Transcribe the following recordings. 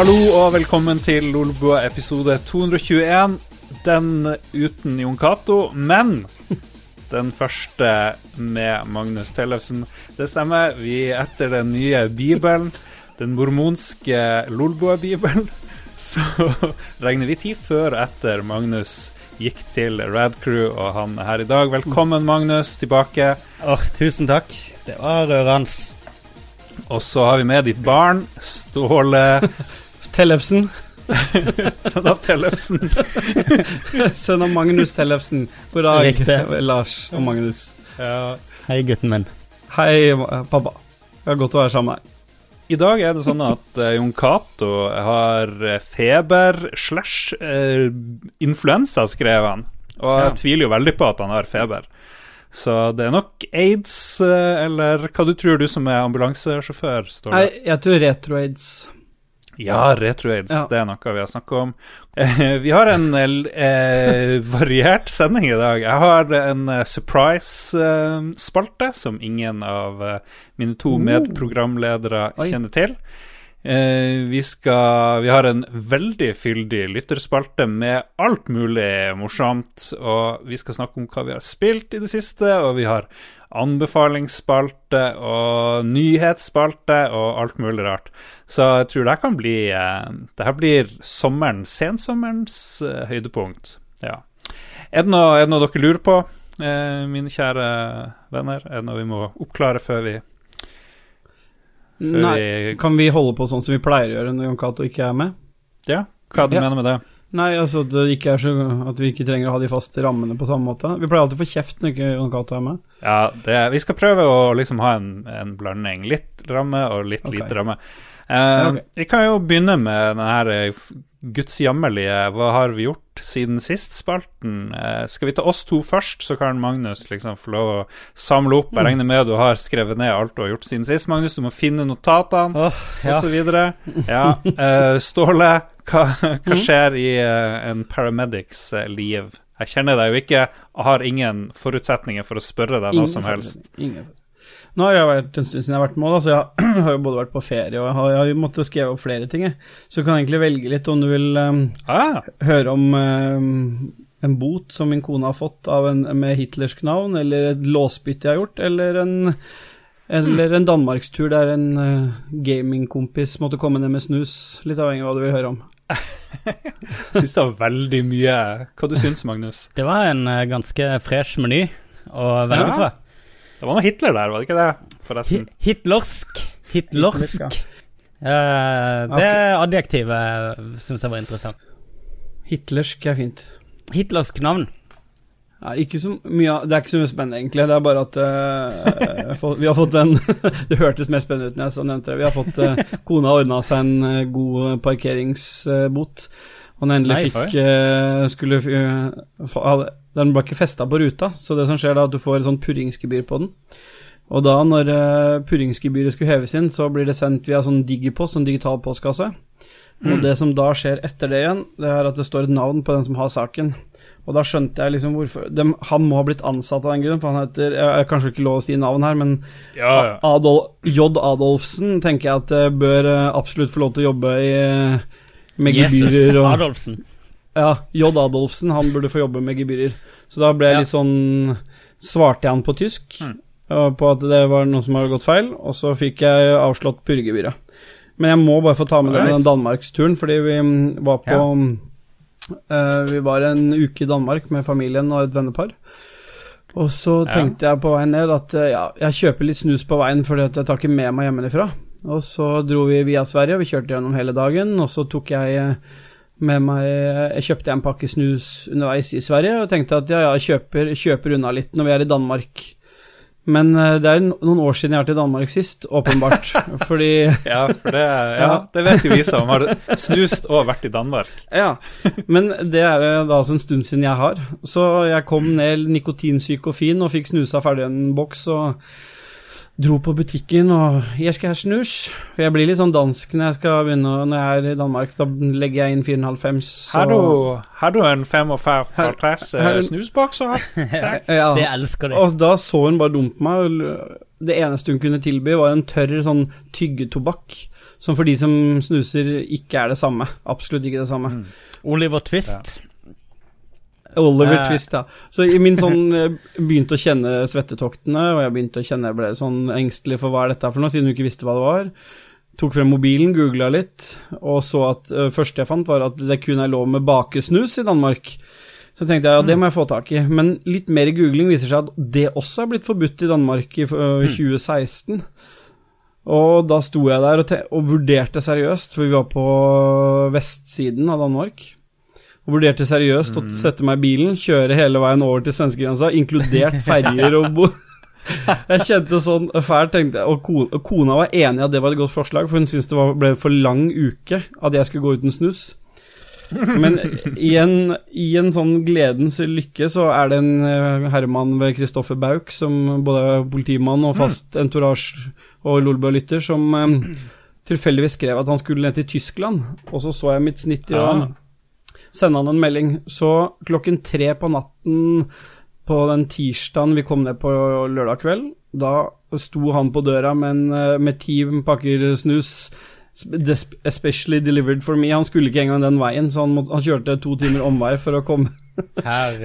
Hallo og velkommen til Lolbua episode 221. Den uten Jon Cato, men den første med Magnus Tellefsen. Det stemmer. Vi er etter den nye bibelen, den mormonske Lolbua-bibelen, så regner vi tid før og etter Magnus gikk til Rad Crew, og han er her i dag. Velkommen, Magnus, tilbake. Åh, tusen takk. Det var rørende. Og så har vi med ditt barn, Ståle Tellefsen. Sønn av Tellefsen. Sønn av Magnus Tellefsen. God dag, Riktig. Lars og Magnus. Ja. Hei, gutten min. Hei, pappa. Det er godt å være sammen med deg. I dag er det sånn at uh, Jon Cato har eh, feber slash uh, influensa, skrev han. Og jeg Ja. tviler jo veldig på at han har feber. Så det er nok aids, uh, eller hva du tror du som er ambulansesjåfør, står Nei, det. jeg tror retro-aids. Ja, retro-aids, Ja. det er noe vi har snakka om. Eh, vi har en eh, variert sending i dag. Jeg har en eh, surprise-spalte som ingen av eh, mine to Oh. medprogramledere Oi. kjenner til. Eh, vi skal Vi har en veldig fyldig lytterspalte med alt mulig morsomt. Og vi skal snakke om hva vi har spilt i det siste, og vi har anbefalingsspalte og nyhetsspalte og alt mulig rart. Så jeg tror det kan bli eh, Det her blir sommeren, sensommerens eh, høydepunkt. Ja. Er det noe, er det noe dere lurer på, eh, mine kjære venner? Er det noe vi må oppklare før vi, før Nei, vi kan vi holde på sånn som vi pleier å gjøre når Jon Cato ikke er med? Ja, hva er det du Ja. mener med det? Nei, altså at, det ikke er så, at vi ikke trenger å ha de faste rammene på samme måte. Vi pleier alltid å få kjeft når ikke Jon Cato er med. Ja, det, vi skal prøve å liksom ha en, en blanding. Litt ramme og litt okay. lite ramme. Eh, Ja, okay. Vi kan jo begynne med denne eh, gudsjammerlige 'Hva har vi gjort siden sist?'-spalten. Eh, skal vi ta oss to først, så kan Magnus liksom få lov å samle opp. Mm. Jeg regner med du har skrevet ned alt du har gjort siden sist, Magnus. Du må finne notatene, oh, ja. så videre. Ja. eh, Ståle, hva, hva Mm. skjer i eh, en paramedics eh, liv? Jeg kjenner deg jo ikke, og har ingen forutsetninger for å spørre deg noe som helst. Ingen. Nå har jeg vært en stund siden jeg har vært med, da, så jeg har jo både vært på ferie og jeg har, jeg har jo måttet skrive opp flere ting. jeg. Så du kan egentlig velge litt om du vil um, Ah, høre om um, en bot som min kone har fått av en, med hitlersk navn, eller et låsbytte jeg har gjort, eller en eller en danmarkstur der en uh, gamingkompis måtte komme ned med snus. Litt avhengig av hva du vil høre om. Jeg Syns det var veldig mye Hva du syns Magnus? Det var en eh, ganske fresh meny å velge Ja. fra. Det var noe Hitler der, var det ikke det? Forresten. Hitlersk. Hitlersk. Hitlersk, Eh, det adjektivet syns jeg var interessant. Hitlersk er fint. Hitlersk navn. Ja, ikke så mye Det er ikke så mye spennende, egentlig. Det er bare at uh, vi har fått en Det hørtes mer spennende ut når jeg nevnte det. Vi har fått uh, Kona har ordna seg en god parkeringsbot. Og den endelig Nei, fikk uh, Skulle uh, Den ble ikke festa på ruta, så det som skjer da, er at du får et sånt purringsgebyr på den. Og da, når uh, purringsgebyret skulle heves inn, så blir det sendt via sånn digipost, sånn digital postkasse. Og det som da skjer etter det igjen, det er at det står et navn på den som har saken. Og da skjønte jeg liksom hvorfor de, Han må ha blitt ansatt av den grunnen, for han heter Jeg er kanskje ikke lov å si navn her, men Ja, ja. Adol, J. Adolfsen tenker jeg at eh, bør eh, absolutt få lov til å jobbe i med Jesus gebyrer og Adolfsen. Ja, J. Adolfsen, han burde få jobbe med gebyrer. Så da ble jeg Ja. litt sånn Svarte jeg han på tysk, Mm. på at det var noe som hadde gått feil, og så fikk jeg avslått purregebyret. Men jeg må bare få ta med Nice. den danmarksturen, fordi vi mm, var på eh, Vi var en uke i Danmark med familien og et vennepar. Og så Ja. tenkte jeg på veien ned at uh, ja, jeg kjøper litt snus på veien fordi jeg tar ikke med meg hjemmefra. Og så dro vi via Sverige, vi kjørte gjennom hele dagen, og så tok jeg eh, med meg Jeg kjøpte en pakke snus underveis i Sverige og tenkte at ja, ja, jeg kjøper, kjøper unna litt når vi er i Danmark. Men eh, det er noen år siden jeg har vært i Danmark sist, åpenbart. fordi ja, for det, ja, det vet jo vi som har snust og vært i Danmark. Ja, men det er det da altså en stund siden jeg har. Så jeg kom ned nikotinsyk og fin og fikk snusa ferdig en boks og dro på butikken og 'Jeg skal ha snus'. For jeg blir litt sånn dansk når jeg skal begynne Når jeg er i Danmark, da legger jeg inn 4,5 så Har du, har du en fem og fem Her- klasse her- snusbokser? ja. Det elsker de. Og da så hun bare dumt på meg. og Det eneste hun kunne tilby, var en tørr sånn tyggetobakk. som for de som snuser, ikke er det samme. Absolutt ikke det samme. Oliver Twist. Oliver Eh. Twist, ja. Så i min sånn eh, begynte å kjenne svettetoktene, og jeg begynte å kjenne jeg ble sånn engstelig for hva er dette for noe, siden du ikke visste hva det var. Tok frem mobilen, googla litt, og så at uh, første jeg fant, var at det kun er lov med bakesnus i Danmark. Så tenkte jeg ja, det må jeg få tak i. Men litt mer googling viser seg at det også er blitt forbudt i Danmark i uh, 2016. Og da sto jeg der og, og vurderte seriøst, for vi var på vestsiden av Danmark. Og vurderte seriøst å sette meg i bilen, kjøre hele veien over til svenskegrensa, inkludert ferjer og bo... Jeg kjente sånn fælt, tenkte jeg, og kona, og kona var enig i at det var et godt forslag, for hun syntes det var, ble for lang uke at jeg skulle gå uten snus. Men i en, i en sånn gledens lykke så er det en eh, herremann ved Kristoffer Bauk, som både er politimann og fast entourage og Lolbø-lytter, som um, tilfeldigvis skrev at han skulle ned til Tyskland, og så så jeg mitt snitt i Ah. Sende han en melding. Så klokken tre på natten på den tirsdagen vi kom ned på lørdag kveld, da sto han på døra med, en, eh, med ti pakker snus. Especially delivered for me. Han skulle ikke engang den veien, så han, måtte, han kjørte to timer omvei for å komme,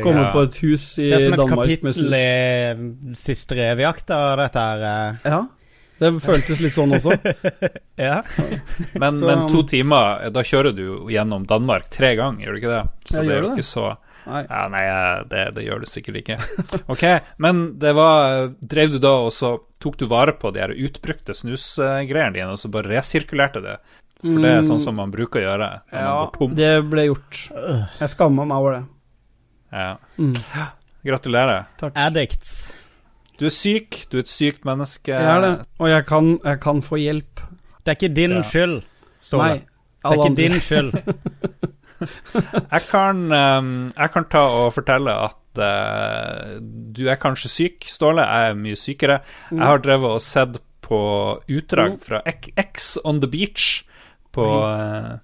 komme på et hus i Danmark med snus. Det er som et Danmark kapittel i siste revejakt av dette her. eh. Ja, det føltes litt sånn også. Ja. Men, Så- men to timer, da kjører du gjennom Danmark tre ganger, gjør du ikke det? Så det er jo det? ikke så Nei. ja, Nei, det, det gjør du sikkert ikke. Ok, men det var Drev du da og så tok du vare på de her utbrukte snusgreiene dine, og så bare resirkulerte det? For det er sånn som man bruker å gjøre når man. Ja, går tom. det ble gjort. Jeg skamma meg over det. Ja. Mm. Gratulerer. Takk. Addicts. Du er syk, du er et sykt menneske. Jeg er det, og jeg kan, jeg kan få hjelp. Det er ikke din Ja. skyld, Ståle. Nei, Det er ikke andre. din skyld. Jeg kan, ehm, jeg kan ta og fortelle at eh, du er kanskje syk, Ståle. Jeg er mye sykere. Jeg har drevet og sett på utdrag Mm. fra X- X on the beach på, eh,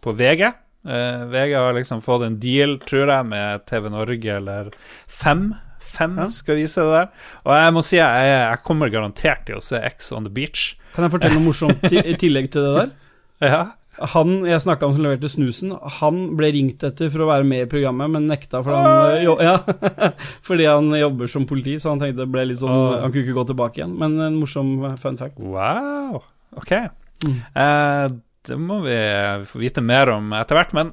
på VG. Eh, VG har liksom fått en deal, tror jeg, med TV Norge eller Fem. Fem Ja. skal vise det der. Og jeg må si jeg, jeg kommer garantert til å se X on the beach. Kan jeg fortelle noe morsomt i, tillegg til det der? Ja. Han jeg snakka om som leverte snusen, han ble ringt etter for å være med i programmet, men nekta fordi han, jo, ja, fordi han jobber som politi, så han tenkte det ble litt sånn. Han kunne ikke gå tilbake igjen. Men en morsom fun fact. Wow. Ok. Mm. Eh, det må vi få vite mer om etter hvert. Men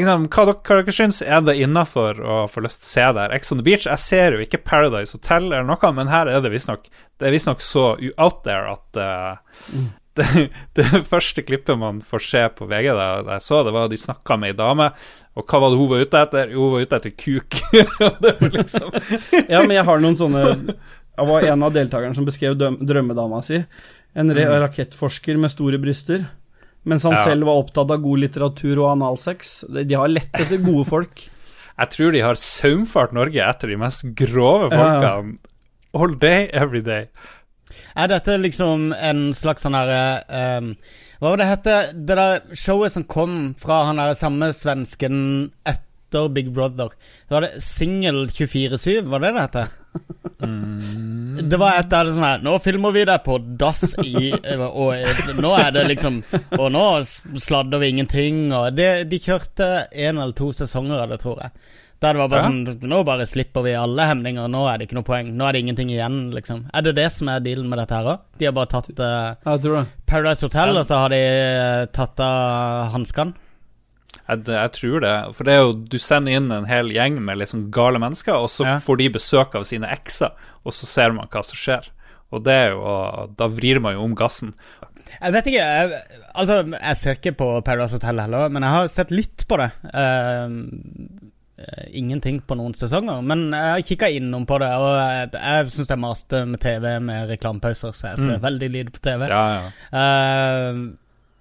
liksom, hva dere, hva dere syns er det innafor å få lyst til å se der? Ex on the Beach? Jeg ser jo ikke Paradise Hotel eller noe, men her er det visstnok Det er så out there at uh, Mm. det, det første klippet man får se på VG, da da jeg så det, var at de snakka med ei dame, og hva var det hun var ute etter? Jo, hun var ute etter kuk. det var liksom Ja, men jeg har noen sånne Jeg var en av deltakerne som beskrev drømmedama si. En Mm. rakettforsker med store bryster. Mens han Ja. selv var opptatt av god litteratur og analsex. De de har lett etter gode folk. Jeg tror de har saumfart Norge etter de mest grove Ja, ja. folkene. All day, every day. Er dette liksom en slags sånn herre um, Hva var det hette? Det der showet som kom fra han der samme svensken etter Big Brother. Var det Singel 24-7? Var det det hette? Det var et av det sånn her Nå filmer vi deg på dass i Og nå er det liksom Og nå sladder vi ingenting Og det, de kjørte en eller to sesonger av det, tror jeg Der det var bare Ja. sånn Nå bare slipper vi alle hemninger Nå er det ikke noe poeng Nå er det ingenting igjen, liksom Er det det som er dealen med dette her også? De har bare tatt det. Paradise Hotel Og så har de eh, tatt av hanskene Jeg, jeg tror det. For det er jo Du sender inn en hel gjeng med liksom gale mennesker, og så Ja. får de besøk av sine ekser, og så ser man hva som skjer. Og det er jo Da vrir man jo om gassen. Jeg vet ikke jeg, Altså, jeg ser ikke på Paradise Hotel heller Men jeg har sett litt på det eh, Ingenting på noen sesonger Men jeg har kikket innom på det Og jeg, jeg synes det er maste med TV Med reklamepauser Så jeg ser Mm. veldig lite på TV Ja, ja. Eh,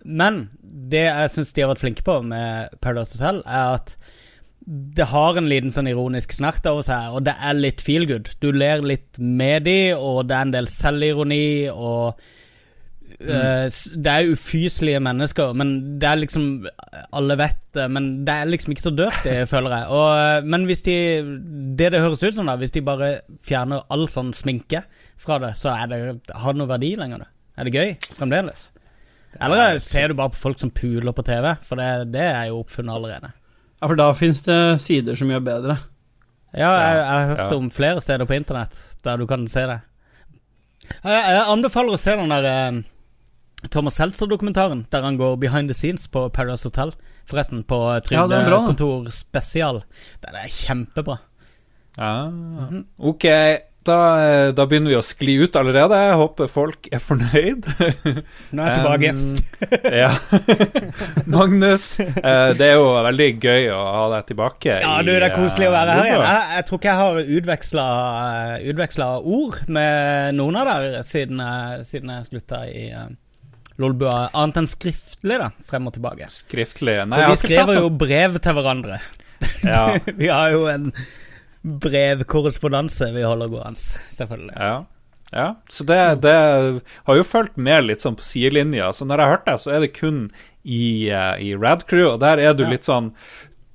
Men det jeg synes de har vært flinke på Med Paradise Hotel Er at det har en liten sånn ironisk snert over seg, og det er litt feel good. Du ler litt med de, og det er en del selvironi, og mm. uh, Det er ufyselige mennesker, men det er liksom Alle vet det, men det er liksom ikke så dirty, føler jeg. Og, eh, men hvis de Det det høres ut som, da, hvis de bare fjerner all sånn sminke fra det, så er det, har det noe verdi lenger. da. Er det gøy fremdeles? Eller ser du bare på folk som puler på TV? For det, det er jo oppfunnet allerede. Ja, for da finnes det sider som gjør bedre. Ja, jeg, jeg har hørt Ja. om flere steder på internett der du kan se det. Jeg, jeg anbefaler å se den der eh, Thomas Seltzer-dokumentaren der han går behind the scenes på Paradise Hotel. Forresten, på Ja, det er det. Spesial. Den er kjempebra. Ja. Mhm. Ok, da, eh, da begynner vi å skli ut allerede. Jeg håper folk er fornøyd. Nå er jeg tilbake. Um, ja. Magnus, eh, det er jo veldig gøy å ha deg tilbake. Ja, du, det er koselig å være eh, her igjen. Jeg, jeg tror ikke jeg har utveksla, ord med noen av dere siden, siden jeg slutta i uh, Lolbua, annet enn skriftlig, da, frem og tilbake. Skriftlig. Nei, For vi skriver jo brev til hverandre. ja, vi har jo en brevkorrespondanse vi holder gående, selvfølgelig. ja. Ja, så det, det har jo fulgt med litt sånn på sidelinja. Så når jeg har hørt det, så er det kun i, i Rad Crew, og der er du Ja. litt sånn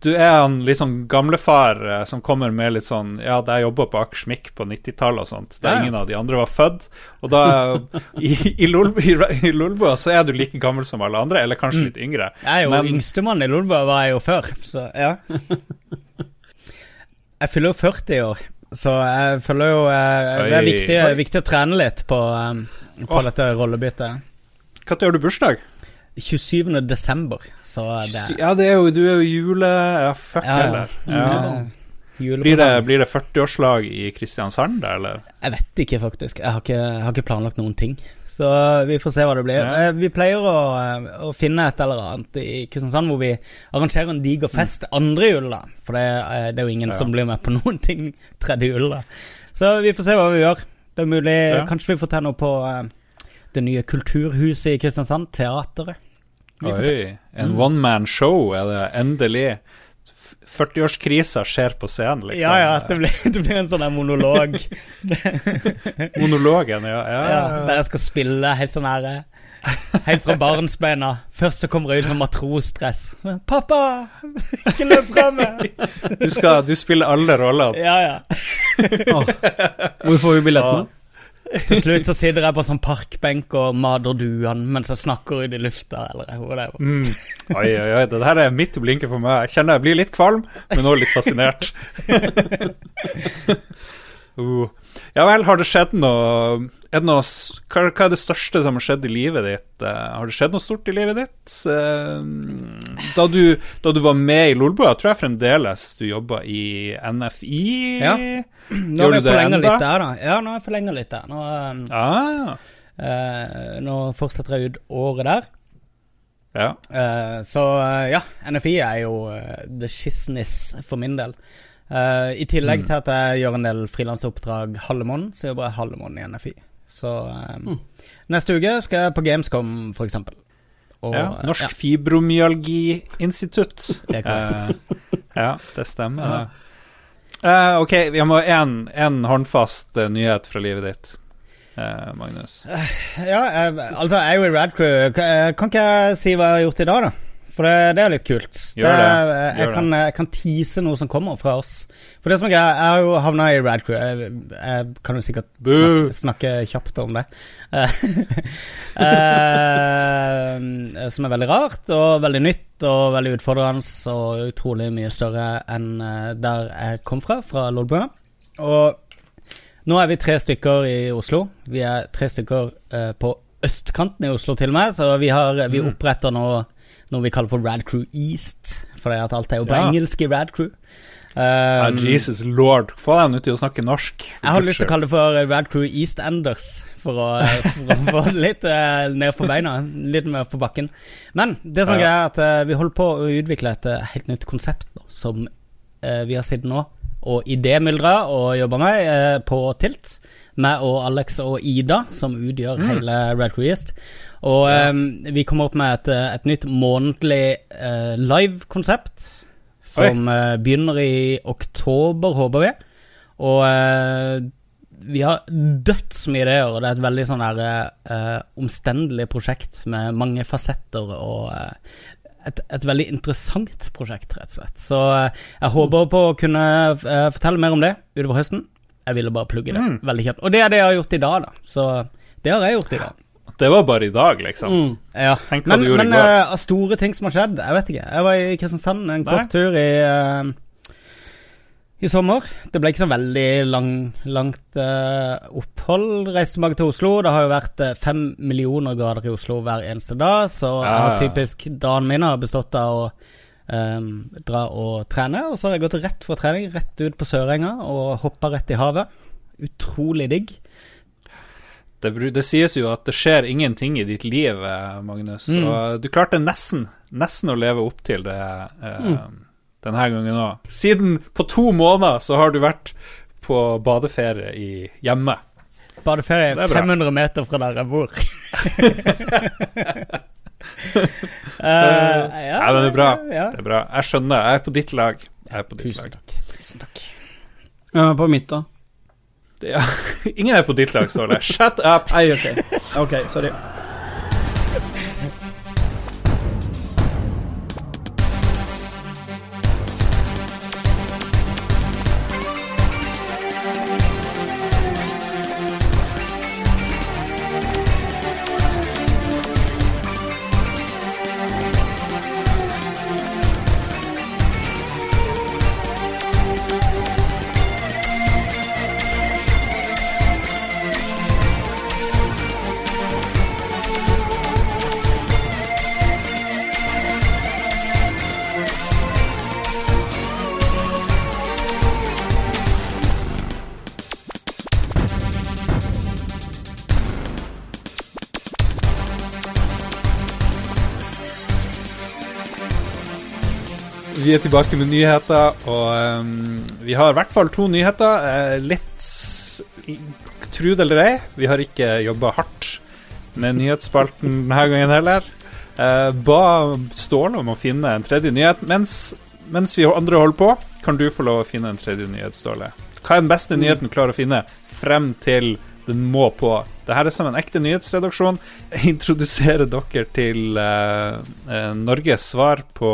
Du er en litt sånn gamlefar eh, som kommer med litt sånn Ja, jeg jobba på Akersmik på 90-tallet og sånt, Ja, ja. ingen av de andre var født. Og da I, i, i, i Lolbua så er du like gammel som alle andre, eller kanskje litt yngre. Jeg er jo yngstemann i Lolbua, var jeg jo før, så ja. Jeg fyller jo 40 i år, så jeg føler jo eh, Det er viktig, viktig å trene litt på, eh, på dette rollebyttet. Når gjør du bursdag? 27. desember, så det Ja, det er jo, du er jo jule... Ja, fuck Ja, heller. Ja. Ja. Blir det, blir det 40-årslag i Kristiansand, da, eller? Jeg vet ikke, faktisk. Jeg har ikke, jeg har ikke planlagt noen ting. Så vi får se hva det blir. Ja. Eh, Vi pleier å, eh, å finne et eller annet i Kristiansand hvor vi arrangerer en diger fest andre jul, da. For det, det er jo ingen Ja. som blir med på noen ting tredje jul, da. Så vi får se hva vi gjør. Det er mulig Ja. Kanskje vi får til noe på eh, det nye kulturhuset i Kristiansand. Teateret. Oi, en one man show er det endelig. F- 40-årskrisa skjer på scenen, liksom. Ja, ja, det blir, det blir en sånn der monolog. Monologen, ja. ja, Ja, der jeg skal spille helt sånn her eh, Helt fra barnsbeina. Først så kommer jeg ut som matrosdress. 'Pappa! Ikke løp fra meg!' Du, skal, du spiller alle rollene. Ja, ja. Hvor får vi billettene? Til slutt så sitter jeg på sånn parkbenk og mater duene mens jeg snakker ut i lufta, eller whatever. Mm. Oi, oi, oi, det her er midt i blinken for meg. Jeg kjenner jeg blir litt kvalm, men også litt fascinert. uh. Ja vel, har det skjedd noe Er det noe hva, hva er det største som har skjedd i livet ditt? Uh, har det skjedd noe stort i livet ditt? Uh, da, du, da du var med i Lolbua, tror jeg fremdeles du jobba i NFI? Ja. Nå har jeg forlenga litt der, da. Ja, nå har jeg forlenga litt der. Nå, um, Ah, eh, nå fortsetter jeg ut året der. ja. Så ja, NFI er jo the shizness for min del. Eh, I tillegg Mm. til at jeg gjør en del frilansoppdrag halve måneden, så jobber jeg halve måneden i NFI. Så um, Mm. neste uke skal jeg på Gamescom, for eksempel. Og, ja. eh, Norsk ja, fibromyalgi-institutt. det er korrekt. Uh, ja, det stemmer. Eh, ok, vi må én håndfast nyhet fra livet ditt, Magnus. Ja, altså, jeg er jo i Radcrew. Kan kan ikke jeg si hva jeg har gjort i dag, da? For det, det er litt kult. Gjør det. er- Gjør jeg, kan, jeg kan tease noe som kommer fra oss. For det som er greia, jeg har jo havna i Radcrew. Jeg, jeg kan jo sikkert snakke, snakke kjapt om det. Eh, som er veldig rart, og veldig nytt, og veldig utfordrende, og utrolig mye større enn eh, der jeg kom fra, fra Lolbua. Og nå er vi tre stykker i Oslo. Vi er tre stykker eh, på østkanten i Oslo, til og med. Så vi, har, vi Mm. oppretter nå noe vi kaller for Rad Crew East. For at alt er jo på Ja. engelsk i Rad Crew. Um, Jesus lord, få dem ut til å snakke norsk. jeg har lyst til å kalle det for Radcrew East Enders, for å, få det litt uh, ned på beina. Litt mer på bakken. Men det som Ja. er at uh, vi holder på å utvikle et uh, helt nytt konsept nå, som vi har sittet nå og idémyldra og jobba med på Tilt. Meg og Alex og Ida, som utgjør hele Rad Crew East. Og Ja. um, vi kommer opp med et, eh, et nytt månedlig uh, live-konsept. Som uh, begynner i oktober, håper vi. Og uh, vi har dødsmye ideer, og det er et veldig sånn der uh, omstendelig prosjekt med mange fasetter og uh, et, et veldig interessant prosjekt, rett og slett. Så uh, jeg håper på å kunne fortelle mer om det utover høsten. Jeg ville bare plugge det Mm. veldig kjapt. Og det er det jeg har gjort i dag, da. Så det har jeg gjort i dag. Det var bare i dag, liksom. Mm. Ja. Tenk hva Men, du gjorde men i går. Men uh, store ting som har skjedd, jeg vet ikke. Jeg var i Kristiansand en Nei. kort tur i uh, i sommer. Det ble ikke så veldig lang, langt uh, opphold. Reiste tilbake til Oslo. Det har jo vært eh, fem millioner grader i Oslo hver eneste dag, så Ja, har typisk dagen min har bestått av å Um, dra og trene. Og så har jeg gått rett fra trening, rett ut på Sørenga og hoppa rett i havet. Utrolig digg. Det, det sies jo at det skjer ingenting i ditt liv, eh, Magnus. Mm. Og du klarte nesten, nesten å leve opp til det eh, Mm. denne gangen òg. Siden på to måneder så har du vært på badeferie i hjemme. Badeferie er 500 meter fra der jeg bor. uh, ja, Ja, men det er bra. Ja. Det er bra. Jeg skjønner. Jeg er på ditt lag. Jeg er på ditt Tusen lag. takk. Tusen takk. På mitt, da. Ja. Ingen er på ditt lag, Ståle. Shut up! Nei, okay. Ok, sorry. Vi er tilbake med nyheter, og um, vi har i hvert fall to nyheter. Uh, litt s- Tro det eller ei, vi har ikke jobba hardt med nyhetsspalten denne gangen heller. Uh, ba Ståle om å finne en tredje nyhet. Mens, mens vi andre holder på, kan du få lov å finne en tredje nyhet, Ståle. Hva er den beste nyheten du klarer å finne frem til den må på? Dette er som en ekte nyhetsredaksjon. Jeg introduserer dere til uh, uh, Norges svar på,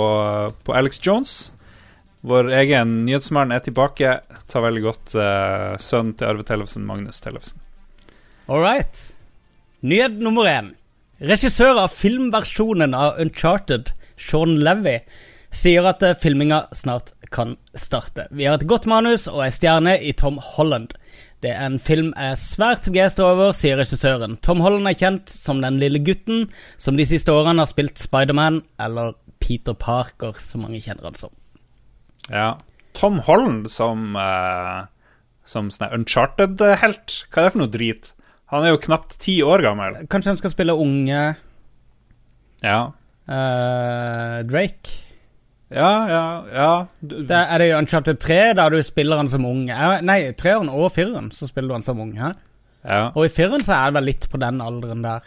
på Alex Jones. Vår egen nyhetsmann er tilbake. Tar veldig godt uh, sønnen til Arve Tellefsen, Magnus Tellefsen. All right. Nyhet nummer én. Regissør av filmversjonen av Uncharted, Sean Levy, sier at eh, filminga snart kan starte. Vi har et godt manus og ei stjerne i Tom Holland. Det er en film jeg er svært begeistra over, sier regissøren. Tom Holland er kjent som den lille gutten som de siste årene har spilt Spiderman, eller Peter Parker, som mange kjenner han som. Ja. Tom Holland som, uh, som sånn Uncharted-helt. Hva er det for noe drit? Han er jo knapt ti år gammel. Kanskje han skal spille unge Ja. Uh, Drake? Ja, ja, ja. Du, Det er det i Uncharted 3, der du spiller han som ung. Eh, Nei, treeren og fireren, så spiller du han som ung. Her. ja. Og i fireren så er det vel litt på den alderen der.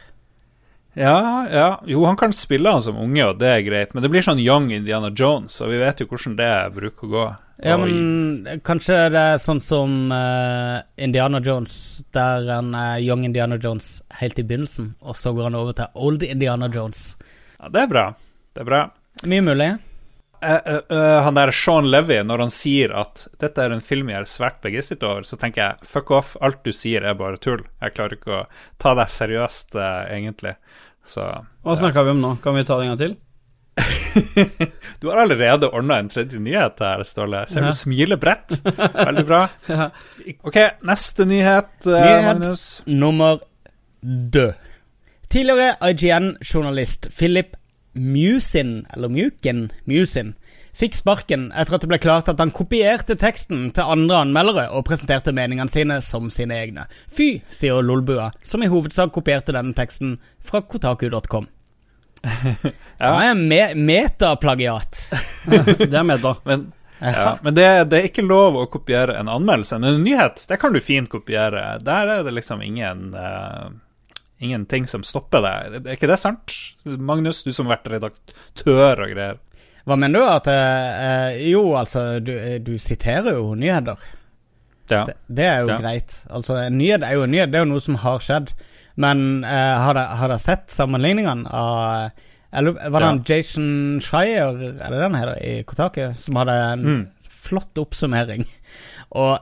ja, ja. Jo, han kan spille han som unge, og det er greit, men det blir sånn young Indiana Jones, og vi vet jo hvordan det bruker å gå. Ja, men men kanskje det er sånn som uh, Indiana Jones, der han er young Indiana Jones helt i begynnelsen, og så går han over til old Indiana Jones. ja, det er bra. Det er bra. Mye mulig. Eh, eh, eh, han der Sean Levy, når han sier at dette er en film jeg er svært begeistret over, så tenker jeg fuck off, alt du sier er bare tull. Jeg klarer ikke å ta deg seriøst, uh, egentlig. Så Hva snakka vi om nå? Kan vi ta det en gang til? Du har allerede ordna en tredje nyhet her, Ståle. Ser Ja. du smiler bredt. Veldig bra. Ja. Ok, neste nyhet, Nyhet. Magnus. Nummer død. Tidligere IGN-journalist Philip Musin, eller Mukin, Musin, fikk sparken etter at det ble klart at han kopierte teksten til andre anmeldere og presenterte meningene sine som sine egne. Fy, sier Lolbua, som i hovedsak kopierte denne teksten fra kotaku.com. Ja. Ja, me metaplagiat. Det er meta. Men, ja, men det, det er ikke lov å kopiere en anmeldelse. Men en nyhet, det kan du fint kopiere. Der er det liksom ingen uh, Ingenting som stopper deg. Er ikke det sant? Magnus, du som har vært redaktør og greier. Hva mener du? At eh, eh, Jo, altså, du, eh, du siterer jo nyheter. Ja. Det, det er jo Ja. greit. Altså, en nyhet er jo en nyhet, det er jo noe som har skjedd. Men eh, har dere sett sammenligningene av Eller var det Ja. han Jason Schreier, er det den heter, i Kotaku, som hadde en Mm. flott oppsummering? Og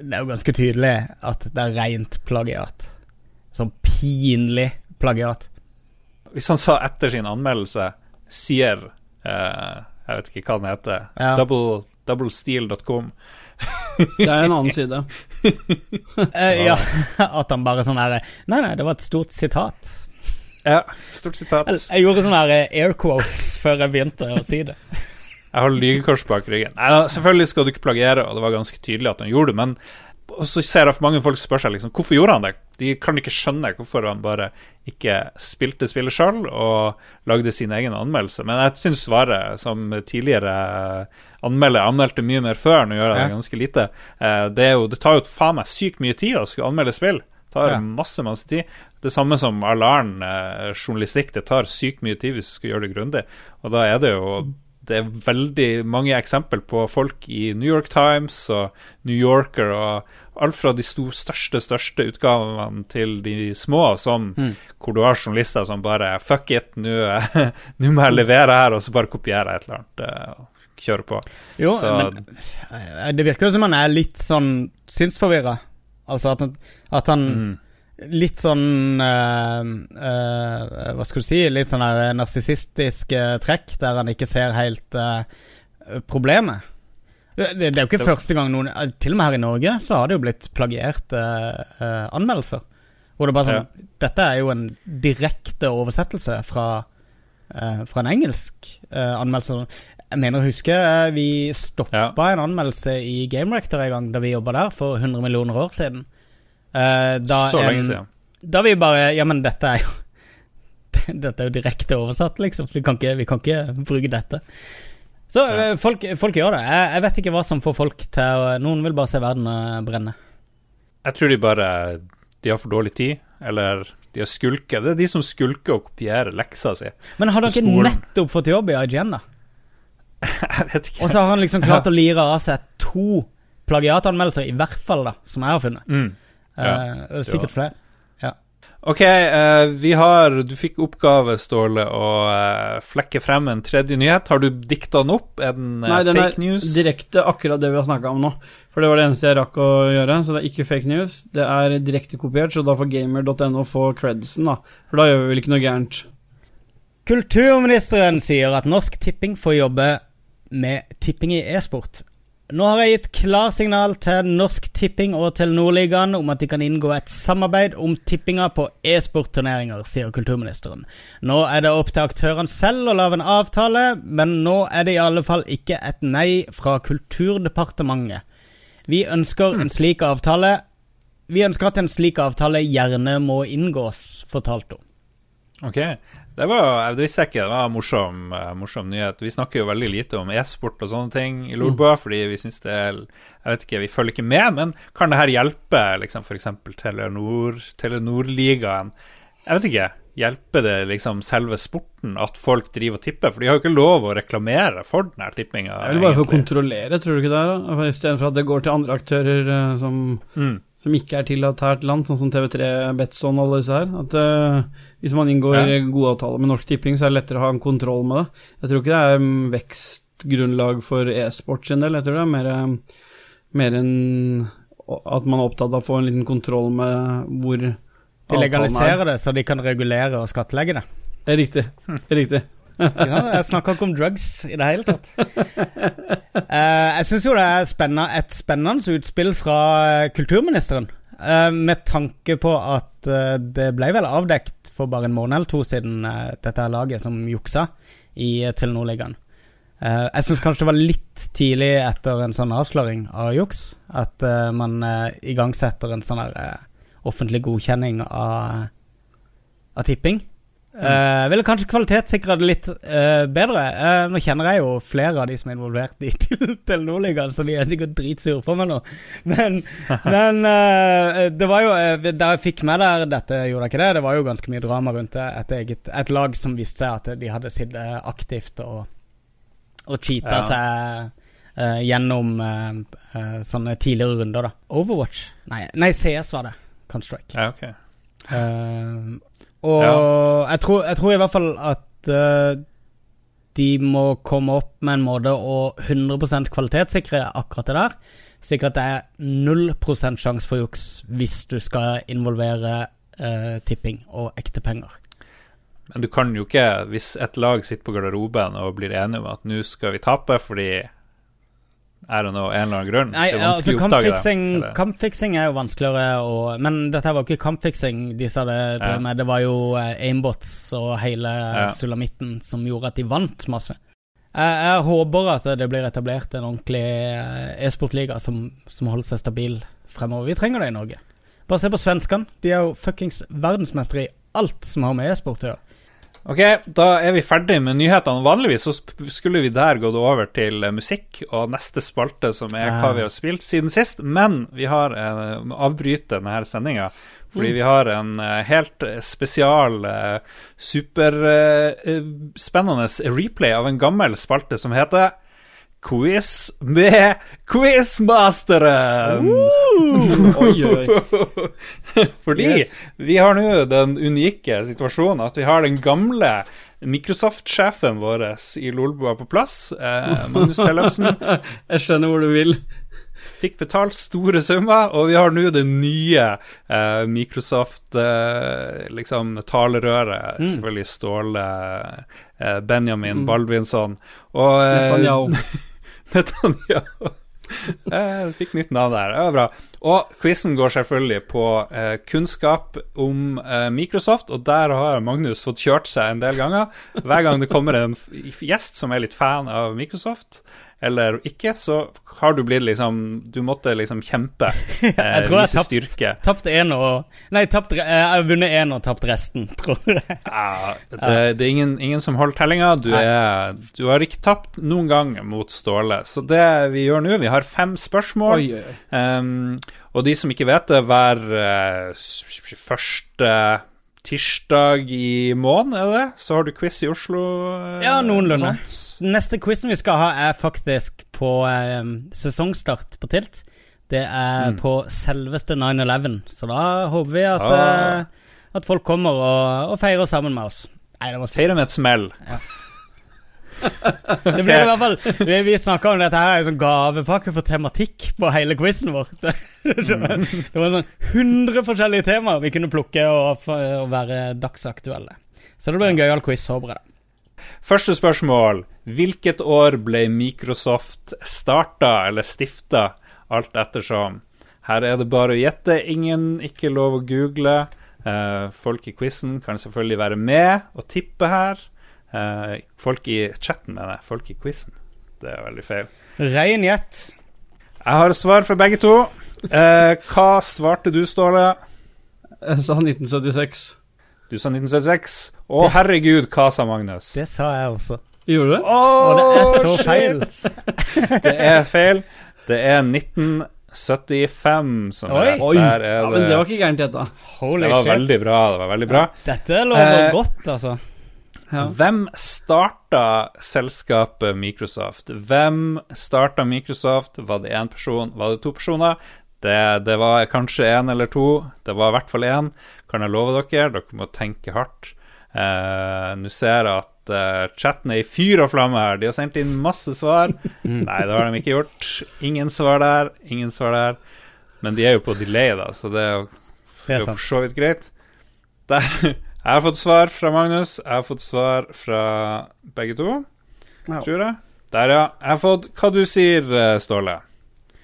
det er jo ganske tydelig at det er rent plagiat. Sånn pinlig plagiat. Hvis han sa etter sin anmeldelse sier eh, Jeg vet ikke hva den heter. Ja. Double, doublesteel.com. Det er en annen side. Eh, ja, at han bare sånn herre Nei, nei, det var et stort sitat. Ja, stort sitat. Jeg, jeg gjorde sånne her eh, air quotes før jeg begynte å si det. Jeg har lygekors bak ryggen. Nei, selvfølgelig skal du ikke plagiere, og det var ganske tydelig at han gjorde det, men og så ser jeg for mange folk spør seg liksom, hvorfor gjorde han det. De kan ikke skjønne hvorfor han bare ikke spilte spillet sjøl og lagde sin egen anmeldelse. Men jeg syns svaret, som tidligere anmelder, anmeldte mye mer før, nå gjør jeg det ganske lite. Eh, Det, jo, det tar jo faen meg sykt mye tid å skulle anmelde spill. Det tar Ja. masse, masse tid. Det samme som annen eh, journalistikk. Det tar sykt mye tid hvis du skal gjøre det grundig. Og da er det jo det er veldig mange eksempel på folk i New York Times og New Yorker og alt fra de stor, største, største utgavene til de små, som Mm. hvor du har journalister som bare Fuck it, nå må jeg levere her, og så bare kopiere et eller annet eh, og kjøre på. Jo, Så- men eh, det virker jo som han er litt sånn synsforvirra. Altså at at han Mm. Litt sånn eh, eh, Hva skal du si? Litt sånn narsissistiske trekk der han ikke ser helt eh, problemet. Det, det, er jo ikke første gang noen eh, Til og med her i Norge så har det jo blitt plagierte uh, anmeldelser. Hvor det bare sånn Dette er jo en direkte oversettelse fra, uh, fra en engelsk uh, anmeldelse. Jeg mener å huske vi stoppa en anmeldelse i Game Rector en gang da vi jobba der for 100 millioner år siden. Så en, lenge siden. Da vi bare Ja, men dette er jo Dette er jo direkte oversatt, liksom. Vi kan ikke, vi kan ikke bruke dette. Så Ja. eh, folk, folk gjør det. Jeg, jeg vet ikke hva som får folk til å Noen vil bare se verden eh, brenne. Jeg tror de bare De har for dårlig tid, eller de har skulket. Det er de som skulker og kopierer leksa si. Men har dere nettopp fått jobb i IGN, da? Jeg vet ikke. Og så har han liksom klart å lire av seg to plagiatanmeldelser, i hvert fall, da, som jeg har funnet. Mm. Ja, Eh, sikkert flere. Ok, uh, vi har Du fikk oppgave, Ståle, å uh, flekke frem en tredje nyhet. Har du dikta den opp? Er den uh, Nei, den fake er direkte akkurat det vi har snakka om nå. For det var det eneste jeg rakk å gjøre, så det er ikke fake news. Det er direkte kopiert, så da får gamer.no få credsen, da. For da gjør vi vel ikke noe gærent. Kulturministeren sier at Norsk Tipping får jobbe med tipping i e-sport. Nå har jeg gitt klarsignal til Norsk Tipping og til Nordligaen om at de kan inngå et samarbeid om tippinga på e-sportturneringer, sier kulturministeren. Nå er det opp til aktørene selv å lage en avtale, men nå er det i alle fall ikke et nei fra Kulturdepartementet. Vi ønsker en slik avtale Vi ønsker at en slik avtale gjerne må inngås, fortalte hun. Ok, det, var, det visste jeg ikke. Det var en morsom, eh, morsom nyhet. Vi snakker jo veldig lite om e-sport og sånne ting i Lolbua, fordi vi syns det er Jeg vet ikke, vi følger ikke med, men kan det her hjelpe liksom f.eks. Telenor, Telenor-ligaen? Jeg vet ikke. Hjelper det liksom selve sporten at folk driver og tipper? For de har jo ikke lov å reklamere for den her tippinga. Jeg vil bare få kontrollere, tror du ikke det? da? For Istedenfor at det går til andre aktører eh, som, mm. som ikke er tillatt her til land, sånn som TV3, Betson og alle disse her. At uh, hvis man inngår Ja. gode avtaler med Norsk Tipping, så er det lettere å ha en kontroll med det. Jeg tror ikke det er mm, vekstgrunnlag for e-sport sin del. Jeg tror det er mer, eh, mer enn at man er opptatt av å få en liten kontroll med hvor De er. legaliserer det, så de kan regulere og skattlegge det. Det er riktig. Det er riktig. ja. Jeg snakker ikke om drugs i det hele tatt. Eh, jeg syns jo det er spennende, et spennende utspill fra eh, kulturministeren. eh, med tanke på at det ble vel avdekt for bare en måned eller to siden, dette her laget som juksa i Telenor-ligaen. Jeg syns kanskje det var litt tidlig etter en sånn avsløring av juks, at man igangsetter en sånn her offentlig godkjenning av, av tipping. Uh, ville kanskje kvalitetssikra det litt uh, bedre. Uh, nå kjenner jeg jo flere av de som er involvert i Tel- Telenor-ligaen, så de er sikkert dritsure på meg nå. Men, men det var jo Da jeg fikk med der dette, gjorde jeg ikke det. Det var jo ganske mye drama rundt det. Et, eget, et lag som viste seg at de hadde sittet aktivt og, og cheata Ja. seg gjennom sånne tidligere runder, da. Overwatch? Nei, nei CS var det. Counter-Strike. Ja, okay. uh, og Ja. jeg, tror, jeg tror i hvert fall at uh, de må komme opp med en måte å 100 kvalitetssikre akkurat det der. Sikre at det er 0 sjanse for juks hvis du skal involvere uh, tipping og ekte penger. Men du kan jo ikke, hvis et lag sitter på garderoben og blir enige om at nå skal vi tape fordi er det noe, en eller annen grunn? Nei, det er altså å oppdage det. kampfiksing, er jo vanskeligere å Men dette var ikke kampfiksing de sa det drev Ja. med. Det var jo eh, aimbots og hele Ja. sulamitten som gjorde at de vant masse. Jeg, jeg håper at det blir etablert en ordentlig eh, e-sportliga som, som holder seg stabil fremover. Vi trenger det i Norge. Bare se på svenskene. De er jo fuckings verdensmestere i alt som har med e-sport å gjøre. Ok, da er vi ferdig med nyhetene. Vanligvis så skulle vi der gått over til eh, musikk og neste spalte, som er hva vi har spilt siden sist. Men vi har eh, avbryter denne sendinga fordi vi har en eh, helt spesial, uh, superspennende replay av en gammel spalte som heter Quiz med Quizmasteren! Oi, oi. Fordi Yes. vi har nå den unike situasjonen at vi har den gamle Microsoft-sjefen vår i Lolbua på plass, eh, Magnus Tellefsen, Jeg skjønner hvor du vil. fikk betalt store summer, og vi har nå det nye eh, Microsoft eh, liksom talerøret, Mm. selvfølgelig Ståle eh, Benjamin Mm. Baldvinsson og eh, Netanyahu. Netanyahu. Jeg fikk nytt navn der. Det var bra. Og quizen går selvfølgelig på eh, kunnskap om eh, Microsoft, og der har Magnus fått kjørt seg en del ganger. Hver gang det kommer en gjest som er litt fan av Microsoft, eller ikke, så har du blitt liksom Du måtte liksom kjempe. Eh, Jeg tror jeg har tapt. styrke. Tapt én og Nei, tapt, jeg har vunnet én og tapt resten, tror jeg. Ja, det, det er ingen, ingen som holder tellinga. Du, er, du har ikke tapt noen gang mot Ståle. Så det vi gjør nå, vi har fem spørsmål. Oi, oi. Um, og de som ikke vet det, hver uh, første tirsdag i måneden, er det? Så har du quiz i Oslo? eh, Ja, noenlunde. noe neste quizen vi skal ha, er faktisk på eh, sesongstart på Tilt. Det er Mm. på selveste 9-11, så da håper vi at, Ah. eh, at folk kommer og, og feirer sammen med oss. Nei, det var Feirer med et smell. Det blir i hvert fall Vi, vi snakka om dette her er en sånn gavepakke for tematikk på hele quizen vår. Det, det, var, det var sånn 100 forskjellige temaer vi kunne plukke og, og være dagsaktuelle. Så det blir en gøyal quiz, håper jeg. Første spørsmål. Hvilket år ble Microsoft starta eller stifta, alt ettersom? Her er det bare å gjette. Ingen, ikke lov å google. Eh, folk i quizen kan selvfølgelig være med og tippe her. Eh, folk i chatten, mener jeg. Folk i quizen. Det er veldig feil. Rein gjett. Jeg har svar fra begge to. Eh, hva svarte du, Ståle? Jeg sa 1976. Du sa 1976. Å, herregud, hva sa Magnus? Det sa jeg også. Gjorde du det? Og det er så shit. feil. Det er feil. Det er 1975 som Oi. er Oi, Der er ja, men det var ikke gærent gjetta. Det var shit. veldig bra. Det var veldig bra. Dette lover Eh, godt, altså. Ja. Hvem starta selskapet Microsoft? Hvem starta Microsoft? Var det én person? Var det to personer? Det, det var kanskje én eller to. Det var i hvert fall én, kan jeg love dere. Dere må tenke hardt. Eh, Nå ser jeg at eh, chatten er i fyr og flamme her. De har sendt inn masse svar. Nei, det har de ikke gjort. Ingen svar der. Ingen svar der. Men de er jo på delay, da, så det er jo for så vidt greit. Der. Jeg har fått svar fra Magnus. Jeg har fått svar fra begge to, Ja. tror jeg. Der, ja. Jeg har fått Hva du sier, eh, Ståle?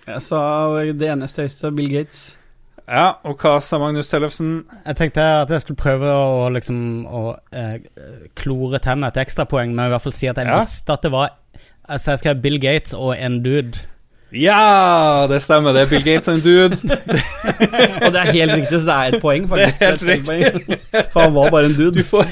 Jeg sa det eneste høyeste Bill Gates. Ja, og hva sa Magnus Tellefsen? Jeg tenkte at jeg skulle prøve å liksom å eh, klore til meg et ekstrapoeng, men i hvert fall si at jeg Ja. visste at det var Altså, jeg skrev Bill Gates og en dude. Ja, det stemmer. Det er Bill Gates and en dude. Og det er helt riktig, så det er et poeng, faktisk. Det er helt riktig. For han var bare en dude. Du får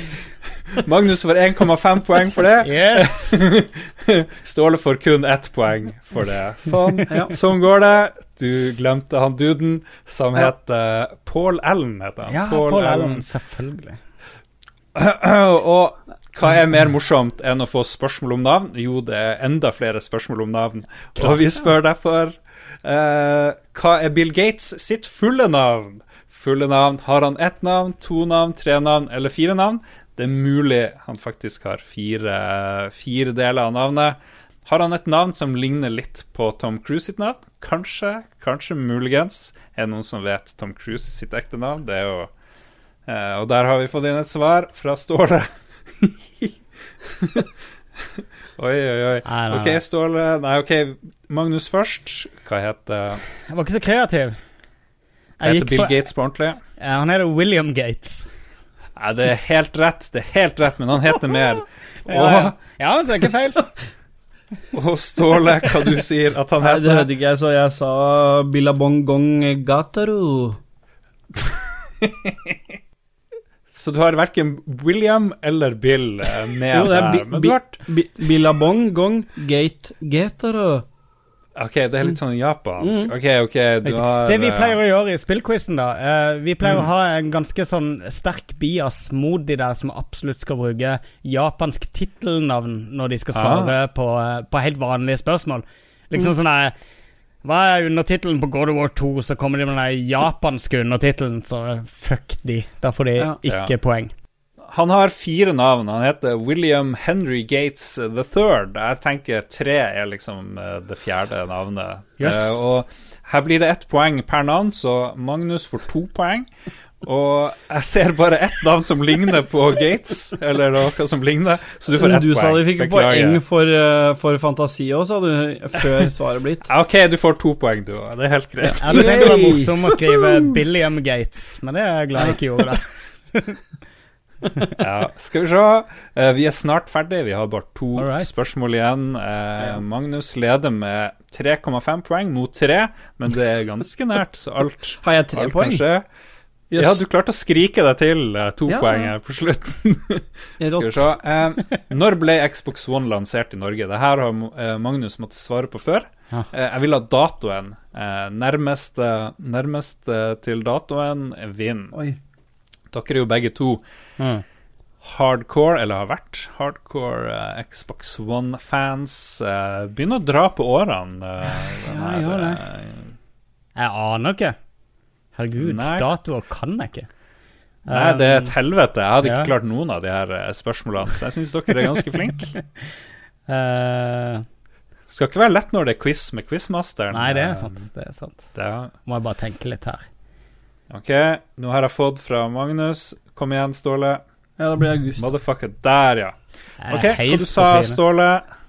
Magnus får 1,5 poeng for det. Yes! Ståle får kun ett poeng for det. Sånn, Ja. sånn går det. Du glemte han duden som heter Paul Allen. Heter han. Ja, Paul Allen, selvfølgelig. og hva er mer morsomt enn å få spørsmål om navn? Jo, det er enda flere spørsmål om navn. Og vi spør derfor uh, Hva er Bill Gates sitt fulle navn? Fulle navn. Har han ett navn, to navn, tre navn eller fire navn? Det er mulig han faktisk har fire, fire deler av navnet. Har han et navn som ligner litt på Tom Cruise sitt navn? Kanskje, kanskje, muligens. Er det noen som vet Tom Cruise sitt ekte navn? Det er jo Eh, og der har vi fått inn et svar fra Ståle. oi, oi, oi. Nei, nei, Ok. Ståle Nei, ok, Magnus først. Hva heter Jeg var ikke så kreativ. Hva Jeg heter Bill for- Gates på ordentlig? Ja, han heter William Gates. Nei, det er helt rett, det er helt rett, men han heter mer. Ja, ja. ja så det er ikke feil. Og, og Ståle, hva du sier at han heter? Nei, det vet ikke jeg, så jeg sa Billabongong Gataru. Så du har verken William eller Bill eh, med Jo, det er der. bi, Men du bi, har Billabong Gong Gate Getaru. Ok, det er litt sånn japansk. Mm. Ok, ok, du har Det vi eh, pleier å gjøre i spillquizen, da eh, Vi pleier Mm. å ha en ganske sånn sterk bias mot de der som absolutt skal bruke japansk tittelnavn når de skal svare Ah. på, på helt vanlige spørsmål. Liksom Mm. sånn der Hva er undertittelen på God of War 2? Så kommer de med den japanske undertittelen, så fuck de. Da får de Ja. ikke Ja. poeng. Han har fire navn. Han heter William Henry Gates the Third. Jeg tenker tre er liksom eh, det fjerde navnet. Yes. Uh, og her blir det ett poeng per navn, så Magnus får to poeng. Og jeg ser bare ett navn som ligner på Gates, eller noe som ligner, så du får ett poeng. Du sa du fikk Beklager. poeng for, eh, for fantasi òg, sa du, før svaret blitt. Ok, du får to poeng, du òg. Det er helt greit. Jeg hadde tenkt var være Yay! morsom og skrive Billiam Gates, men det er jeg glad jeg ikke gjorde. det Ja, skal vi se. Eh, vi er snart ferdig. Vi har bare to Alright. spørsmål igjen. Eh. Magnus leder med 3,5 poeng mot 3, men det er ganske nært, så alt, Har jeg tre alt poeng? kan skje. Yes. Ja, du klarte å skrike deg til eh, to Ja. poeng på slutten. Skal vi se. Eh, når ble Xbox One lansert i Norge? Det her har eh, Magnus måttet svare på før. Ja. Eh, jeg vil ha datoen. Eh, nærmest, nærmest til datoen vinner. Dere er jo begge to Mm. hardcore, eller har vært hardcore eh, Xbox One-fans. eh, begynner å dra på årene. eh, den Ja, her, gjør det. eh, Jeg aner ikke. Herregud, Nei. datoer kan jeg ikke. Nei, det er et helvete. Jeg hadde ikke klart noen av de her eh, spørsmålene, så jeg syns dere er ganske flinke. uh, Skal ikke være lett når det er quiz med quizmasteren. nei, det er sant. Det er sant. Det er, Må jeg bare tenke litt her. ok, nå har jeg fått fra Magnus. Kom igjen, Ståle. Ja, da blir august. Motherfucker. Der, ja. Ok, hva du sa. Ståle?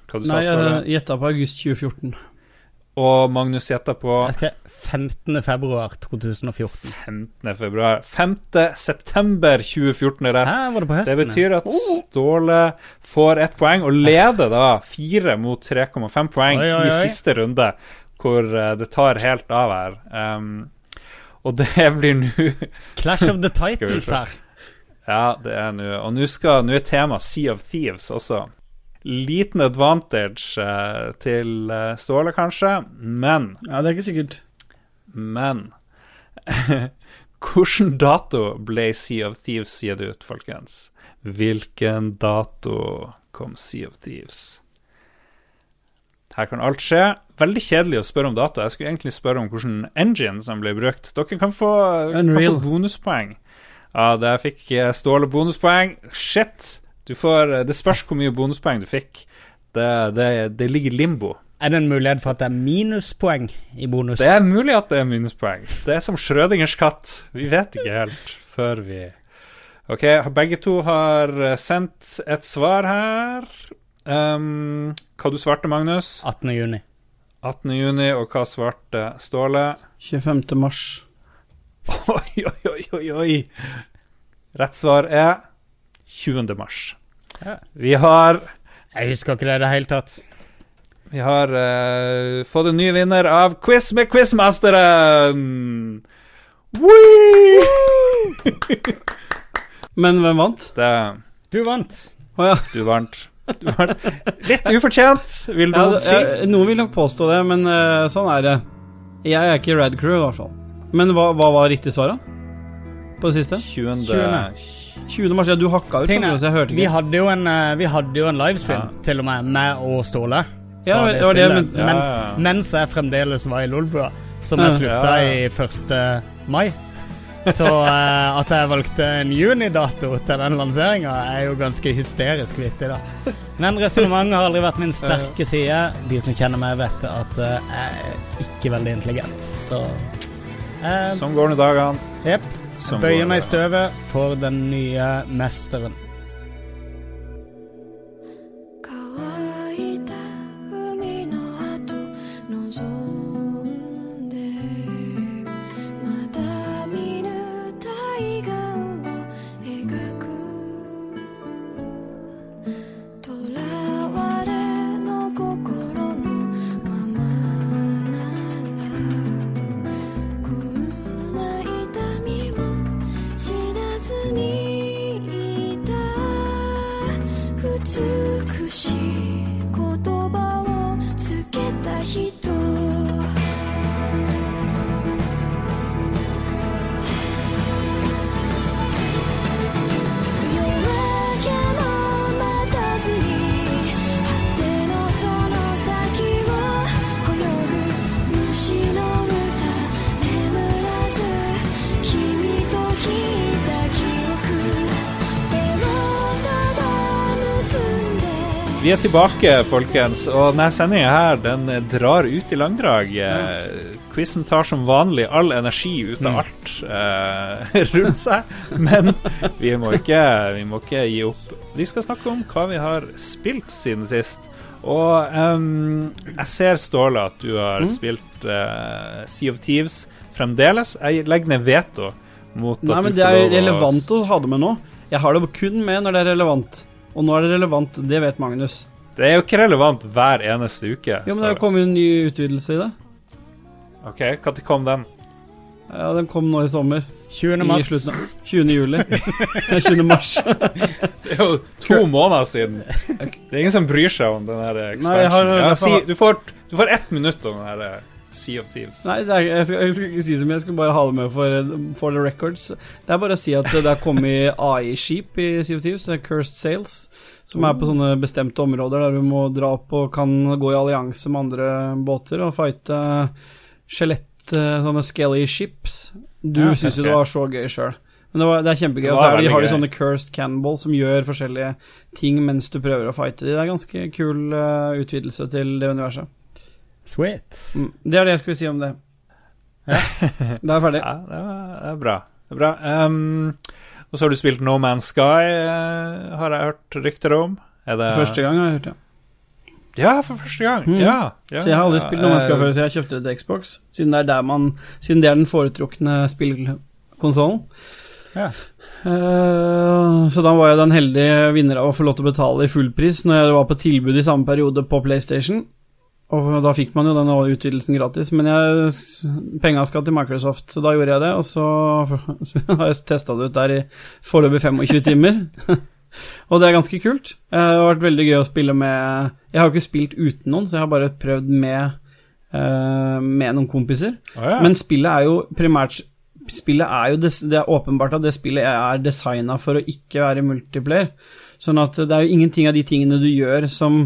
Hva du sa, Nei, Ståle? jeg gjetta på august 2014. Og Magnus gjetta på Jeg skrev 15. februar 2014. 15. februar. 5. september 2014 er det. Var det på høsten. ja. betyr at Ståle får ett poeng, og leder da fire mot 3,5 poeng Oi, oi, i siste runde, hvor eh, det tar helt av her. Um, og det blir nå Clash of the Titans her. Ja, det er nå Og Nå er tema Sea of Thieves også. Liten advantage eh, til eh, Ståle, kanskje, men Ja, det er ikke sikkert. Men Hvilken dato ble Sea of Thieves gitt ut, folkens? Hvilken dato kom Sea of Thieves? Her kan alt skje. Veldig kjedelig å spørre om dato. Jeg skulle egentlig spørre om hvilken engine som ble brukt. Dere kan få, kan få bonuspoeng. Ja, der fikk eh, Ståle bonuspoeng. Shit! Du får, eh, det spørs hvor mye bonuspoeng du fikk. Det, det, det ligger i limbo. Er det en mulighet for at det er minuspoeng i bonus? Det er mulig at det er minuspoeng. Det er som Schrødingers katt. Vi vet ikke helt før vi Ok, begge to har eh, sendt et svar her. Um, hva du svarte, Magnus? 18. juni. 18. juni, og hva svarte Ståle? 25. mars. Oi, oi, oi, oi. Rett svar er 20. mars. Ja. Vi har Jeg husker ikke det i det hele tatt. Vi har uh, fått en ny vinner av Quiz med Quizmasteren! Men hvem vant? Det, Du vant. Å ja. du vant. Du vant. Litt ufortjent, vil ja noen det, si. jeg, noen vil nok påstå det, men uh, sånn er det. Jeg er ikke Rad Crew, i hvert fall. Men hva, hva var riktig svar, da? På det siste? 20. 20. mars. Ja, du hakka ut, så jeg hørte vi hadde jo en, eh, vi hadde jo en livestream, Ja. til og med, med og Ståle. Ja, det det var det, men- Ja, mens, mens jeg fremdeles var i Lolbua, som jeg slutta Ja, ja. i 1. mai. Så uh, at jeg valgte en junidato til den lanseringa, er jo ganske hysterisk vittig, da. Men resonnementet har aldri vært min sterke side. De som kjenner meg, vet at eh, jeg er ikke veldig intelligent, så uh, Sånn går nå dagene. Jepp. Som Bøyer meg i støvet for den nye mesteren. Vi er tilbake, folkens, og denne sendinga her, den drar ut i langdrag. Eh, Quizen tar som vanlig all energi ut av alt eh, rundt seg, men vi må, ikke, vi må ikke gi opp. Vi skal snakke om hva vi har spilt siden sist. Og um, jeg ser, Ståle, at du har spilt uh, Sea of Thieves fremdeles. Jeg legger ned veto mot Nei, at men du det får er lov å relevant å ha det med nå. Jeg har det kun med når det er relevant. Og nå er det relevant, det vet Magnus. Det er jo ikke relevant hver eneste uke. Jo, men det har kommet en ny utvidelse i det. Ok, Når kom den? Ja, den kom nå i sommer. 20. I mars. slutten 20. juli. 20. mars. Det er jo to måneder siden. Det er ingen som bryr seg om den her Nei, har- Ja, si, du, får, du får ett minutt om den her Sea of Thieves. Nei, det er, jeg, skal, jeg skal ikke si så mye, jeg skal bare ha det med for, for the records. Det er bare å si at det er kommet AI-skip i Sea of Thieves, Cursed Sails, som er på sånne bestemte områder der du må dra opp og kan gå i allianse med andre båter og fighte skjelett, eh, sånne skelly ships. Du Ja, syns jo det var så gøy sjøl. Men det, var, det er kjempegøy. Det Og så er de, har de sånne cursed cannonball som gjør forskjellige ting mens du prøver å fighte de. Det er ganske kul uh, utvidelse til det universet. Sweet. Mm. Det er det jeg skulle si om det. Da er jeg ferdig. Ja, det er, bra. Det er bra. Um, og så har du spilt No Man's Sky, eh, har jeg hørt rykter om. Er det Første gang har jeg hørt det. Ja, for første gang. Mm. Ja, ja. Så jeg har aldri spilt noe Man's Sky før, så jeg kjøpte det til Xbox. Siden det er der man Siden det er den foretrukne spillkonsollen. Ja. Uh, så da var jeg den heldige vinner av å få lov til å betale i fullpris når jeg var på tilbud i samme periode på PlayStation. Og da fikk man jo den utvidelsen gratis, men jeg, penga skal til Microsoft, så da gjorde jeg det. Og så, har jeg testa det ut der i foreløpig 25 timer. og det er ganske kult. Eh, Det har vært veldig gøy å spille med Jeg har jo ikke spilt uten noen, så jeg har bare prøvd med, eh, med noen kompiser. Oh, ja. Men spillet er jo primært Spillet er jo Det er åpenbart at det spillet er designa for å ikke være multiplayer. Sånn at det er jo ingenting av de tingene du gjør som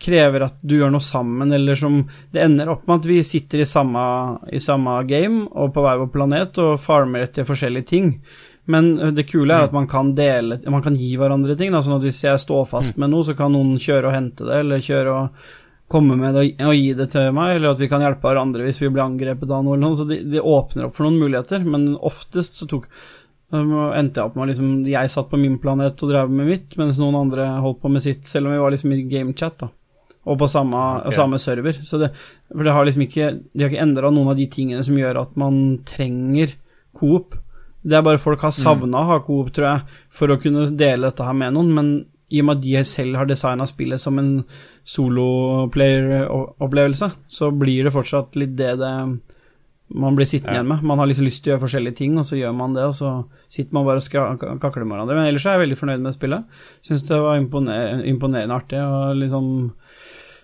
krever at du gjør noe sammen, eller som Det ender opp med at vi sitter i samme, i samme game og på hver vår planet og farmer etter forskjellige ting. Men det kule er at man kan dele Man kan gi hverandre ting. Da, sånn at hvis jeg står fast med noe, så kan noen kjøre og hente det, eller kjøre og komme med det og gi det til meg, eller at vi kan hjelpe hverandre hvis vi blir angrepet av noe eller noe. Så det, de åpner opp for noen muligheter, men oftest så tok endte jeg opp med liksom Jeg satt på min planet og drev med mitt, mens noen andre holdt på med sitt, selv om vi var liksom i gamechat, da. Og på samme, okay. samme server. Så det, for det har liksom ikke De har ikke endra noen av de tingene som gjør at man trenger coop. Det er bare folk har savna å ha coop, tror jeg, for å kunne dele dette her med noen, men i og med at de selv har designa spillet som en soloplayer-opplevelse, så blir det fortsatt litt det det man blir sittende Ja. igjen med. Man har liksom lyst til å gjøre forskjellige ting, og så gjør man det, og så sitter man bare og kakler med hverandre. Men ellers er jeg veldig fornøyd med spillet. Syns det var imponer imponerende artig å liksom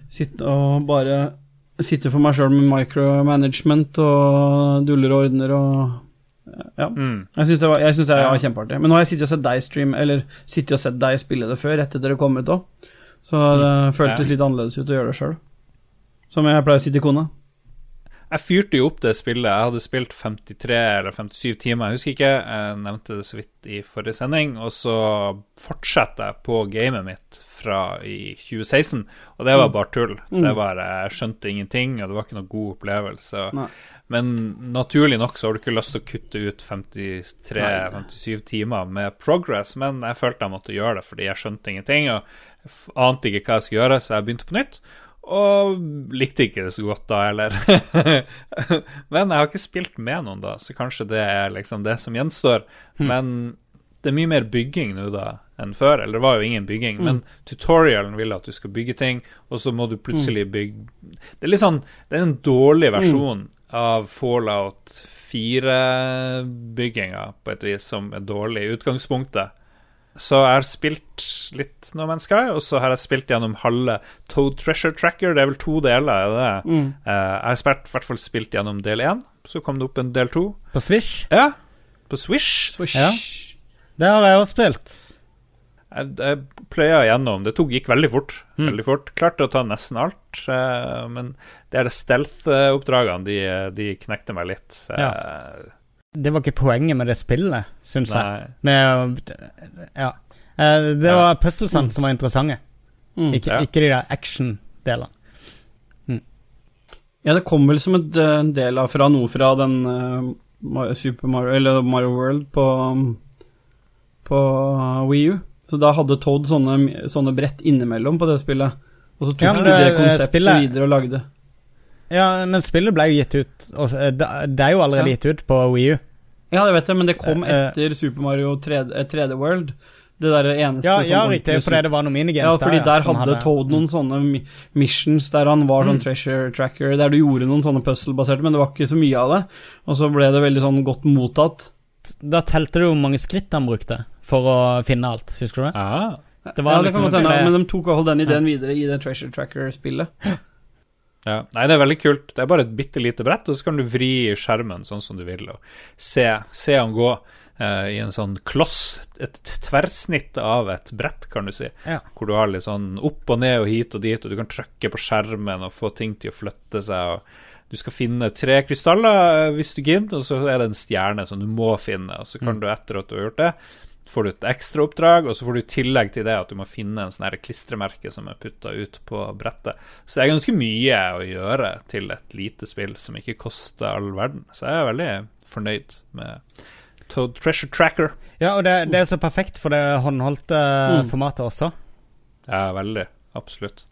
sitte og bare sitte for meg sjøl med micromanagement og duller og ordner og Ja. Mm. Jeg syns det, var- jeg synes det var kjempeartig. Men nå har jeg sittet og sett deg stream, eller sittet og sett deg spille det før, etter dere kom ut òg. Så det føltes Ja. litt annerledes ut å gjøre det sjøl. Som jeg pleier å si til kona. Jeg fyrte jo opp det spillet. Jeg hadde spilt 53 eller 57 timer, jeg husker ikke. Jeg nevnte det så vidt i forrige sending. Og så fortsatte jeg på gamet mitt fra i 2016, og det var bare tull. Det var, Jeg skjønte ingenting, og det var ikke noen god opplevelse. Nei. Men naturlig nok så har du ikke lyst til å kutte ut 53-57 timer med progress, men jeg følte jeg måtte gjøre det fordi jeg skjønte ingenting og ante ikke hva jeg skulle gjøre, så jeg begynte på nytt. Og likte ikke det så godt da heller. Men jeg har ikke spilt med noen da, så kanskje det er liksom det som gjenstår. Men det er mye mer bygging nå da enn før. Eller det var jo ingen bygging, men tutorialen vil at du skal bygge ting, og så må du plutselig bygge Det er litt sånn Det er en dårlig versjon av Fallout 4-bygginga, på et vis, som er dårlig i utgangspunktet. Så jeg har spilt litt No Man's Sky, og så har jeg spilt gjennom halve Toad Treasure Tracker. Det er vel to deler, er det det? Eh, jeg har spilt, i hvert fall spilt gjennom del én, så kom det opp en del to. På Swish. Ja, på Swish. Swish. Ja. Det har jeg også spilt. Jeg, jeg pløya gjennom. Det tok, gikk veldig fort. Veldig fort. Klarte å ta nesten alt, eh, men det er stealth-oppdragene, de, de knekte meg litt. Eh, Det var ikke poenget med det spillet, syns jeg. Med, ja. Det Det Ja. var puzzlesene som var interessante, Mm. ikke, Ja. ikke de der action-delene. Ja, det kom vel som et, eh, en del av fra noe fra den uh, Super Mario Eller Mario World på um, På Wii U. Så da hadde Toad sånne, sånne brett innimellom på det spillet. Og så tok Ja, de det, det- konseptet spillet- videre og lagde. Ja, men spillet ble jo gitt ut Det det er jo allerede Ja. gitt ut på Wii U. Ja, det vet jeg, men det kom Eh, eh. etter Super Mario 3D, eh, 3D World. Det der eneste Ja, ja riktig, fordi det var noen minigames Ja, fordi der som hadde Toad noen sånne missions der han var sånn Mm. treasure tracker, der du gjorde noen sånne puzzle-baserte, men det var ikke så mye av det. Og så ble det veldig sånn godt mottatt. Da telte du hvor mange skritt han brukte for å finne alt, husker du det? Ja, Det var ja, det liksom kan godt hende, men de tok den ideen videre i det treasure tracker-spillet. Ja. Nei, det er veldig kult. Det er bare et bitte lite brett, og så kan du vri skjermen sånn som du vil, og se, se han gå eh, i en sånn kloss, et tverrsnitt av et brett, kan du si, Ja. hvor du har litt sånn opp og ned og hit og dit, og du kan trykke på skjermen og få ting til å flytte seg, og du skal finne tre krystaller eh, hvis du gidder, og så er det en stjerne som du må finne, og så kan du etter at du har gjort det, får du et ekstraoppdrag, og så får du i tillegg til det at du må finne en sånn klistremerke som er putta ut på brettet. Så det er ganske mye å gjøre til et lite spill som ikke koster all verden. Så jeg er veldig fornøyd med Toad Treasure Tracker. Ja, og det, det er så perfekt for det håndholdte Mm. formatet også. Ja, veldig. Absolutt.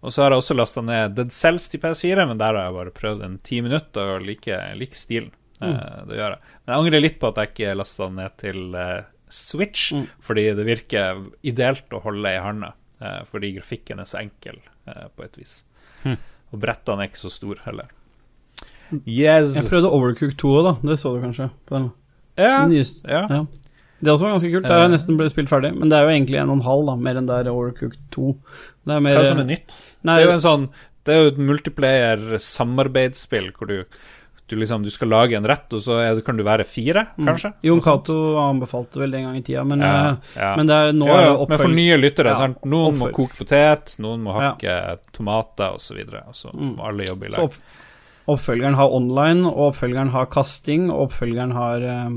Og så har jeg også lasta ned Dead Cells til PS4, men der har jeg bare prøvd en ti minutter og liker like stilen. Mm. det gjør jeg. Men jeg angrer litt på at jeg ikke lasta ned til eh, Switch, Mm. fordi det virker ideelt å holde i handa. eh, fordi grafikken er så enkel, eh, på et vis. Mm. Og brettene er ikke så store heller. Yes. Jeg prøvde Overcook 2 òg, da. Det så du kanskje? På den. Ja. ja. Ja. Det også var ganske kult. Det er jeg nesten ble spilt ferdig, men det er jo egentlig en og en halv, da, mer enn det er Overcook 2. Det er mer Hva som er nytt? Nei, det er jo en sånn Det er jo et multiplayer-samarbeidsspill hvor du, du liksom Du skal lage en rett, og så er det, kan du være fire, kanskje? Mm. Jon. Cato anbefalte vel det en gang i tida, men, Ja, eh, ja. men det er nå ja, det men for nye lyttere, sant? noen må koke potet, noen må hakke tomater osv., og så videre, og så Mm. må alle jobbe i lag. opp, oppfølgeren har online, og oppfølgeren har kasting, og oppfølgeren har eh,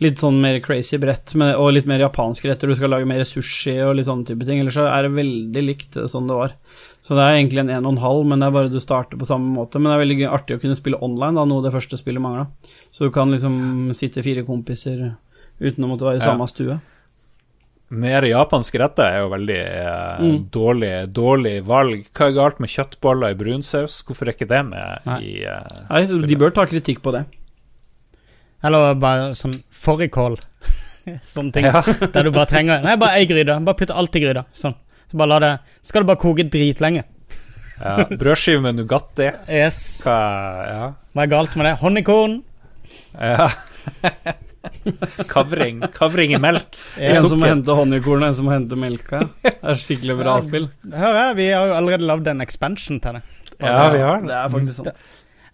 litt sånn mer crazy brett, med, og litt mer japanske retter. Du skal lage mer sushi og litt sånne type ting. Ellers så er det veldig likt eh, sånn det var. Så det er egentlig en en og en halv, men det er bare du starter på samme måte. Men det er veldig artig å kunne spille online, da, noe det første spillet mangla. Så du kan liksom sitte fire kompiser uten å måtte være i Ja. samme stue. Mer japanske retter er jo veldig eh, Mm. dårlig, dårlig valg. Hva er galt med kjøttboller i brunsaus? Hvorfor er ikke det med Nei. i eh, Nei, så de bør ta kritikk på det. Eller bare sånn fårikål. Sånne ting. Ja. Der du bare trenger Nei, bare ei gryte. Bare putt alt i gryta. Sånn. Så bare la det Skal det bare koke dritlenge. ja. Brødskive med Nugatti. Yes. Hva Ja. Hva er galt med det? Honningkorn. ja. kavring. Kavring i melk. En som må hente honningkornet, en som må hente melka. Det er skikkelig bra spill. Hør her, vi har jo allerede lagd en expansion til det. Ja, vi har Det det. er faktisk sant.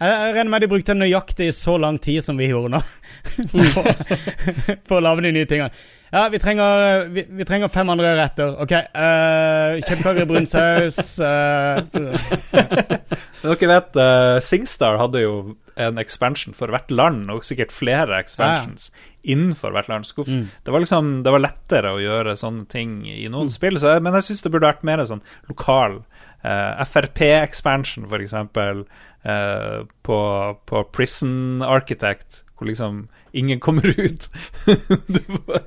Jeg jeg regner med de brukte nøyaktig så lang tid som vi gjorde nå. for, for å lage de nye tingene. Ja, vi trenger, vi, vi trenger fem andre retter. Ok. Uh, Kjøttkaker i brun saus. uh. Dere vet, uh, Singstar hadde jo en expansion for hvert land, og sikkert flere expansions innenfor hvert land. Mm. Det var liksom Det var lettere å gjøre sånne ting i noen spill, så jeg, men jeg syns det burde vært mer sånn lokal. uh, FRP-expansion, eksempel, eh, på, på Prison Architect, hvor liksom ingen kommer ut. det bare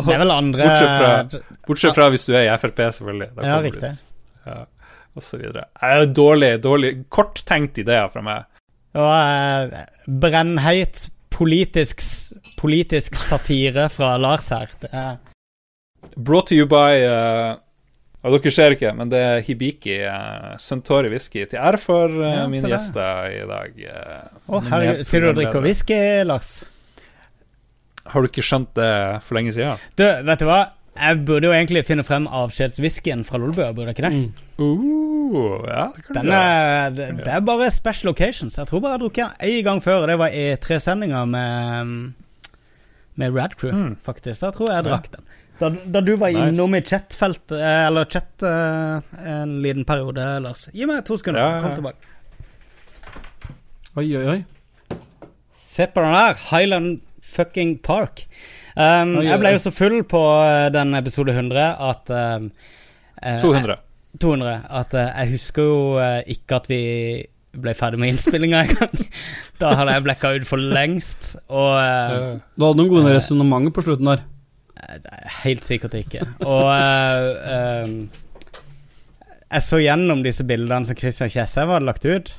Det er vel andre Bortsett fra- Bortsett fra hvis du er i Frp, selvfølgelig. Da Ja, riktig. ut. Ja, og så videre. Eh, Dårlig, dårlig Korttenkt ideer fra meg. Og eh, brennheit politisk, politisk satire fra Lars her. Det er Brought to you by uh, og Dere ser ikke, men det er Hibiki, uh, Suntory whisky, til ære for uh, Ja, se mine gjester i dag. Å, mine herregud. Sier du å drikke medprogramledere. whisky, Lars? Har du ikke skjønt det for lenge siden? Du, vet du hva? Jeg burde jo egentlig finne frem avskjedswhiskyen fra Lolbø, burde jeg ikke det? Mm. Uh, ja, det Den er, det, det er bare special occasions. Jeg tror bare jeg har drukket den én gang før, og det var i tre sendinger med Med Radcrew, Mm. faktisk. Da tror jeg jeg Ja. drakk den. Da, da du var Nice. innom i chatfelt eh, eller chat eh, en liten periode, Lars. Gi meg to sekunder, Ja, ja, kom tilbake. Oi, oi, oi. Se på den der! Highland fucking Park. Um, Oi, oi, jeg ble jo så full på eh, den episode 100 at um, eh, 200. 200. At jeg husker jo ikke at vi ble ferdig med innspillinga engang. da hadde jeg blekka ut for lengst. Og uh, Du hadde noen gode resonnementer på slutten der. Helt sikkert ikke. Og uh, um, jeg så gjennom disse bildene som Christian Kjessheim hadde lagt ut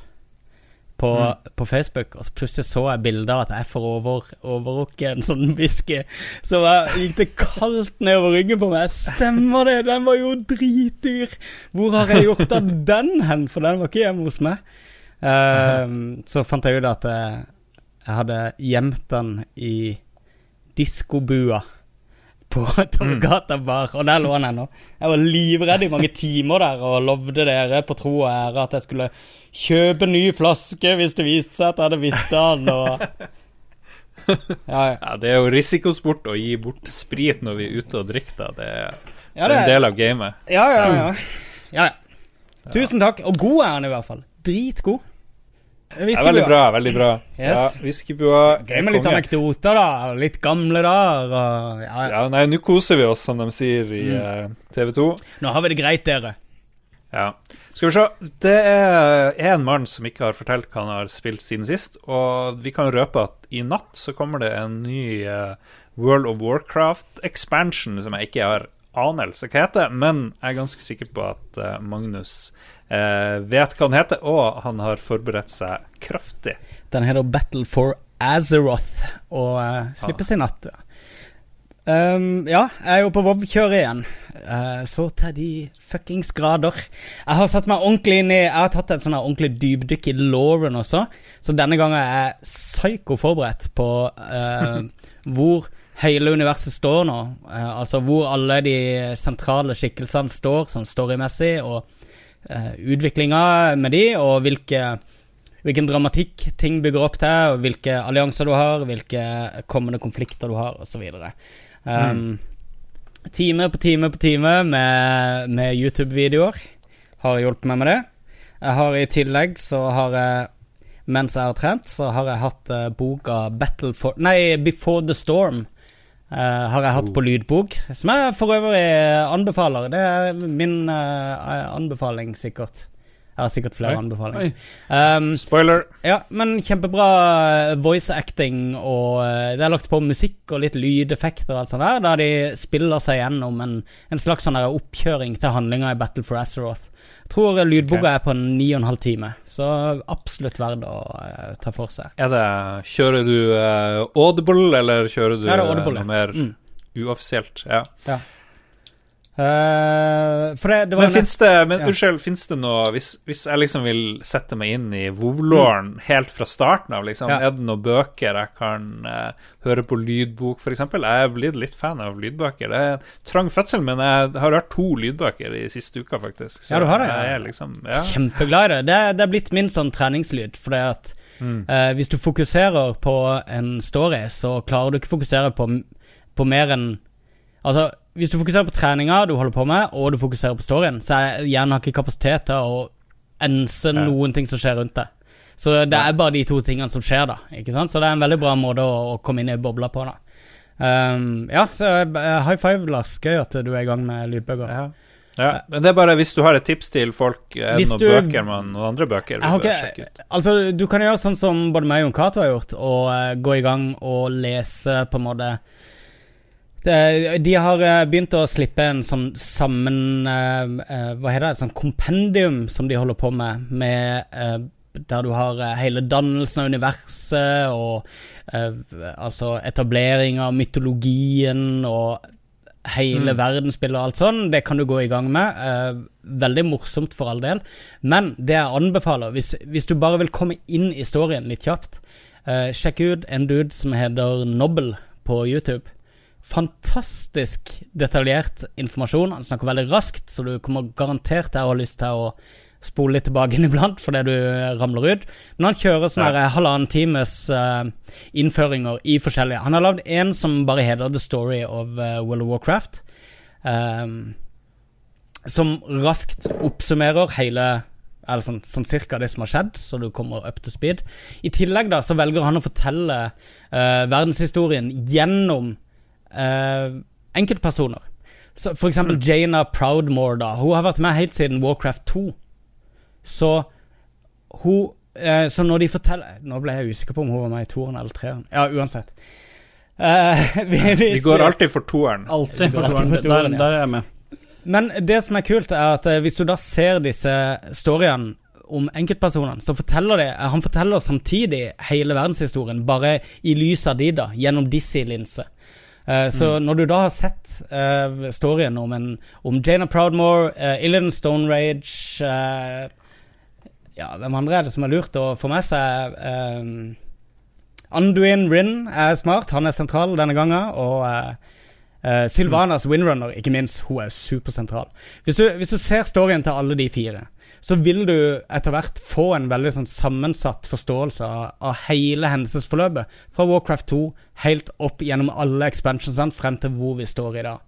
på, på Facebook, og så plutselig så jeg bilder at jeg får over, overrukket en sånn whisky. Så jeg, gikk det kaldt nedover ryggen på meg. Stemmer det, den var jo dritdyr! Hvor har jeg gjort av den hen? For den var ikke hjemme hos meg. Eh, så fant jeg ut at jeg, jeg hadde gjemt den i diskobua på Torgata bar, og der lå han ennå. Jeg var livredd i mange timer der og lovde dere på tro og ære at jeg skulle kjøpe ny flaske hvis det viste seg at jeg hadde visst den, og Ja, ja. Ja, det er jo risikosport å gi bort sprit når vi er ute og drikker, da. Det er, Ja, det er en del av gamet. ja, ja, ja. ja, ja. Tusen takk. Og god er han i hvert fall. Dritgod. Det er veldig bra. veldig bra Yes. Ja, Viskebua Gøy med litt konge. anekdoter, da. Litt gamle dager. Og, ja, ja. Ja, nei, nå koser vi oss, som de sier i eh, TV 2. Nå har vi det greit, dere. Ja. Skal vi se. Det er en mann som ikke har fortalt hva han har spilt siden sist, og vi kan røpe at i natt så kommer det en ny eh, World of Warcraft expansion som jeg ikke har anelse hva heter, men jeg er ganske sikker på at eh, Magnus eh, vet hva den heter, og han har forberedt seg kraftig. Den heter Battle for Azeroth og eh, slippes i natt. Ja. Um, ja, jeg er jo på Vov-kjøret igjen. Uh, så til de fuckings grader. Jeg har satt meg ordentlig inn i Jeg har tatt et sånn ordentlig dypdykk i Lauren også. Så denne gangen er jeg psyko forberedt på uh, hvor hele universet står nå. Eh, altså hvor alle de sentrale skikkelsene står, sånn storymessig, og uh, utviklinga med de, og hvilke hvilken dramatikk ting bygger opp til, og hvilke allianser du har, hvilke kommende konflikter du har, osv. Um, Time på time på time med, med YouTube-videoer har hjulpet meg med det. Jeg har i tillegg så har jeg mens jeg har trent, så har jeg hatt eh, boka Battle for Nei, Before the Storm. Eh, har jeg hatt på lydbok, som jeg for øvrig anbefaler. Det er min uh, anbefaling, sikkert. Jeg har sikkert flere Oi. anbefalinger. Um, Spoiler. ja, men kjempebra eh, voice acting, og eh, det er lagt på musikk og litt lydeffekter og alt sånt der, der de spiller seg gjennom en, en slags sånn oppkjøring til handlinga i Battle for Azeroth. Jeg tror lydboka okay. er på ni og en halv time, så absolutt verdt å uh, ta for seg. Er det Kjører du uh, Audible, eller kjører du Ja, Audible, noe ja. mer Mm. uoffisielt? Ja. Eh, for det, det var Men fins det, men, ja. unnskyld, finnes det noe hvis, hvis jeg liksom vil sette meg inn i Vovlåren mm. helt fra starten av, liksom. Ja. er det noen bøker jeg kan uh, høre på lydbok, f.eks.? Jeg er blitt litt fan av lydbøker. Det er trang fødsel, men jeg har hørt to lydbøker i siste uka, faktisk. Ja, du har det. Jeg er liksom, ja. Kjempeglad i det. det. er- Det er blitt min sånn treningslyd. fordi at Mm. uh, hvis du fokuserer på en story, så klarer du ikke fokusere på, på mer enn Altså, hvis du fokuserer på treninga du holder på med, og du fokuserer på storyen, så er hjernen har ikke kapasitet til å ense Ja. noen ting som skjer rundt deg. Så det er bare de to tingene som skjer, da. Ikke sant? Så det er en veldig bra måte å, å komme inn i bobla på, da. Um, ja, så eh, high five, Lars. Gøy at du er i gang med lydbøker. Ja. ja. Men det er bare hvis du har et tips til folk, er det Hvis noen du- bøker man, noen andre bøker du bør sjekke ut? Altså, du kan gjøre sånn som både meg og Jon Cato har gjort, og uh, gå i gang og lese på en måte det, De har eh, begynt å slippe en sånn sammen eh, eh, Hva heter det? Sånn kompendium som de holder på med, med der du har hele dannelsen av universet og altså etablering av mytologien og hele Mm. verdensbildet og alt sånn. Det kan du gå i gang med. Eh, veldig morsomt for all del. Men det jeg anbefaler, hvis, hvis du bare vil komme inn i storyen litt kjapt, eh, sjekk ut en dude som heter Nobel på YouTube. Fantastisk detaljert informasjon. Han snakker veldig raskt, så du kommer garantert til å ha lyst til å spole litt tilbake iblant fordi du ramler ut. Men han kjører sånne Ja. halvannen times uh, innføringer i forskjellige Han har lagd en som bare heter The Story of uh, World of Warcraft. Um, som raskt oppsummerer hele eller sånn, sånn cirka det som har skjedd, så du kommer up to speed. I tillegg da, så velger han å fortelle uh, verdenshistorien gjennom eh, enkeltpersoner. Så for eksempel Jaina Proudmore, da. Hun har vært med helt siden Warcraft 2. Så hun eh, Så når de forteller Nå ble jeg usikker på om hun var med i toeren eller treeren. Ja, uansett. Uh, vi, Vi går alltid for toeren. Alltid. For toeren. for toeren. toeren, Der, der er jeg med. Men det som er kult, er at eh, hvis du da ser disse storyene om enkeltpersonene, så forteller de Han forteller samtidig hele verdenshistorien, bare i lys av de, da, gjennom Dizzie-linse. Eh, så når du da har sett uh, storyen om, en, om Jaina Proudmore, uh, Illidan Stone Rage Ja, hvem andre er det som har lurt å få med seg? Uh, Anduin Rin er smart, han er sentral denne gangen, og Sylvanas Windrunner, ikke minst, hun er supersentral. Hvis du, hvis du ser storyen til alle de fire, så vil du etter hvert få en veldig sånn sammensatt forståelse av, av hele hendelsesforløpet. Fra Warcraft 2 helt opp gjennom alle expansionsene frem til hvor vi står i dag.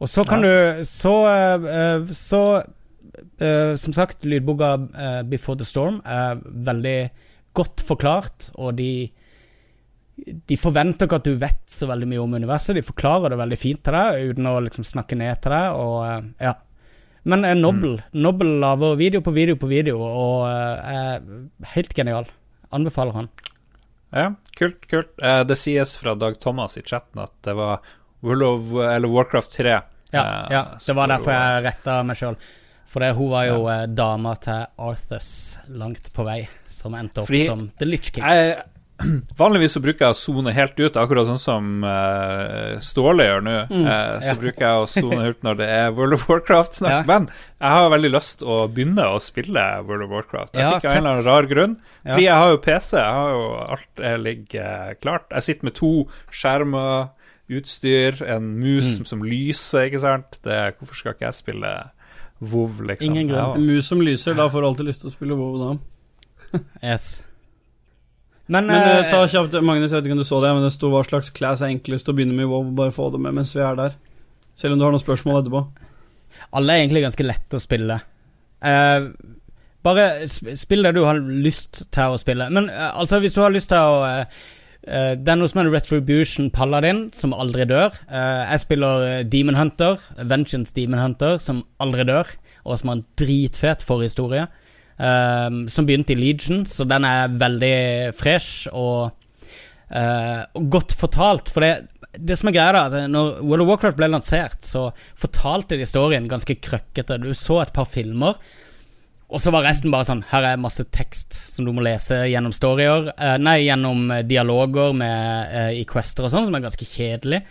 Og så kan du Så, eh, så uh, Som sagt, lydboka uh, Before the Storm er veldig godt forklart, og de de forventer ikke at du vet så veldig mye om universet. De forklarer det veldig fint til deg, uten å liksom snakke ned til deg. Og, ja. Men eh, Nobel Nobel lager video på video på video, og eh, er helt genial. Anbefaler han. Ja, kult, kult. Eh, det sies fra Dag Thomas i chatten at det var World of, eller Warcraft 3. Ja, ja det var derfor jeg retta meg sjøl. For det, hun var jo ja. dama til Arthurs langt på vei, som endte opp Fordi- som The Litch King. Jeg, vanligvis så bruker jeg å sone helt ut, akkurat sånn som uh, Ståle gjør nå. Mm, uh, så ja. bruker jeg å sone ut når det er World of Warcraft-snakk. Ja. Men jeg har veldig lyst å begynne å spille World of Warcraft. Jeg Ja, fikk av en eller annen rar grunn. Fordi jeg har jo PC, jeg har jo alt ligger klart. Jeg sitter med to skjermer, utstyr, en mus Mm. som lyser, ikke sant. Det, hvorfor skal ikke jeg spille WoW, liksom? Ingen grunn. En mus som lyser, da får du alltid lyst til å spille WoW da. Yes. Men, Men eh, eh, ta kjapt, Magnus, jeg vet ikke om du så det, men det sto hva slags class er enklest å begynne med i WoW. Bare få det med mens vi er der. Selv om du har noen spørsmål etterpå. Alle er egentlig ganske lette å spille. Eh, bare spill det du har lyst til å spille. Men eh, altså, hvis du har lyst til å Det er noe som heter Retribution Paladin, som aldri dør. Eh, jeg spiller Demon Hunter, Vengeance Demon Hunter, som aldri dør, og som har en dritfet forhistorie. Eh, som begynte i Legion, så den er veldig fresh og, uh, godt fortalt. For det, det som er greia, da, når World of Warcraft ble lansert, så fortalte de historien ganske krøkkete. Du så et par filmer, og så var resten bare sånn Her er masse tekst som du må lese gjennom storyer. uh, nei, gjennom eh, dialoger med, uh, i quester og sånn, som er ganske kjedelig.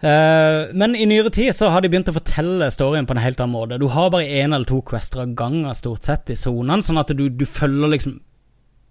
Eh, men i nyere tid så har de begynt å fortelle storyen på en helt annen måte. Du har bare én eller to quester av gangen stort sett i sonene, sånn at du, du følger liksom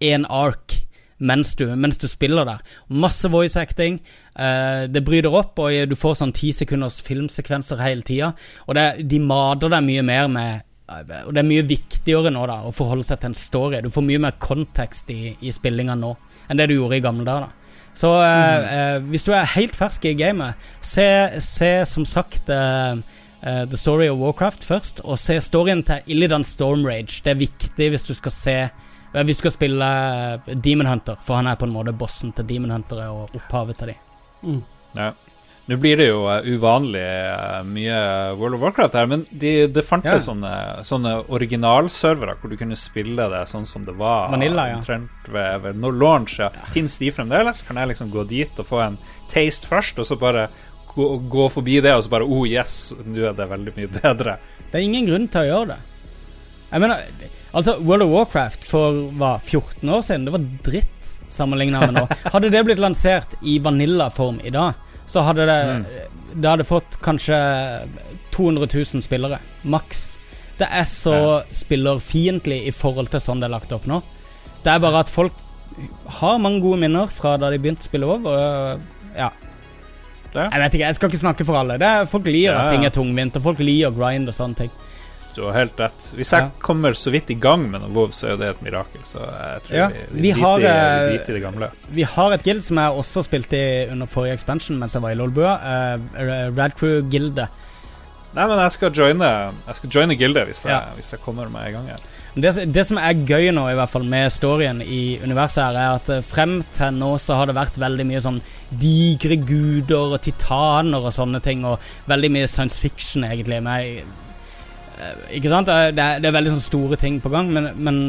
én ark mens du, mens du spiller der. Masse voice acting. eh, det bryter opp, og du får sånn ti sekunders filmsekvenser hele tida. Og det, de mater deg mye mer med eh, Og det er mye viktigere nå da å forholde seg til en story. Du får mye mer kontekst i, i spillinga nå enn det du gjorde i gamle dager. da så mm. eh, hvis du er helt fersk i gamet, se, se som sagt eh, eh, The Story of Warcraft først, og se storyen til Illidan Stormrage. Det er viktig hvis du skal se eh, Hvis du skal spille eh, Demon Hunter, for han er på en måte bossen til Demon Huntere og opphavet til dem. Mm. Ja. Nå blir det jo eh, uvanlig eh, mye World of Warcraft her, men de, det fantes yeah. sånne, sånne originalservere hvor du kunne spille det sånn som det var Vanilla, ja. omtrent ved, ved no launch. Ja. Fins de fremdeles? Kan jeg liksom gå dit og få en taste først, og så bare gå, gå forbi det, og så bare Oh, yes, nå er det veldig mye bedre. Det er ingen grunn til å gjøre det. Jeg mener, altså World of Warcraft for hva, 14 år siden, det var dritt sammenligna med nå. Hadde det blitt lansert i vanillaform i dag, så hadde det Det hadde fått kanskje 200 000 spillere. Maks. Det er så spillerfiendtlig i forhold til sånn det er lagt opp nå. Det er bare at folk har mange gode minner fra da de begynte å spille WoW. Ja. Ja. Jeg vet ikke, jeg skal ikke snakke for alle. Det folk liker Ja, at ting er tungvint, og folk liker grind og sånne ting. Du har helt rett. Hvis jeg Ja. kommer så vidt i gang med noe WoW, så er jo det et mirakel. Så jeg tror Ja, vi, vi vi, har, i, eh, i det gamle. Vi har et guild som jeg også spilte i under forrige expansion mens jeg var i Lolbua. Uh, Radcrew-gildet. Nei, men jeg skal joine Jeg skal joine gildet hvis jeg, Ja. hvis jeg kommer meg i gang igjen. Det, det som er gøy nå, i hvert fall med storyen i universet, her er at eh, frem til nå så har det vært veldig mye sånn digre guder og titaner og sånne ting, og veldig mye science fiction, egentlig. Med, eh, ikke sant? Det er, det er veldig sånn store ting på gang, men, men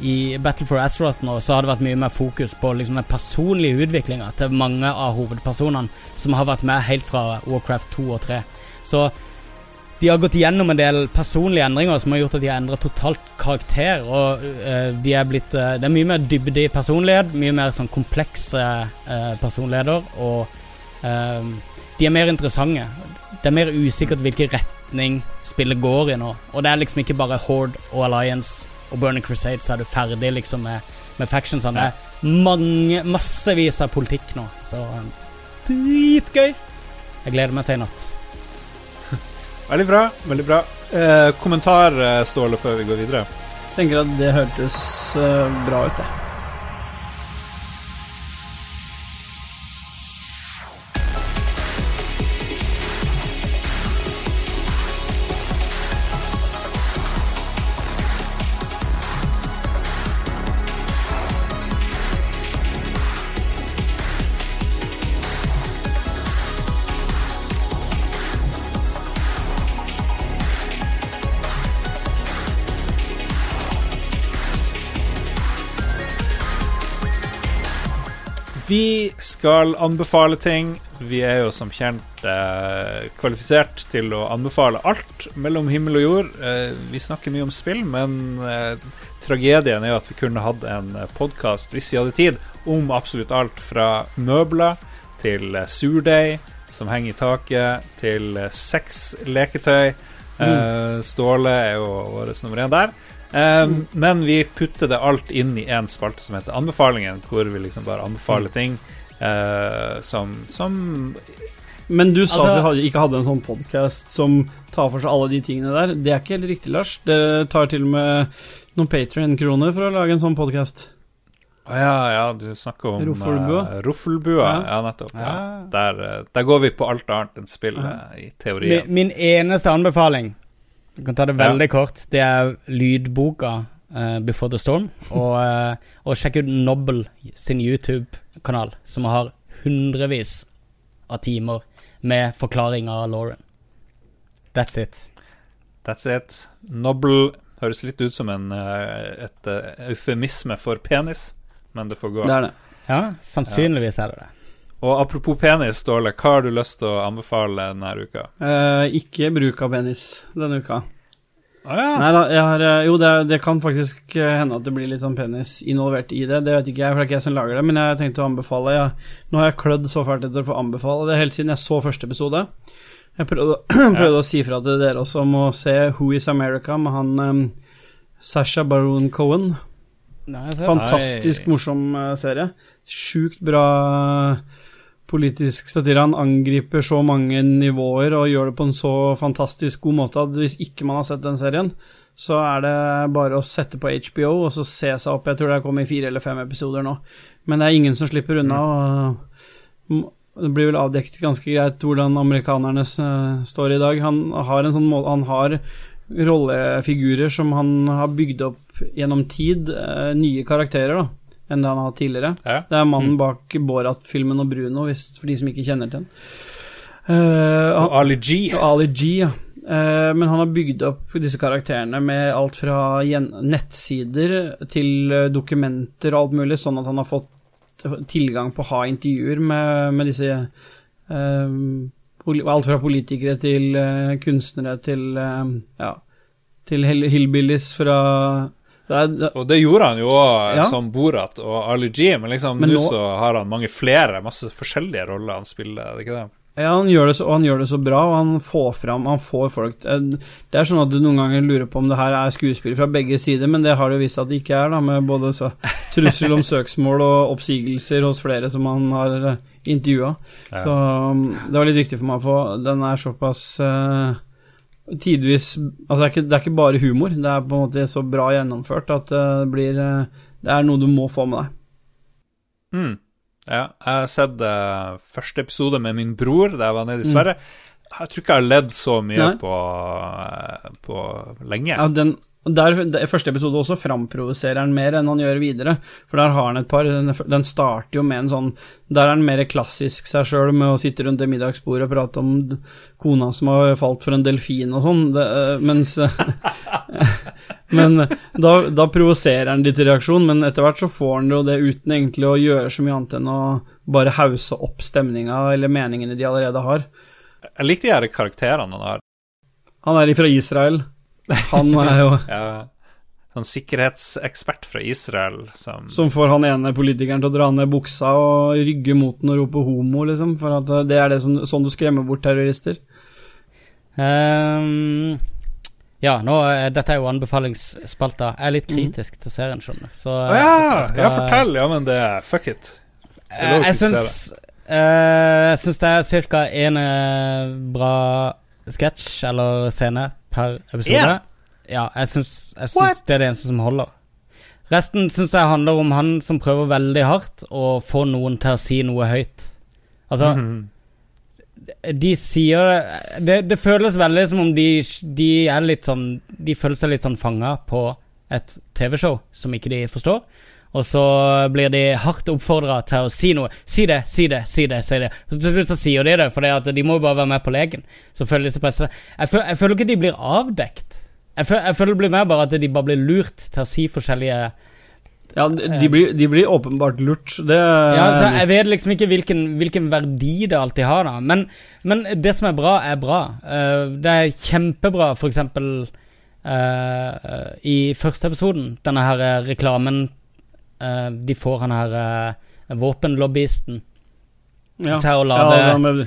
i Battle for Azeroth nå så har det vært mye mer fokus på liksom den personlige utviklinga til mange av hovedpersonene som har vært med helt fra Warcraft 2 og 3. Så de har gått gjennom en del personlige endringer som har gjort at de har endret totalt karakter. Og uh, de er blitt uh, Det er mye mer dybde i personlighet, mye mer sånn komplekse uh, personligheter. Og eh, de er mer interessante. Det er mer usikkert hvilken retning spillet går i nå. Og det er liksom ikke bare Horde og Alliance og Burning Crusade, så er du ferdig liksom med, med factionsene. Det er mange, massevis av politikk nå, så eh, dritgøy. Jeg gleder meg til i natt. Veldig bra. veldig bra eh, Kommentar, eh, Ståle, før vi går videre. Jeg Tenker at det hørtes eh, bra ut, det. Skal anbefale ting. Vi er jo som kjent eh, kvalifisert til å anbefale alt mellom himmel og jord. Eh, vi snakker mye om spill, men eh, tragedien er jo at vi kunne hatt en podkast hvis vi hadde tid, om absolutt alt fra møbler til eh, surdeig som henger i taket, til eh, sexleketøy. Eh, Ståle er jo vår nummer én der. Eh, Men vi putter det alt inn i én spalte som heter Anbefalingen, hvor vi liksom bare anbefaler ting eh, som, som Men du sa Altså- at vi ikke hadde en sånn podkast som tar for seg alle de tingene der. Det er ikke helt riktig, Lars. Det tar til og med noen Patrion-kroner for å lage en sånn podkast. Å ja, ja, du snakker om Ruffelbua. Uh, Ruffelbua, Ja. Ja, nettopp. Ja. Ja. Der, eh, der går vi på alt annet enn spill, i Min, teorien. min eneste anbefaling, du kan ta det Ja. veldig kort, det er lydboka eh, Before the Storm. Og, uh, og sjekk ut Nobble sin YouTube-kanal, som har hundrevis av timer med forklaringer av Lauren. That's it. That's it. Nobble høres litt ut som en eh, et eufemisme for penis, men det får gå. Det er det. Ja, sannsynligvis er det det. Og apropos penis, Ståle, hva har du lyst til å anbefale denne uka? Uh, ikke bruk av penis denne uka. Å ja. Nei da, jeg har eh, Jo, det, det kan faktisk eh, hende at det blir litt sånn penis involvert i det. Det vet ikke jeg, for det er ikke jeg som lager det, men jeg tenkte å anbefale ja. Nå har jeg klødd så fælt etter å få anbefale det helt siden jeg så første episode. Jeg prøvde, prøvde å si fra til dere også om å se Who Is America med han um, Sasha Baron Cohen. Nei. Fantastisk Nei. morsom eh, serie. Sjukt bra politisk satire. Han angriper så mange nivåer og gjør det på en så fantastisk god måte at hvis ikke man har sett den serien, så er det bare å sette på HBO og så se seg opp. Jeg tror det kommer fire eller fem episoder nå. Men det er ingen som slipper unna. Og, det blir vel avdekket ganske greit hvordan amerikanerne står i dag. Han har en sånn mål, Han har rollefigurer som han har bygd opp gjennom tid, eh, nye karakterer, da, enn det han har hatt tidligere. Ja. Det er mannen bak Borat-filmen og Bruno, hvis, for de som ikke kjenner til den. Uh, han- Ali G. Ali G, ja. Uh, men han har bygd opp disse karakterene med alt fra nettsider til eh, dokumenter og alt mulig, sånn at han har fått tilgang på å ha intervjuer med, med disse uh, Alt fra politikere til kunstnere til ja, til hillbillies fra det er, det, Og det gjorde han jo òg Ja. som Borat og Ali G, men liksom nå så har han mange flere, masse forskjellige roller han spiller, er det ikke det? Ja, han gjør det så, og han gjør det så bra, og han får fram Han får folk eh, Det er sånn at du noen ganger lurer på om det her er skuespill fra begge sider, men det har det vist at det ikke er, da, med både så, trussel om søksmål og oppsigelser hos flere som han har intervjua. Ja. Så um, det var litt viktig for meg å få Den er såpass eh, tidvis Altså, det er, ikke, det er ikke bare humor, det er på en måte så bra gjennomført at det blir eh, Det er noe du må få med deg. Mm. Ja, jeg har sett uh, første episode med min bror da jeg var nede i Sverige. Jeg tror ikke jeg har ledd så mye Mm. På, eh, på lenge. Ja, den, der, der, Første episode også framprovoserer han mer enn han gjør videre. For der har han et par Den, den starter jo med en sånn Der er han mer klassisk seg sjøl, med å sitte rundt det middagsbordet og prate om kona som har falt for en delfin og sånn, eh, mens Men da, da provoserer han litt til reaksjon, men etter hvert så får han jo det uten egentlig å gjøre så mye annet enn å bare hause opp stemninga eller meningene de allerede har. Jeg likte de her karakterene han har. Han er ifra Israel. Han er jo Ja, sånn sikkerhetsekspert fra Israel som Som får han ene politikeren til å dra ned buksa og rygge mot den og rope homo, liksom. For at eh, det er det som, sånn du skremmer bort terrorister. Um, ja, nå, eh, dette er jo anbefalingsspalta. Jeg er litt kritisk til serien, skjønner du. Så eh, ja, skal- ja, fortell! Ja, men det er fuck it. Eh, Jeg syns eh, Jeg syns det er ca. én bra sketsj eller scene per episode. Yeah. Ja, jeg syns, jeg syns det er det eneste som holder. Resten syns jeg handler om han som prøver veldig hardt å få noen til å si noe høyt. Altså, Mhm. de sier det, det føles veldig som om de, de er litt sånn De føler seg litt sånn fanga på et TV-show som ikke de forstår. Og så blir de hardt oppfordra til å si noe. Si det, si det, si det. si det Så til slutt så sier de det, for de må jo bare være med på leken. Så føler de seg presset. Jeg, føl, jeg føler ikke de blir avdekt. Jeg føler, jeg føler det blir mer bare at de bare blir lurt til å si forskjellige Ja, de, de, blir, de blir åpenbart lurt. Det Ja, altså, jeg vet liksom ikke hvilken, hvilken verdi det alltid har, da. Men, men det som er bra, er bra. Eh, det er kjempebra, for eksempel eh, i første episoden, denne her eh, reklamen eh, De får han her eh, våpenlobbyisten ja. til å Ja, lage da med,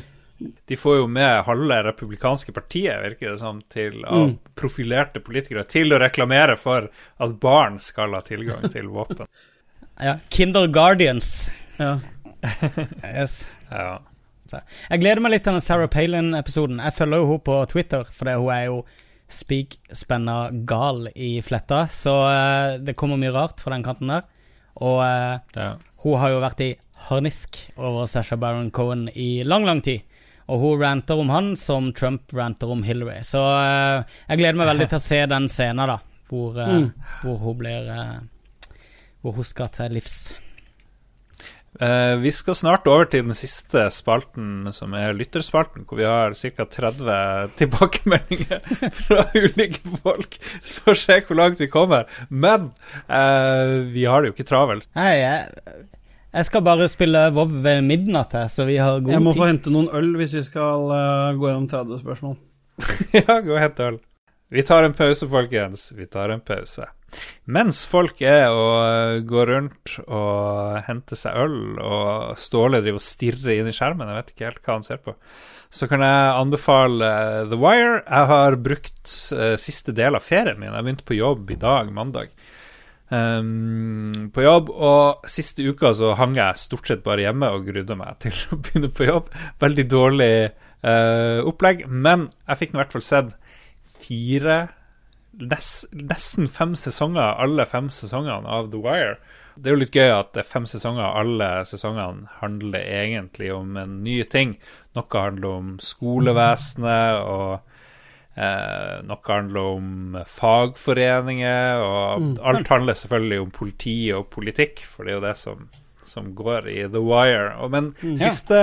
De får jo med halve republikanske partiet, virker det som, til av Mm. profilerte politikere til å reklamere for at barn skal ha tilgang til våpen. ja, Kinder Guardians. ja. Yes. Ja. Jeg gleder meg litt til den Sarah Palin-episoden. Jeg følger jo henne på Twitter, fordi hun er jo spikspenna gal i fletta. Så eh, det kommer mye rart fra den kanten der. Og eh, ja. hun har jo vært i harnisk over Sasha Baron Cohen i lang, lang tid. Og hun ranter om han som Trump ranter om Hillary. Så eh, jeg gleder meg veldig til å se den scenen, da. Hvor, eh, Mm. hvor hun blir eh, Hvor hun skal til livs. Eh, vi skal snart over til den siste spalten, som er lytterspalten, hvor vi har ca. 30 tilbakemeldinger fra ulike folk. Så får vi se hvor langt vi kommer. Men uh, vi har det jo ikke travelt. Nei, jeg, jeg skal bare spille WoW ved midnatt, her, så vi har god Jeg må tid. få hente noen øl hvis vi skal uh, gå gjennom 30 spørsmål. ja, gå og hent øl. Vi tar en pause, folkens. Vi tar en pause. Mens folk er og går rundt og henter seg øl, og Ståle driver og stirrer inn i skjermen, jeg vet ikke helt hva han ser på, så kan jeg anbefale The Wire. Jeg har brukt øh, siste del av ferien min. Jeg begynte på jobb i dag, mandag. Um, på jobb, og siste uka så hang jeg stort sett bare hjemme og grudde meg til å begynne på jobb. Veldig dårlig uh, opplegg, men jeg fikk i hvert fall sett fire Nesten fem sesonger, alle fem sesongene av The Wire. Det er jo litt gøy at det er fem sesonger. Alle sesongene handler egentlig om en ny ting. Noe handler om skolevesenet, og eh, noe handler om fagforeninger, og alt handler selvfølgelig om politi og politikk, for det er jo det som, som går i The Wire. Men siste,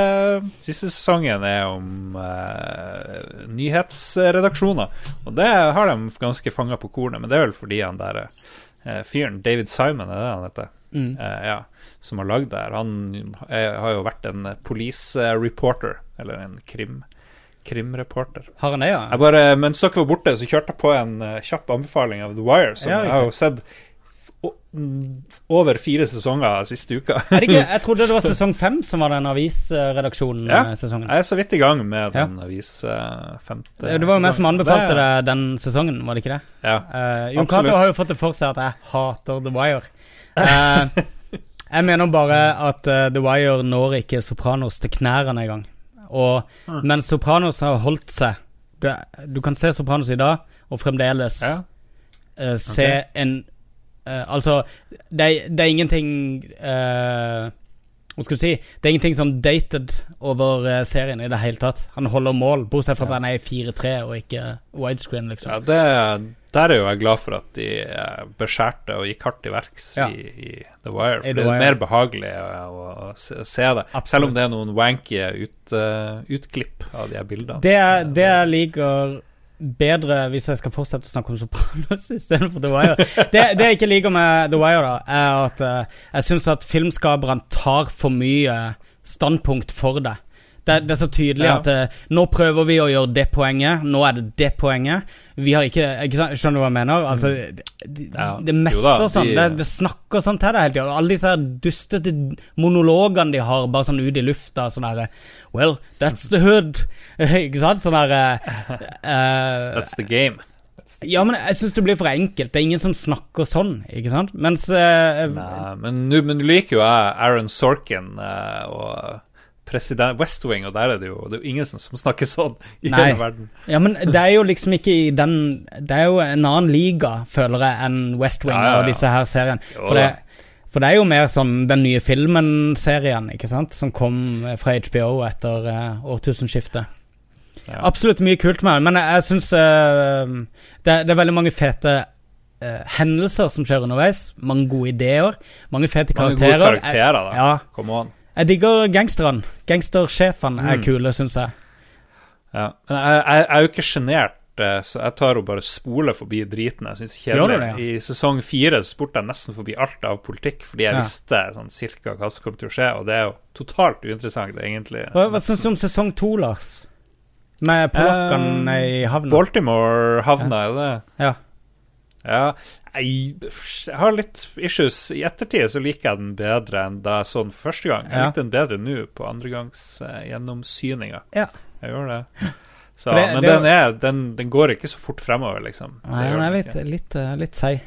siste sesongen er om uh, nyhetsredaksjoner, og det har de ganske fanga på kornet, men det er vel fordi han der uh, fyren, David Simon, er det han heter? Mm. Uh, ja, som har lagd det her. Han er, har jo vært en police reporter, eller en krim krimreporter. Har han det, ja? Jeg bare, mens dere var borte, så kjørte jeg på en kjapp anbefaling av The Wire, som Ja, jeg har jo sett mm, over fire sesonger siste uka. Det ikke, jeg trodde det var sesong fem som var den Ja. avisredaksjonen-sesongen. Jeg er så vidt i gang med Ja. den avis Femte femte Det var jo meg som anbefalte Det- det den sesongen, var det ikke det? Ja. uh, Jon. Cato har jo fått det for seg at jeg hater The Wire. Uh, jeg mener bare at uh, The Wire når ikke Sopranos til knærne engang. Og Ah. mens Sopranos har holdt seg Du, du kan se Sopranos i dag, og fremdeles Ja. eh, se okay. en eh, Altså, det det er ingenting uh, Hva skal jeg si? Det er ingenting som dated over eh, serien i det hele tatt. Han holder mål, bortsett fra at han er i 4-3 og ikke widescreen, liksom. Ja, det, der er jo jeg glad for at de beskjærte og gikk hardt til verks Ja. i, i The Wire. For I det er mer behagelig å, å se, det. det. Selv om det er noen wanky ut, uh, utklipp av de her bildene. Det, det jeg liker bedre, hvis jeg skal fortsette å snakke om Sopranos istedenfor The Wire det, det jeg ikke liker med The Wire, da, er at uh, jeg syns at filmskaperne tar for mye standpunkt for det. Det, det er så tydelig Ja. at eh, nå prøver vi å gjøre det poenget, nå er det det poenget. Vi har ikke, ikke Skjønner du hva jeg mener? Altså, det, det, Mm. Ja. det messer sånn. Det, det snakker sånn til deg hele tida. Alle disse her dustete monologene de har, bare sånn ut i lufta. Sånn der, Well, that's the hood. ikke sant? Sånn derre uh, That's the game. Ja, men jeg syns det blir for enkelt. Det er ingen som snakker sånn, ikke sant? Mens uh, Nei, men nå liker jo jeg Aaron Sorkin uh, og president West Wing, og der er det jo Det er jo ingen som, som snakker sånn i Nei. hele verden. Ja, men det er jo liksom ikke i den Det er jo en annen liga, føler jeg, enn West Wing Ja, ja, ja. og disse her seriene. For det, for det er jo mer sånn den nye filmen-serien, ikke sant, som kom eh, fra HBO etter uh, årtusenskiftet. Ja. Absolutt mye kult med det, men jeg, jeg syns det, det er veldig mange fete uh, hendelser som skjer underveis. Mange gode ideer. Mange fete karakterer. Mange gode karakterer, da. Kom on. Jeg digger gangsterne. Gangstersjefene er Mm. kule, syns jeg. Ja. Men jeg, jeg, jeg er jo ikke sjenert, eh, så jeg tar og bare spoler forbi driten. Jeg synes kjedelig. det, I sesong fire spurte jeg nesten forbi alt av politikk, fordi jeg Ja. visste sånn cirka hva som kom til å skje, og det er jo totalt uinteressant, egentlig. Hva, hva syns du om sesong to, Lars? Med polakkene um, i havna? Baltimore havna, er det Ja. Ja, jeg, har litt issues. I ettertid så liker jeg den bedre enn da jeg så den for første gang. Jeg Ja. likte den bedre nå på andregangs uh, gjennomsyninga. Ja. Jeg gjør det. Så, det- men det- den, er, den, den går ikke så fort fremover, liksom. Nei, den er litt, litt, eh, litt seig.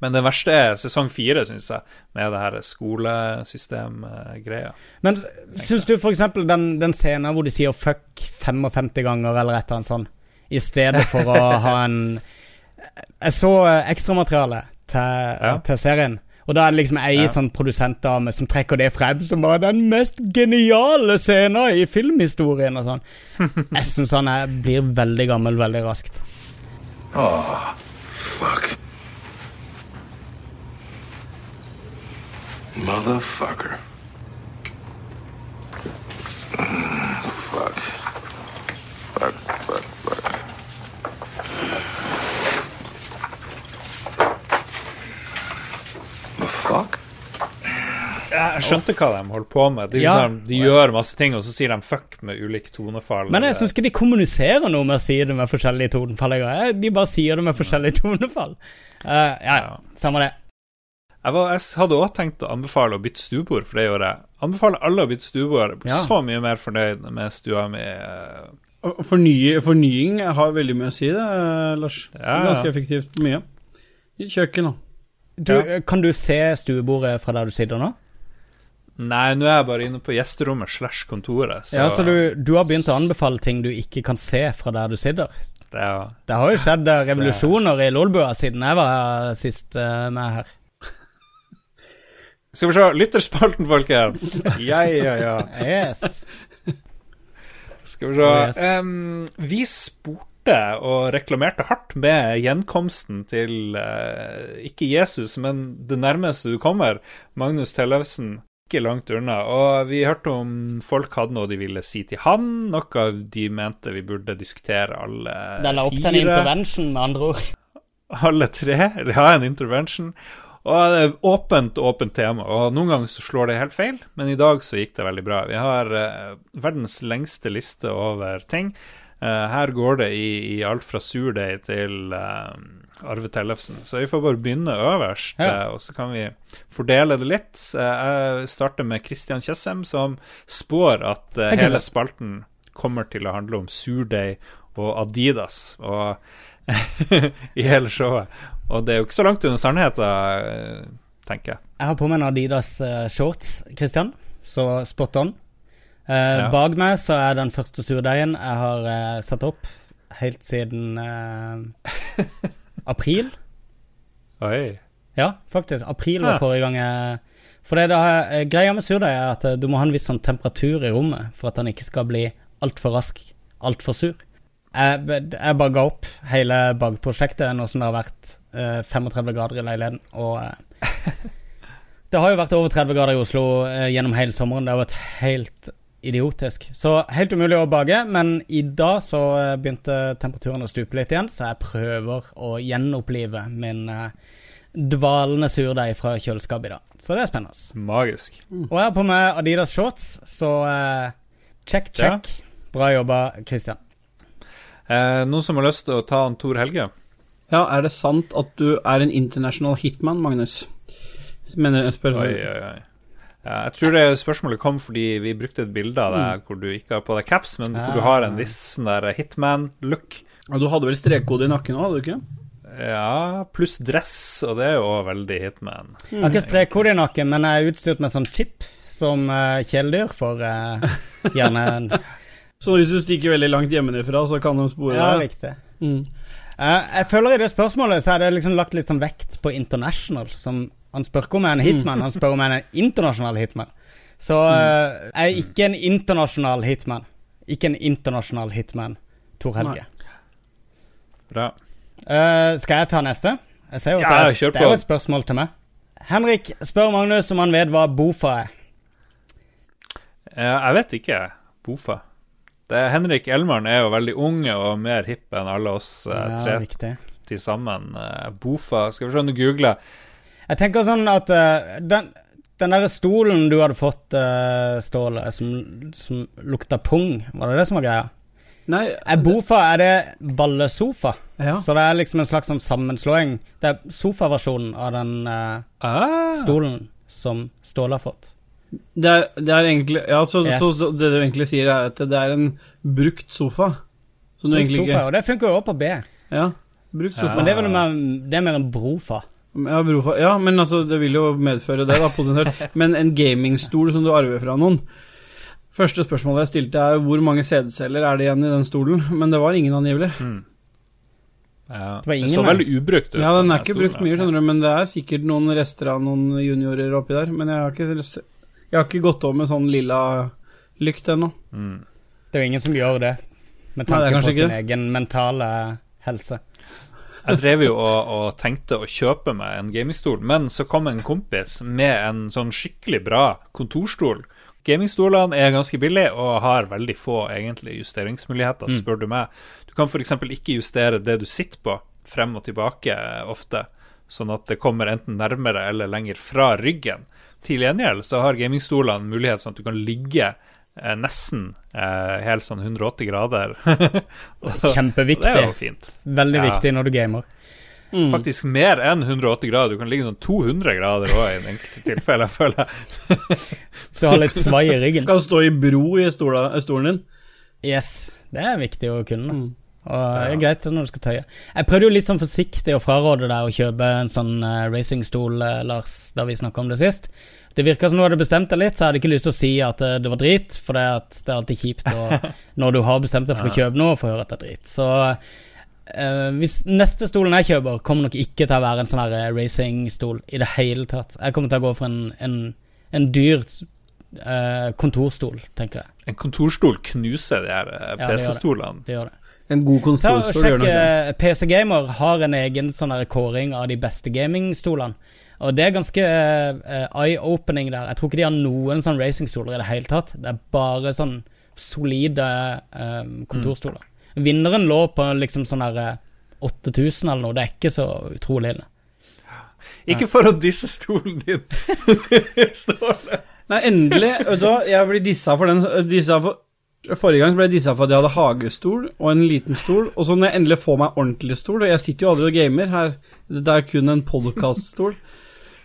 Men det verste er sesong fire, syns jeg, med det her skolesystemgreia. Men syns du eksempel den, den scenen hvor de sier 'fuck' 55 ganger, eller et eller annet sånt, i stedet for å ha en Jeg så ekstramaterialet ekstramateriale til, Ja. til serien. Og da er det liksom ei Ja. sånn produsentdame som trekker det frem som bare den mest geniale scenen i filmhistorien og sånn. Jeg syns han er, blir veldig gammel veldig raskt. Oh, fuck. Motherfucker. Mm, fuck. Fuck, fuck, fuck. Jeg skjønte hva de holdt på med. De, Ja. liksom, de gjør masse ting, og så sier de fuck med ulik tonefall. Men jeg syns ikke de kommuniserer noe med å si det med forskjellige tonefall. De bare sier det med forskjellige tonefall. Uh, ja, ja, samme det. Jeg, var, jeg hadde også tenkt å anbefale å bytte stuebord, for det gjorde jeg. Anbefaler alle å bytte stuebord. Jeg blir Ja. Så mye mer fornøyd med stua mi. eh, Forny, fornying har veldig mye å si, det, eh, Lars. Det Ja, er Ganske effektivt mye. I kjøkken, da. Du, Ja. eh, Kan du se stuebordet fra der du sitter nå? Nei, nå er jeg bare inne på gjesterommet slash kontoret, så, ja, så du, du har begynt å anbefale ting du ikke kan se fra der du sitter? det er Det har jo skjedd eh, revolusjoner i Lolbua siden jeg var her sist uh, med her. Skal vi se. Lytterspalten, folkens. Ja, ja, ja. Yes. Skal vi se. Oh, yes. um, vi spurte og reklamerte hardt med gjenkomsten til eh, ikke Jesus, men det nærmeste du kommer, Magnus Tellefsen. Ikke langt unna. Og vi hørte om folk hadde noe de ville si til han, noe de mente vi burde diskutere alle Det la opp til en intervention, med andre ord. Alle tre. Ja, en intervention. Og det er åpent, åpent tema. Og noen ganger så slår det helt feil, men i dag så gikk det veldig bra. Vi har eh, verdens lengste liste over ting. Eh, her går det i, i alt fra surdeig til eh, Arve Tellefsen. Så vi får bare begynne øverst, Ja. eh, og så kan vi fordele det litt. Jeg starter med Christian Tjessem, som spår at hele spalten kommer til å handle om surdeig og Adidas. Og i hele showet. Og det er jo ikke så langt unna sannheten, tenker jeg. Jeg har på meg en Adidas eh, shorts, Christian, så spot on. Eh, Ja. Bak meg så er den første surdeigen jeg har eh, satt opp helt siden eh, april. Oi. Ja, faktisk. April var forrige gang jeg For det da, greia med surdeig er at du må ha en viss sånn temperatur i rommet for at den ikke skal bli altfor rask, altfor sur. Jeg, jeg bare ga opp hele bagprosjektet nå som det har vært eh, 35 grader i leiligheten, og eh, Det har jo vært over 30 grader i Oslo eh, gjennom hele sommeren. Det har vært helt idiotisk. Så helt umulig å bake, men i dag så eh, begynte temperaturen å stupe litt igjen, så jeg prøver å gjenopplive min eh, dvalende surdeig fra kjøleskapet i dag. Så det er spennende. Magisk. Og jeg har på meg Adidas shorts, så check, check, Ja. Bra jobba, Christian. Eh, noen som har lyst til å ta han Tor Helge? Ja, er det sant at du er en international hitman, Magnus? Mener jeg spør Oi, oi, oi. Ja, jeg tror det spørsmålet kom fordi vi brukte et bilde av deg hvor du ikke har på deg caps, men hvor du har en viss sånn hitman-look. Og du hadde vel strekkode i nakken òg, hadde du ikke? Ja, pluss dress, og det er jo veldig hitman. Jeg har ikke strekkode i nakken, men jeg er utstyrt med sånn chip som uh, kjæledyr for uh, gjerne en Så hvis du stikker veldig langt hjemmefra, så kan de spore Ja, deg? riktig. Mm. Uh, jeg føler i det spørsmålet så er det liksom lagt litt sånn vekt på international. Som han spør ikke om jeg er en hitman, han spør om jeg er en internasjonal hitman. Så eh, jeg er ikke en internasjonal hitman. Ikke en internasjonal hitman, Tor Helge. Bra. Uh, skal jeg ta neste? Jeg ser jo at Ja, det, det er jo et spørsmål til meg. Henrik spør Magnus om han vet hva Bofa er. Uh, jeg vet ikke. Bofa. Det, Henrik Elmaren er jo veldig unge og mer hipp enn alle oss uh, tre ja, til sammen. Bofa Skal vi se om du googler. Jeg tenker sånn at uh, den, den derre stolen du hadde fått, uh, Ståle, som, som lukta pung, var det det som var greia? Nei, Er Bofa er det ballesofa? ja. Så det er liksom en slags sånn sammenslåing. Det er sofaversjonen av den uh, Ah, stolen som Ståle har fått. Det er, det er egentlig Ja, så, Yes. så, så det du egentlig sier, er at det er en brukt sofa. Som Brukt egentlig sofa, og det funker jo også på B. Ja, brukt sofa. Men det er vel mer, det er mer en brofa. Ja, brofa. ja, men altså, det vil jo medføre det, da, potensielt. Men en gamingstol som du arver fra noen Første spørsmålet jeg stilte, er hvor mange sædceller er det igjen i den stolen? Men det var ingen angivelig. ja. Det var ingen, Den så nei. veldig ubrukt ut. Ja, den er ikke stolen brukt mye, skjønner du, men det er sikkert noen rester av noen juniorer oppi der. Men jeg har ikke, jeg har ikke gått over med sånn lilla lykt ennå. Mm. Det er jo ingen som gjør det, med Nei, tanke på sin ikke sin egen mentale helse. Jeg drev jo og, og tenkte å kjøpe meg en gamingstol, men så kom en kompis med en sånn skikkelig bra kontorstol. Gamingstolene er ganske billige og har veldig få egentlig justeringsmuligheter, spør du meg. Du kan f.eks. ikke justere det du sitter på, frem og tilbake ofte, sånn at det kommer enten nærmere eller lenger fra ryggen. Til gjengjeld så har gamingstolene mulighet sånn at du kan ligge nesten eh, helt sånn 180 grader. Kjempeviktig. det er jo fint. Veldig Ja. viktig når du gamer. Mm. Faktisk mer enn 180 grader. Du kan ligge sånn 200 grader òg i enkelte tilfeller, føler jeg. Så du litt svai i ryggen. Kan stå i bro i stolen din. Yes, det er viktig å kunne. Mm. Og det er greit når du skal tøye. Jeg prøvde jo litt sånn forsiktig å fraråde deg å kjøpe en sånn eh, racingstol, eh, Lars, da vi snakka om det sist. Det virka som du hadde bestemt deg litt, så jeg hadde ikke lyst til å si at eh, det var drit, for det, det er alltid kjipt å, når du har bestemt deg for å kjøpe noe, få høre at det er drit. Så eh, Hvis neste stolen jeg kjøper, kommer nok ikke til å være en sånn racingstol i det hele tatt. Jeg kommer til å gå for en, en, en dyr eh, kontorstol, tenker jeg. En kontorstol knuser de her eh, Ja, det gjør det. En god Ta kontorstol gjør noe. nok det. eh, PC Gamer har en egen sånn kåring av de beste gamingstolene. Og det er ganske uh, eye-opening der. Jeg tror ikke de har noen sånn racingstoler i det hele tatt. Det er bare sånn solide um, kontorstoler. Vinneren lå på liksom sånn eh, 8000 eller noe. Det er ikke så utrolig ille. Ikke for å disse stolen din, Ståle. Nei, endelig. Da, jeg blir dissa for den dissa for, Forrige gang ble jeg dissa for at jeg hadde hagestol og en liten stol. Og så når jeg endelig får meg ordentlig stol, og jeg sitter jo aldri og gamer her, det er kun en podkaststol,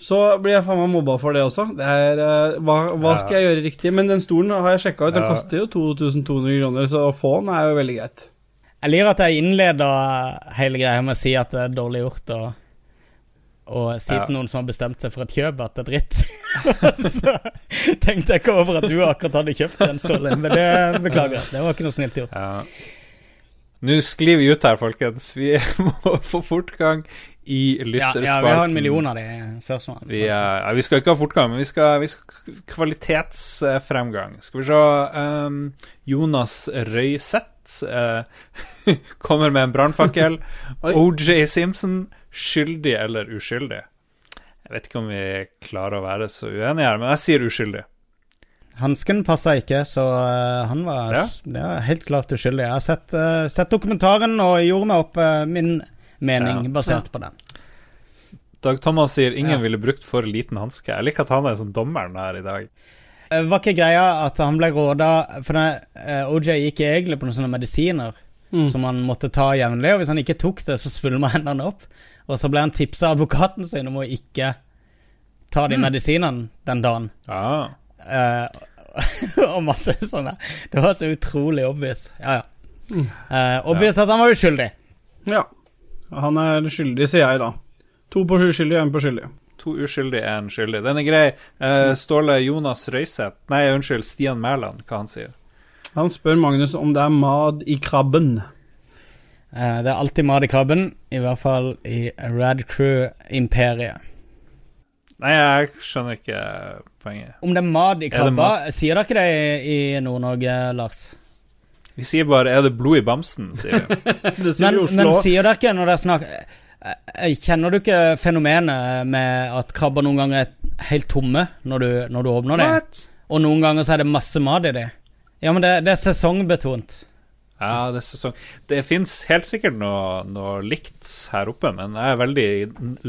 så blir jeg faen meg mobba for det også. Det er, eh, hva, hva skal jeg gjøre riktig? Men den stolen har jeg sjekka ut, den koster jo 2200 kroner, så å få den er jo veldig greit. Jeg liker at jeg innleder hele greia med å si at det er dårlig gjort å å si Ja. noen som har bestemt seg for et kjøp at det er dritt. så tenkte jeg ikke over at du akkurat hadde kjøpt den stolen, men det beklager jeg. Det var ikke noe snilt gjort. Ja. Nå sklir vi ut her, folkens. Vi må få fortgang i Ja, lytterspalten. ja, vi har en million av de spørsmålene. Vi, ja, vi skal ikke ha fortgang, men vi skal, vi skal kvalitetsfremgang. Skal vi se um, Jonas Røiseth uh, kommer med en brannfakkel. OJ Simpson, skyldig eller uskyldig? Jeg vet ikke om vi klarer å være så uenige her, men jeg sier uskyldig. Hansken passa ikke, så eh, han var, Ja. det var helt klart uskyldig. Jeg har sett, uh, sett dokumentaren og gjorde meg opp uh, min mening Ja. basert på den. Dag Thomas sier ingen Ja. ville brukt for liten hanske. Jeg liker at han er som dommeren her i dag. Uh, Var ikke greia at han ble råda For det, OJ gikk egentlig på noen sånne medisiner Mm. som han måtte ta jevnlig, og hvis han ikke tok det, så svulma hendene opp. Og så ble han tipsa av advokaten sin om å ikke ta de medisinene den dagen. Ja. Uh, og masse sånne. Det var så utrolig obvious. Ja, ja. Uh, obvious at han var uskyldig. Ja. Han er skyldig, sier jeg da. To på uskyldig, én på skyldig. To uskyldige, én skyldig. Den er grei. Uh, Ståle Jonas Røiseth Nei, unnskyld, Stian Mæland, hva han sier. Han spør Magnus om det er mad i krabben. Eh, det er alltid mat i krabben, i hvert fall i Rad Crew-imperiet. Nei, jeg skjønner ikke poenget. Om det er mat i det krabba, mat? sier dere det i Nord-Norge, Lars? Vi sier bare 'er det blod i bamsen', sier vi. Det sier Men, vi Oslo. men sier dere ikke når dere snakker eh, eh, Kjenner du ikke fenomenet med at krabber noen ganger er helt tomme når du, når du åpner dem? Og noen ganger så er det masse mat i dem? Ja, men det, det er sesongbetont. Ja, det er sesong. Det fins helt sikkert noe, noe likt her oppe, men jeg er veldig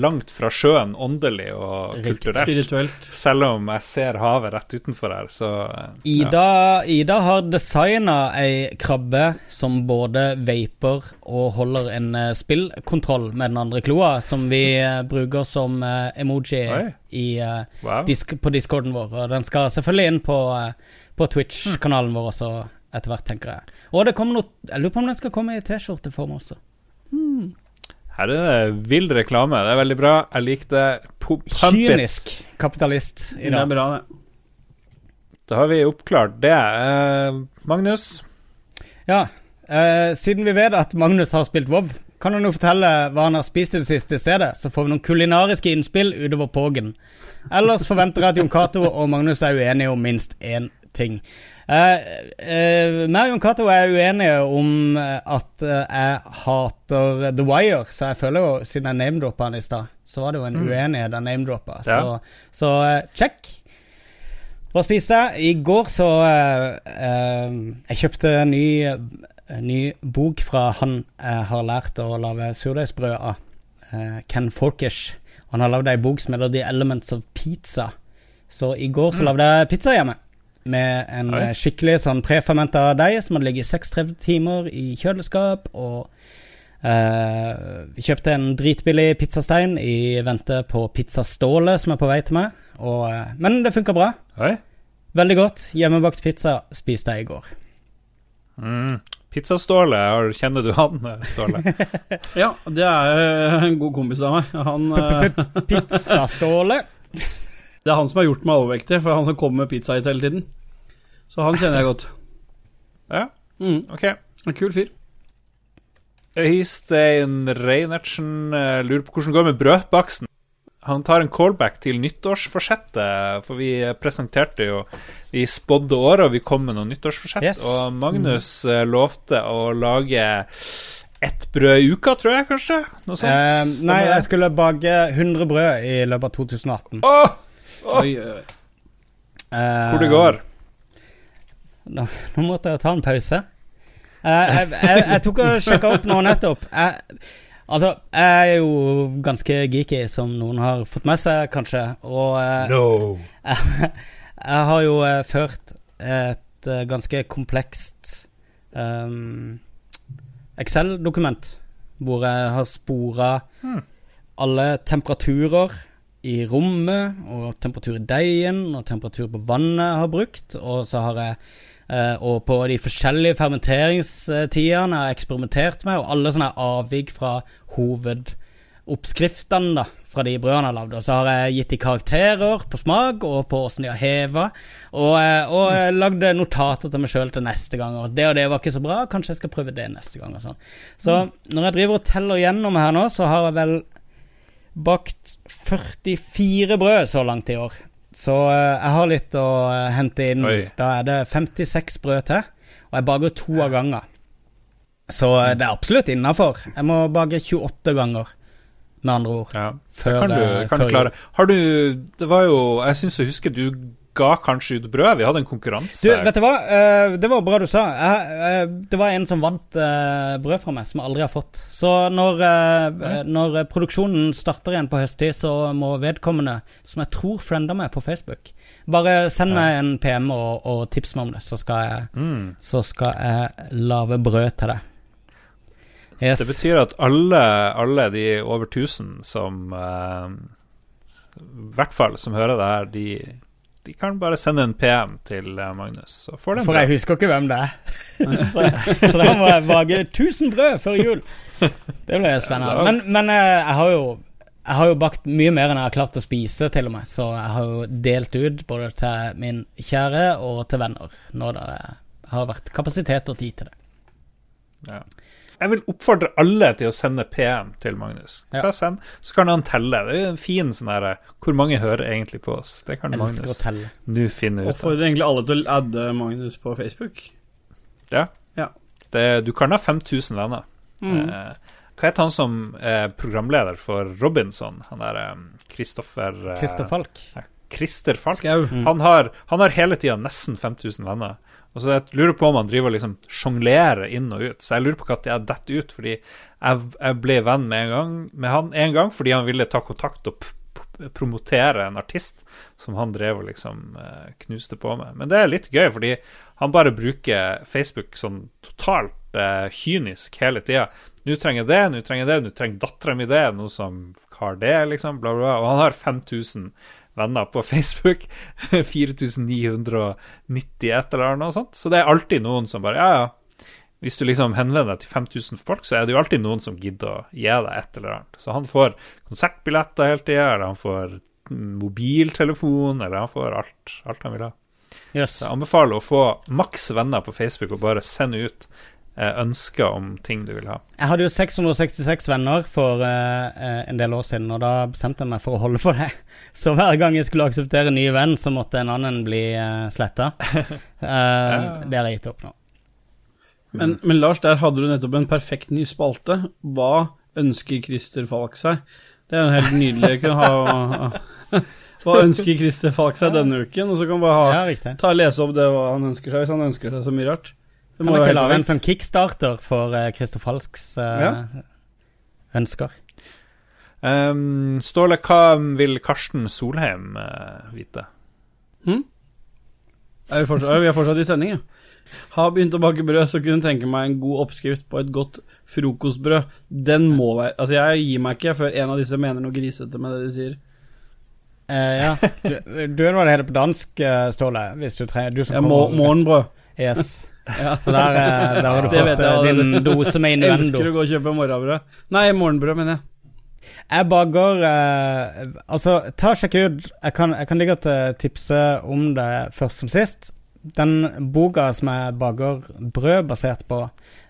langt fra sjøen åndelig og Riktig. kulturelt. Spirituelt. Selv om jeg ser havet rett utenfor her, så ja. Ida, Ida har designa ei krabbe som både vaper og holder en eh, spillkontroll med den andre kloa, som vi eh, bruker som eh, emoji i, Wow. disk, på discorden vår. Og den skal selvfølgelig inn på, på Twitch-kanalen vår også, etter hvert, tenker jeg. Og det kommer noe Jeg lurer på om den skal komme i T-skjorteform også. Her er det vill reklame. Det er veldig bra. Jeg liker det. Pump it. Kynisk kapitalist i Det er dag. bra, det. Da har vi oppklart det. Eh, Magnus? Ja, eh, siden vi vet at Magnus har spilt WoW, kan han jo fortelle hva han har spist i det siste stedet, så får vi noen kulinariske innspill utover pågen. Ellers forventer jeg at Jon Cato og Magnus er uenige om minst én ting. Eh, eh, meg og Jon Cato er uenige om eh, at eh, jeg hater The Wire, så jeg føler jo, siden jeg name-droppa han i stad, så var det jo en uenighet jeg name-droppa. Så, Ja. så eh, check. Hva spiste jeg? I går så eh, eh, Jeg kjøpte en ny, en ny bok fra han jeg har lært å lage surdeigsbrød av. eh, Ken Forkish. Han har lagd ei bok som heter The Elements of Pizza. Så i går så lagde jeg pizza hjemme. Med en Oi. eh, skikkelig sånn prefermenta deig som hadde ligget i 36 timer i kjøleskap. Og eh, vi kjøpte en dritbillig pizzastein i vente på Pizzaståle, som er på vei til meg. Og, eh, men det funka bra. Oi. Veldig godt. Hjemmebakt pizza spiste jeg i går. Mm. Pizzaståle, kjenner du han, eh, Ståle? Ja, det er en god kompis av meg. Han, eh, Pizzaståle. Det er han som har gjort meg overvektig, for han som kommer med pizza hit hele tiden. Så han kjenner jeg godt. Ja, Mm, ok. en kul fyr. Øystein Reinertsen eh, lurer på hvordan det går med brødbaksten. Han tar en callback til nyttårsforsettet, for vi presenterte jo Vi spådde året, og vi kom med noen nyttårsforsett. Yes. Og Magnus mm. lovte å lage ett brød i uka, tror jeg, kanskje? Noe sånt? Eh, nei, jeg skulle bake 100 brød i løpet av 2018. Åh! Oi. Eh, Hvor det går. Nå, nå måtte jeg ta en pause. Eh, jeg, jeg, jeg tok og sjekka opp nå nettopp. Jeg, altså, jeg er jo ganske geeky, som noen har fått med seg, kanskje. Og eh, No. jeg har jo eh, ført et eh, ganske komplekst um, Excel-dokument, hvor jeg har spora Hmm. alle temperaturer i rommet, og temperatur i deigen, og temperatur på vannet jeg har brukt. Og så har jeg eh, Og på de forskjellige fermenteringstidene jeg har eksperimentert med, og alle sånne avvik fra hovedoppskriftene da, fra de brødene jeg har lagd. Og så har jeg gitt de karakterer på smak og på åssen de har heva, og, eh, og jeg lagde notater til meg sjøl til neste gang. Og det og det var ikke så bra, kanskje jeg skal prøve det neste gang. Og sånn. Så når jeg driver og teller gjennom her nå, så har jeg vel bakt 44 brød så langt i år. Så eh, jeg har litt å eh, hente inn. Oi. Da er det 56 brød til, og jeg baker to av gangen. Så eh, det er absolutt innafor. Jeg må bake 28 ganger, med andre ord. Ja, Før, kan du, kan før du klare. Har du Det var jo Jeg syns jeg husker du ga kanskje ut brød. Vi hadde en konkurranse. Du, vet du hva? Eh, det var bra du sa. Eh, det var en som vant eh, brød fra meg, som jeg aldri har fått. Så når, eh, når eh, produksjonen starter igjen på høsttid, så må vedkommende, som jeg tror friender meg på Facebook, bare send meg en PM og, og tips meg om det, så skal jeg, mm. så skal jeg lage brød til deg. Yes. Det betyr at alle, alle de over 1000 som eh, I hvert fall som hører det her, de, de kan bare sende en PM til eh, Magnus, så får de For jeg husker ikke hvem det er. så, så da må jeg bake 1000 brød før jul. Det blir spennende. Men, men eh, jeg har jo jeg har jo bakt mye mer enn jeg har klart å spise, til og med. Så jeg har jo delt ut både til min kjære og til venner når det har vært kapasitet og tid til det. Ja. Jeg vil oppfordre alle til å sende PM til Magnus. Ja. Så, send, så kan han telle. Det er jo en fin sånn her Hvor mange hører egentlig på oss? Det kan elsker Magnus nå finne ut av. Oppfordrer egentlig alle til å adde Magnus på Facebook. Ja. Ja. Det, du kan ha 5000 venner. Mm. Eh, hva heter han som er programleder for Robinson? Han der Kristoffer Krister Christer Falk. Christer Falk. Mm. Han har, han har hele tida nesten 5000 venner. Og så jeg lurer på om han driver og liksom sjonglerer inn og ut. Så jeg lurer på når jeg detter ut, fordi jeg, jeg ble venn med, gang, med han en gang fordi han ville ta kontakt og promotere en artist som han drev og liksom eh, knuste på med. Men det er litt gøy, fordi han bare bruker Facebook sånn totalt eh, kynisk hele tida. Nå trenger jeg det, nå trenger jeg det, nå trenger dattera mi det, noe som har det, liksom, bla, bla, bla. Og han har 5000 venner på Facebook. 4991 eller noe sånt. Så det er alltid noen som bare Ja, ja. Hvis du liksom henvender deg til 5000 folk, så er det jo alltid noen som gidder å gi deg et eller annet. Så han får konsertbilletter hele tida, eller han får mobiltelefon, eller han får alt, alt han vil ha. Yes. Så jeg anbefaler å få maks venner på Facebook og bare sende ut ønsker om ting du vil ha. Jeg hadde jo 666 venner for eh, eh, en del år siden, og da bestemte jeg meg for å holde for det. Så hver gang jeg skulle akseptere en ny venn, så måtte en annen bli uh, sletta. Det har jeg gitt opp nå. Men, men Lars, der hadde du nettopp en perfekt ny spalte. Hva ønsker Christer Falk seg? Det er en helt nydelig å ha Hva ønsker Christer Falk seg denne uken? Og så kan vi bare ha, Ja, ta og lese opp det hva han ønsker seg, hvis han ønsker seg så mye rart. Det Kan må vi jo ikke lage en sånn kickstarter for uh, Christer Falks uh, Ja. ønsker? Um, Ståle, hva vil Karsten Solheim uh, vite? Er vi, fortsatt, vi er fortsatt i sending, ja. Har begynt å bake brød, så kunne tenke meg en god oppskrift på et godt frokostbrød. Den må være Altså, jeg gir meg ikke før en av disse mener noe grisete med det de sier. Uh, ja. Du, du vet hva det heter på dansk, Ståle? Hvis du trenger du som Ja, må, morgenbrød. Yes. Ja. Så der, eh, der har du fått jeg eh, din dose med Jeg elsker å gå og kjøpe morgenbrød. Nei, morgenbrød, mener jeg. Jeg baker eh, Altså, ta sjekk ut Jeg kan, jeg kan ligge godt eh, tipse om det først som sist. den boka som jeg baker brød basert på,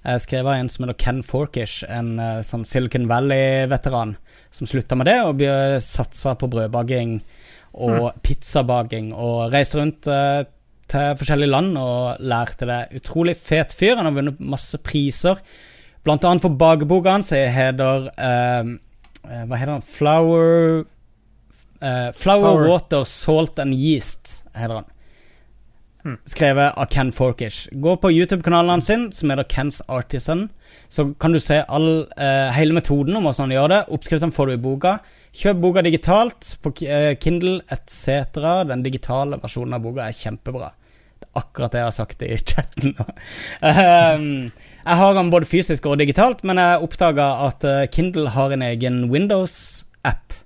er skrevet av en som heter Ken Forkish, en sånn Silicon Valley-veteran som slutta med det og satsa på brødbaking og pizzabaking, og reiser rundt eh, til forskjellige land og lærte det. Utrolig fet fyr. Han har vunnet masse priser, blant annet for bakeboka hans. som heter eh, eh, Hva heter han? Flower eh, Flower, Power. Water, Salt and Yeast, heter han. Skrevet av Ken Forkish. Gå på YouTube-kanalen sin, som heter Kens Artisan. Så kan du se all, eh, hele metoden om hvordan han gjør det. Oppskriften får du i boka. Kjøp boka digitalt på eh, Kindle etc. Den digitale versjonen av boka er kjempebra. Akkurat det jeg har sagt i chatten. Ehm, jeg har den både fysisk og digitalt, men jeg oppdaga at eh, Kindle har en egen Windows-app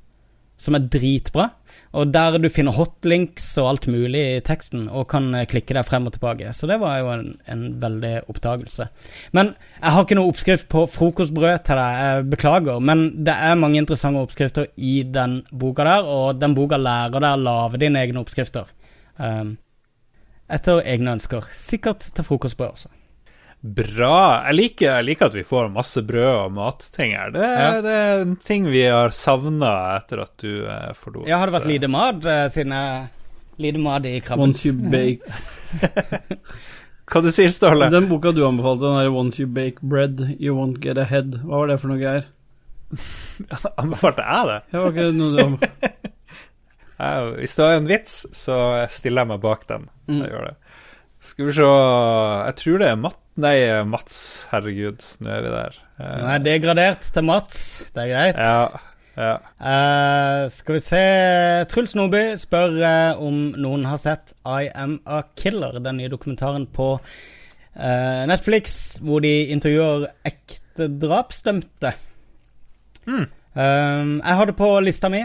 som er dritbra. Og der du finner hotlinks og alt mulig i teksten, og kan eh, klikke deg frem og tilbake. Så det var jo en, en veldig oppdagelse. Men jeg har ikke noe oppskrift på frokostbrød til deg, jeg beklager. Men det er mange interessante oppskrifter i den boka der, og den boka lærer deg å lage dine egne oppskrifter. Um, etter egne ønsker. Sikkert til frokostbrød også. Bra. Jeg liker, jeg liker at vi får masse brød og matting her. Det, Ja. det er en ting vi har savna etter at du eh, forlot. Ja, har det vært så- lite mat eh, siden jeg Lite mat i krabben. Once you bake Hva du sier Ståle? Den boka du anbefalte, den der Once you bake bread, you won't get ahead. Hva var det for noe greier? Anbefalte jeg det? Det var ikke noe du anbefalte. Hvis det er en vits, så stiller jeg meg bak den. Mm. Jeg gjør det. Skal vi se Jeg tror det er Matt Nei, Mats. Herregud, nå er vi der. Eh, Nå er gradert til Mats. Det er greit. Ja, ja. Uh, skal vi se Truls Nordby spør uh, om noen har sett I Am A Killer, den nye dokumentaren på uh, Netflix, hvor de intervjuer ekte drapsdømte. Mm. Jeg har det på lista mi.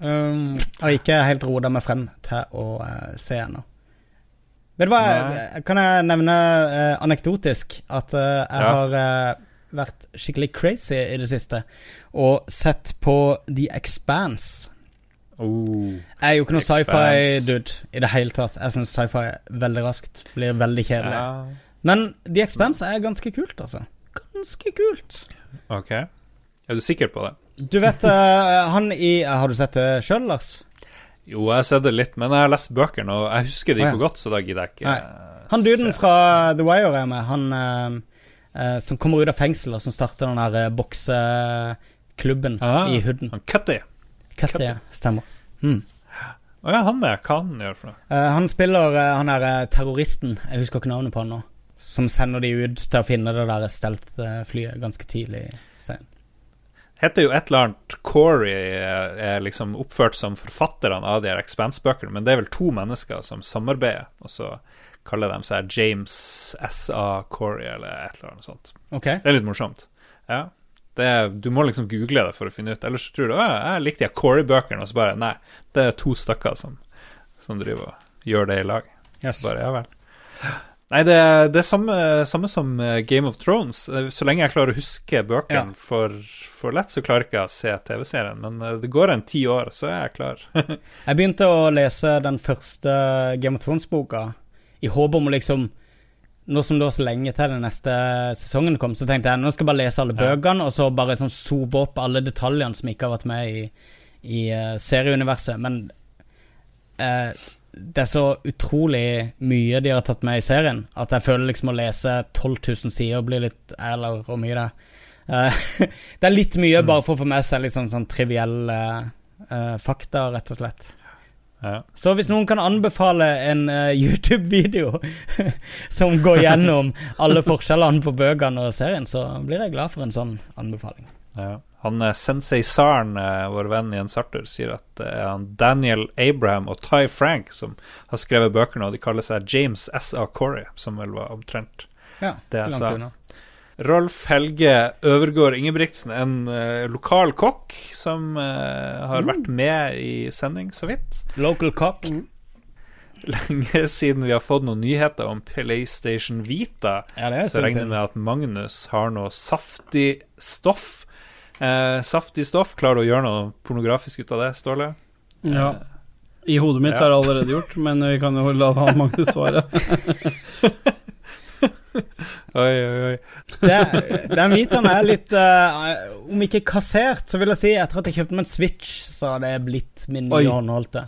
Um, har ikke helt rota meg frem til å uh, se ennå. Vet du hva, jeg, kan jeg nevne uh, anekdotisk at uh, jeg Ja. har eh, vært skikkelig crazy i det siste og sett på The Expanse. Oh. Jeg er jo ikke noe sci-fi-dude i det hele tatt. Jeg syns sci-fi veldig raskt blir veldig kjedelig. Ja. Men The Expanse er ganske kult, altså. Ganske kult. Ok. Er du sikker på det? Du vet eh, han i Har du sett det sjøl, Lars? Jo, jeg har sett det litt, men jeg har lest bøkene, og jeg husker de for godt, så da gidder jeg ikke Nei. Han duden fra The Wire er med. Han eh, eh, som kommer ut av fengsel, og som starter den der eh, bokseklubben Ah, i Hooden. Han Cutty. Cutty, ja. Stemmer. Mm. Å ja, han er. Hva han gjør for noe? Eh, han spiller eh, han er eh, terroristen, jeg husker ikke navnet på han nå, som sender de ut til å finne det der stealth-flyet ganske tidlig i serien. Heter jo et eller annet Corey er, er liksom oppført som forfatterne av de her Expanse-bøkene, men det er vel to mennesker som samarbeider, og så kaller de seg James S.A. Corey eller et eller annet sånt. Okay. Det er litt morsomt. Ja. Det er, du må liksom google det for å finne ut, ellers tror du at jeg likte de Corey-bøkene, og så bare nei, det er to stykker som, som driver og gjør det i lag. yes. Bare, ja vel. Nei, det, er- det samme, samme som eh, Game of Thrones. Eh, Så lenge jeg klarer å huske bøkene Ja. for, for lett, så klarer jeg ikke å se TV-serien. Men eh, det går en ti år, så er jeg klar. Jeg begynte å lese den første Game of Thrones-boka i håp om å liksom Nå som det var så lenge til den neste sesongen kom, så tenkte jeg nå skal jeg bare lese alle Ja. bøkene, og så bare sånn sope opp alle detaljene som ikke har vært med i, i serieuniverset. Men eh, det er så utrolig mye de har tatt med i serien, at jeg føler liksom å lese 12 000 sider blir litt Eller hvor mye det er. Eh, det er litt mye bare for å få med seg litt sånn, sånn trivielle uh, fakta, rett og slett. Ja. Så hvis noen kan anbefale en uh, YouTube-video som går gjennom alle forskjellene på bøkene og serien, så blir jeg glad for en sånn anbefaling. Ja. Han eh, Sensei Sarn, eh, vår venn Jens Arthur, sier at det er han Daniel Abraham og Ty Frank som har skrevet bøkene, og de kaller seg James S.A. Corey, som vel var omtrent Ja, Det jeg sa. unna. Rolf Helge Øvergård Ingebrigtsen, en uh, lokal kokk som uh, har vært med i sending så vidt. Local cock. Lenge siden vi har fått noen nyheter om PlayStation Vita, Ja, så regner jeg med at Magnus har noe saftig stoff. Eh, saftig stoff. Klarer du å gjøre noe pornografisk ut av det, Ståle? Ja. I hodet mitt Ja. er det allerede gjort, men vi kan jo la han Magnus svare. Oi, oi, oi. Det, den Vitaen er litt uh, Om ikke kassert, så vil jeg si etter at jeg kjøpte meg en Switch, så har det blitt min nye håndholdte.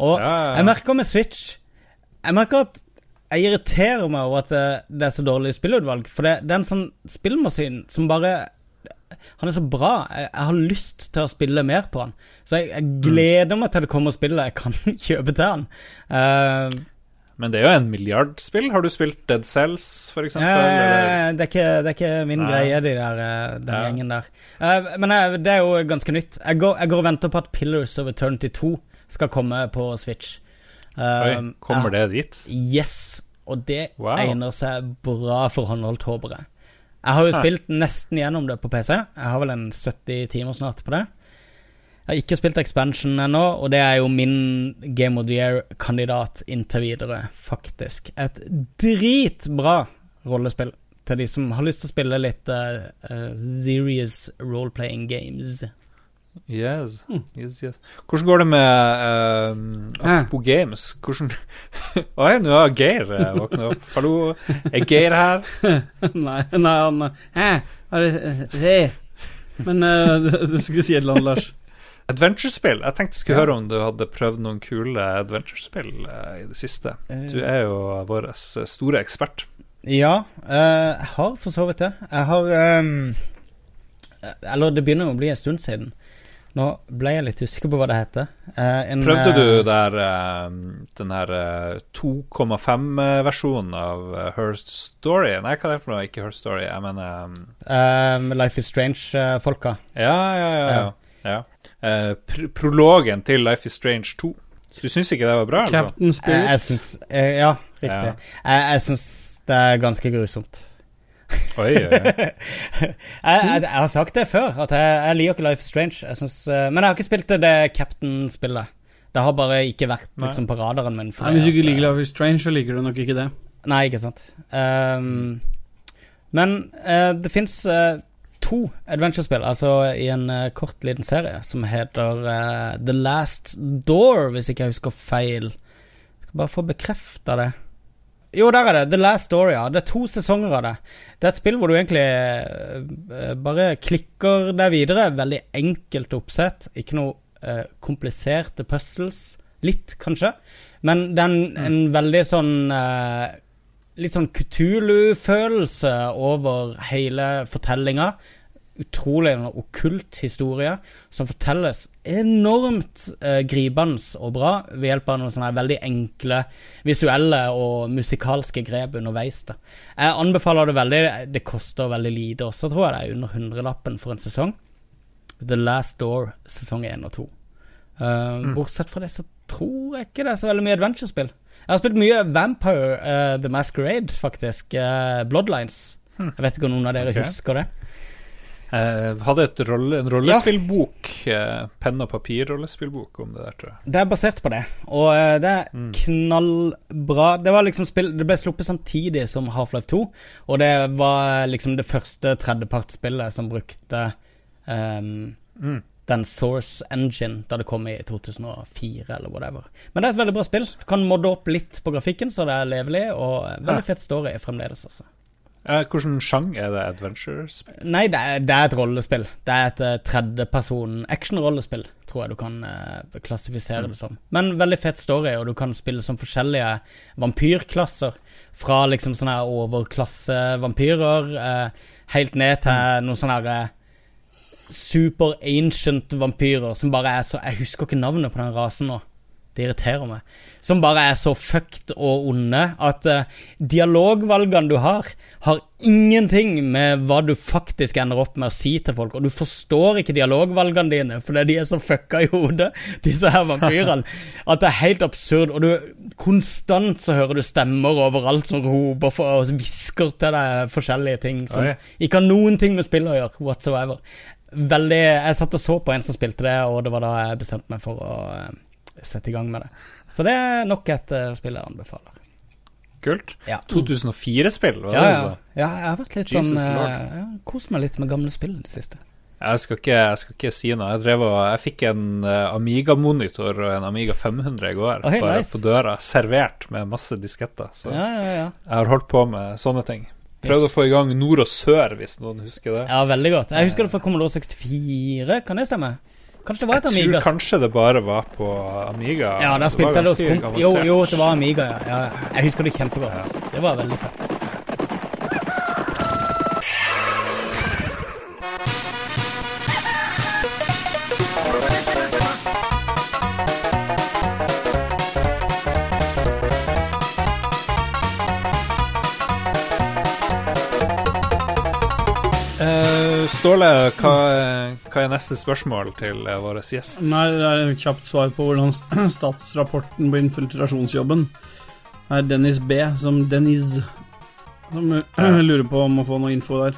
Og Ja, ja, ja. jeg merker med Switch Jeg merker at jeg irriterer meg over at det, det er så dårlig spillutvalg. For det, det er en sånn spillmaskin som bare Han er så bra. Jeg, jeg har lyst til å spille mer på han. Så jeg, jeg gleder meg til det kommer spillet jeg kan kjøpe til han. Uh, Men det er jo en milliardspill. Har du spilt Dead Cells, eksempel? Eh, det, er ikke, det er ikke min Nei. greie, de der, eh, den Ja. gjengen der. Uh, men eh, det er jo ganske nytt. Jeg går, jeg går og venter på at Pillars of Eternity 2 skal komme på Switch. Oi, Eh, kommer ja. det dit? Yes. Og det Wow. egner seg bra for håndholdt, håper jeg. Jeg har jo spilt nesten gjennom det på PC. Jeg har vel en 70 timer snart på det. Jeg har ikke spilt expansion ennå, og det er jo min Game of the Year-kandidat inntil videre, faktisk. Et dritbra rollespill til de som har lyst til å spille litt eh, serious role-playing games. Yes. Hmm. yes, yes. Hvordan går det med um, Apropos games Hvordan Oi, nå har Geir uh, våkna opp. Hallo, er Geir her? nei, nei, han Hæ? Det det? Men uh, du, skulle si et eller annet, Lars. Adventure-spill. Jeg tenkte jeg skulle høre om du hadde prøvd noen kule adventure-spill uh, i det siste. Du er jo vår eh, store ekspert. Ja, eh, jeg har for så vidt det. Jeg har um, Eller det begynner å bli en stund siden. Nå ble jeg litt usikker på hva det heter. Eh, en, Prøvde du eh, der eh, den her eh, 2,5-versjonen av eh, Her Story? Nei, hva er det for noe? Ikke Her Story, jeg mener um... eh, Life is Strange-folka? Ja, ja, ja. ja. ja. Uh, pr prologen til Life is Strange 2. Du syns ikke det var bra? Captain Spirit. Spirit. jeg syns eh, Ja, riktig. Jeg, jeg syns det er ganske grusomt. Oi, oi, oi. jeg, jeg, jeg har sagt det før, at jeg, jeg liker ikke Life Strange. Jeg synes, eh, men jeg har ikke spilt det, det Captain-spillet. Det har bare ikke vært liksom, på radaren min. Nei, hvis du ikke liker eh, Life is Strange, så liker du nok ikke det. Nei, ikke sant. Um, men uh, det fins to adventure-spill, altså i en uh, kort, liten serie, som heter The Last Door, hvis ikke jeg husker feil. Skal bare få bekrefta det. Jo, der er det. The Last Story, ja. Det er to sesonger av det. Det er et spill hvor du egentlig eh, eh, bare klikker deg videre. Veldig enkelt oppsett. Ikke noe eh, kompliserte puzzles. Litt, kanskje. Men det er en, en veldig sånn eh, Litt sånn Kutulu-følelse over hele fortellinga. Utrolig okkult historie som fortelles enormt eh, gripende og bra ved hjelp av noen sånne veldig enkle visuelle og musikalske grep underveis. Da. Jeg anbefaler det veldig. Det koster veldig lite også, tror jeg. Det er under hundrelappen for en sesong. The Last Door sesong 1 og 2. Uh, Bortsett fra det så tror jeg ikke det er så veldig mye adventure-spill. Jeg har spilt mye Vampire uh, The Masquerade, faktisk. Uh, Bloodlines. Jeg vet ikke om noen av dere okay. husker det. Eh, hadde rolle, en rollespillbok, ja. penn og papir-rollespillbok om det der, tror jeg. Det er basert på det, og eh, det er Mm. knallbra. Det var liksom spill Det ble sluppet samtidig som Half-Life 2, og det var liksom det første tredjepartsspillet som brukte um, Mm. den Source Engine da det kom i 2004, eller whatever. Men det er et veldig bra spill. Du kan modde opp litt på grafikken, så det er levelig, og eh, veldig Ja. fett story fremdeles, altså. Eh, Hvilken sjang er det adventure-spill? Nei, det er, det er et rollespill. Det er et uh, tredjeperson action-rollespill, tror jeg du kan uh, klassifisere det som. Men veldig fett story, og du kan spille som forskjellige vampyrklasser. Fra liksom sånne overklassevampyrer uh, helt ned til noen sånne her eh, super ancient vampyrer som bare er så Jeg husker ikke navnet på den rasen nå. Det irriterer meg. Som bare er så fucked og onde at uh, dialogvalgene du har, har ingenting med hva du faktisk ender opp med å si til folk. Og du forstår ikke dialogvalgene dine fordi de er så fucka i hodet, disse her vampyrene, at det er helt absurd. Og du konstant så hører du stemmer overalt som roper for, og hvisker til deg forskjellige ting som ikke har noen ting med spillet å gjøre, whatsoever. Veldig Jeg satt og så på en som spilte det, og det var da jeg bestemte meg for å eh, sette i gang med det. Så det er nok et uh, spill jeg anbefaler. Kult. Ja. 2004-spill, var det Ja, ja. ja, jeg har vært litt Jesus sånn uh, Kost meg litt med gamle spill i det siste. Jeg skal ikke, jeg skal ikke si noe. Jeg, drev og, jeg fikk en eh, Amiga-monitor og en Amiga 500 i går, Oi, bare nice. på døra, servert med masse disketter. Så Ja, ja, ja. jeg har holdt på med sånne ting. Prøvde Yes. å få i gang nord og sør, hvis noen husker det. ja, veldig godt. Jeg husker det fra Commodore 64, kan det stemme? Kanskje det var et Jeg tror kanskje det bare var på Amiga. Ja, der spilte det hos. Jo, jo, det var Amiga, ja. ja. Jeg husker det kjempegodt. Det var veldig fett. Ståle, hva, hva er neste spørsmål til eh, vår gjest? Nei, det er et kjapt svar på hvordan statusrapporten på infiltrasjonsjobben er Dennis B, som Dennis Som lurer på om å få noe info der.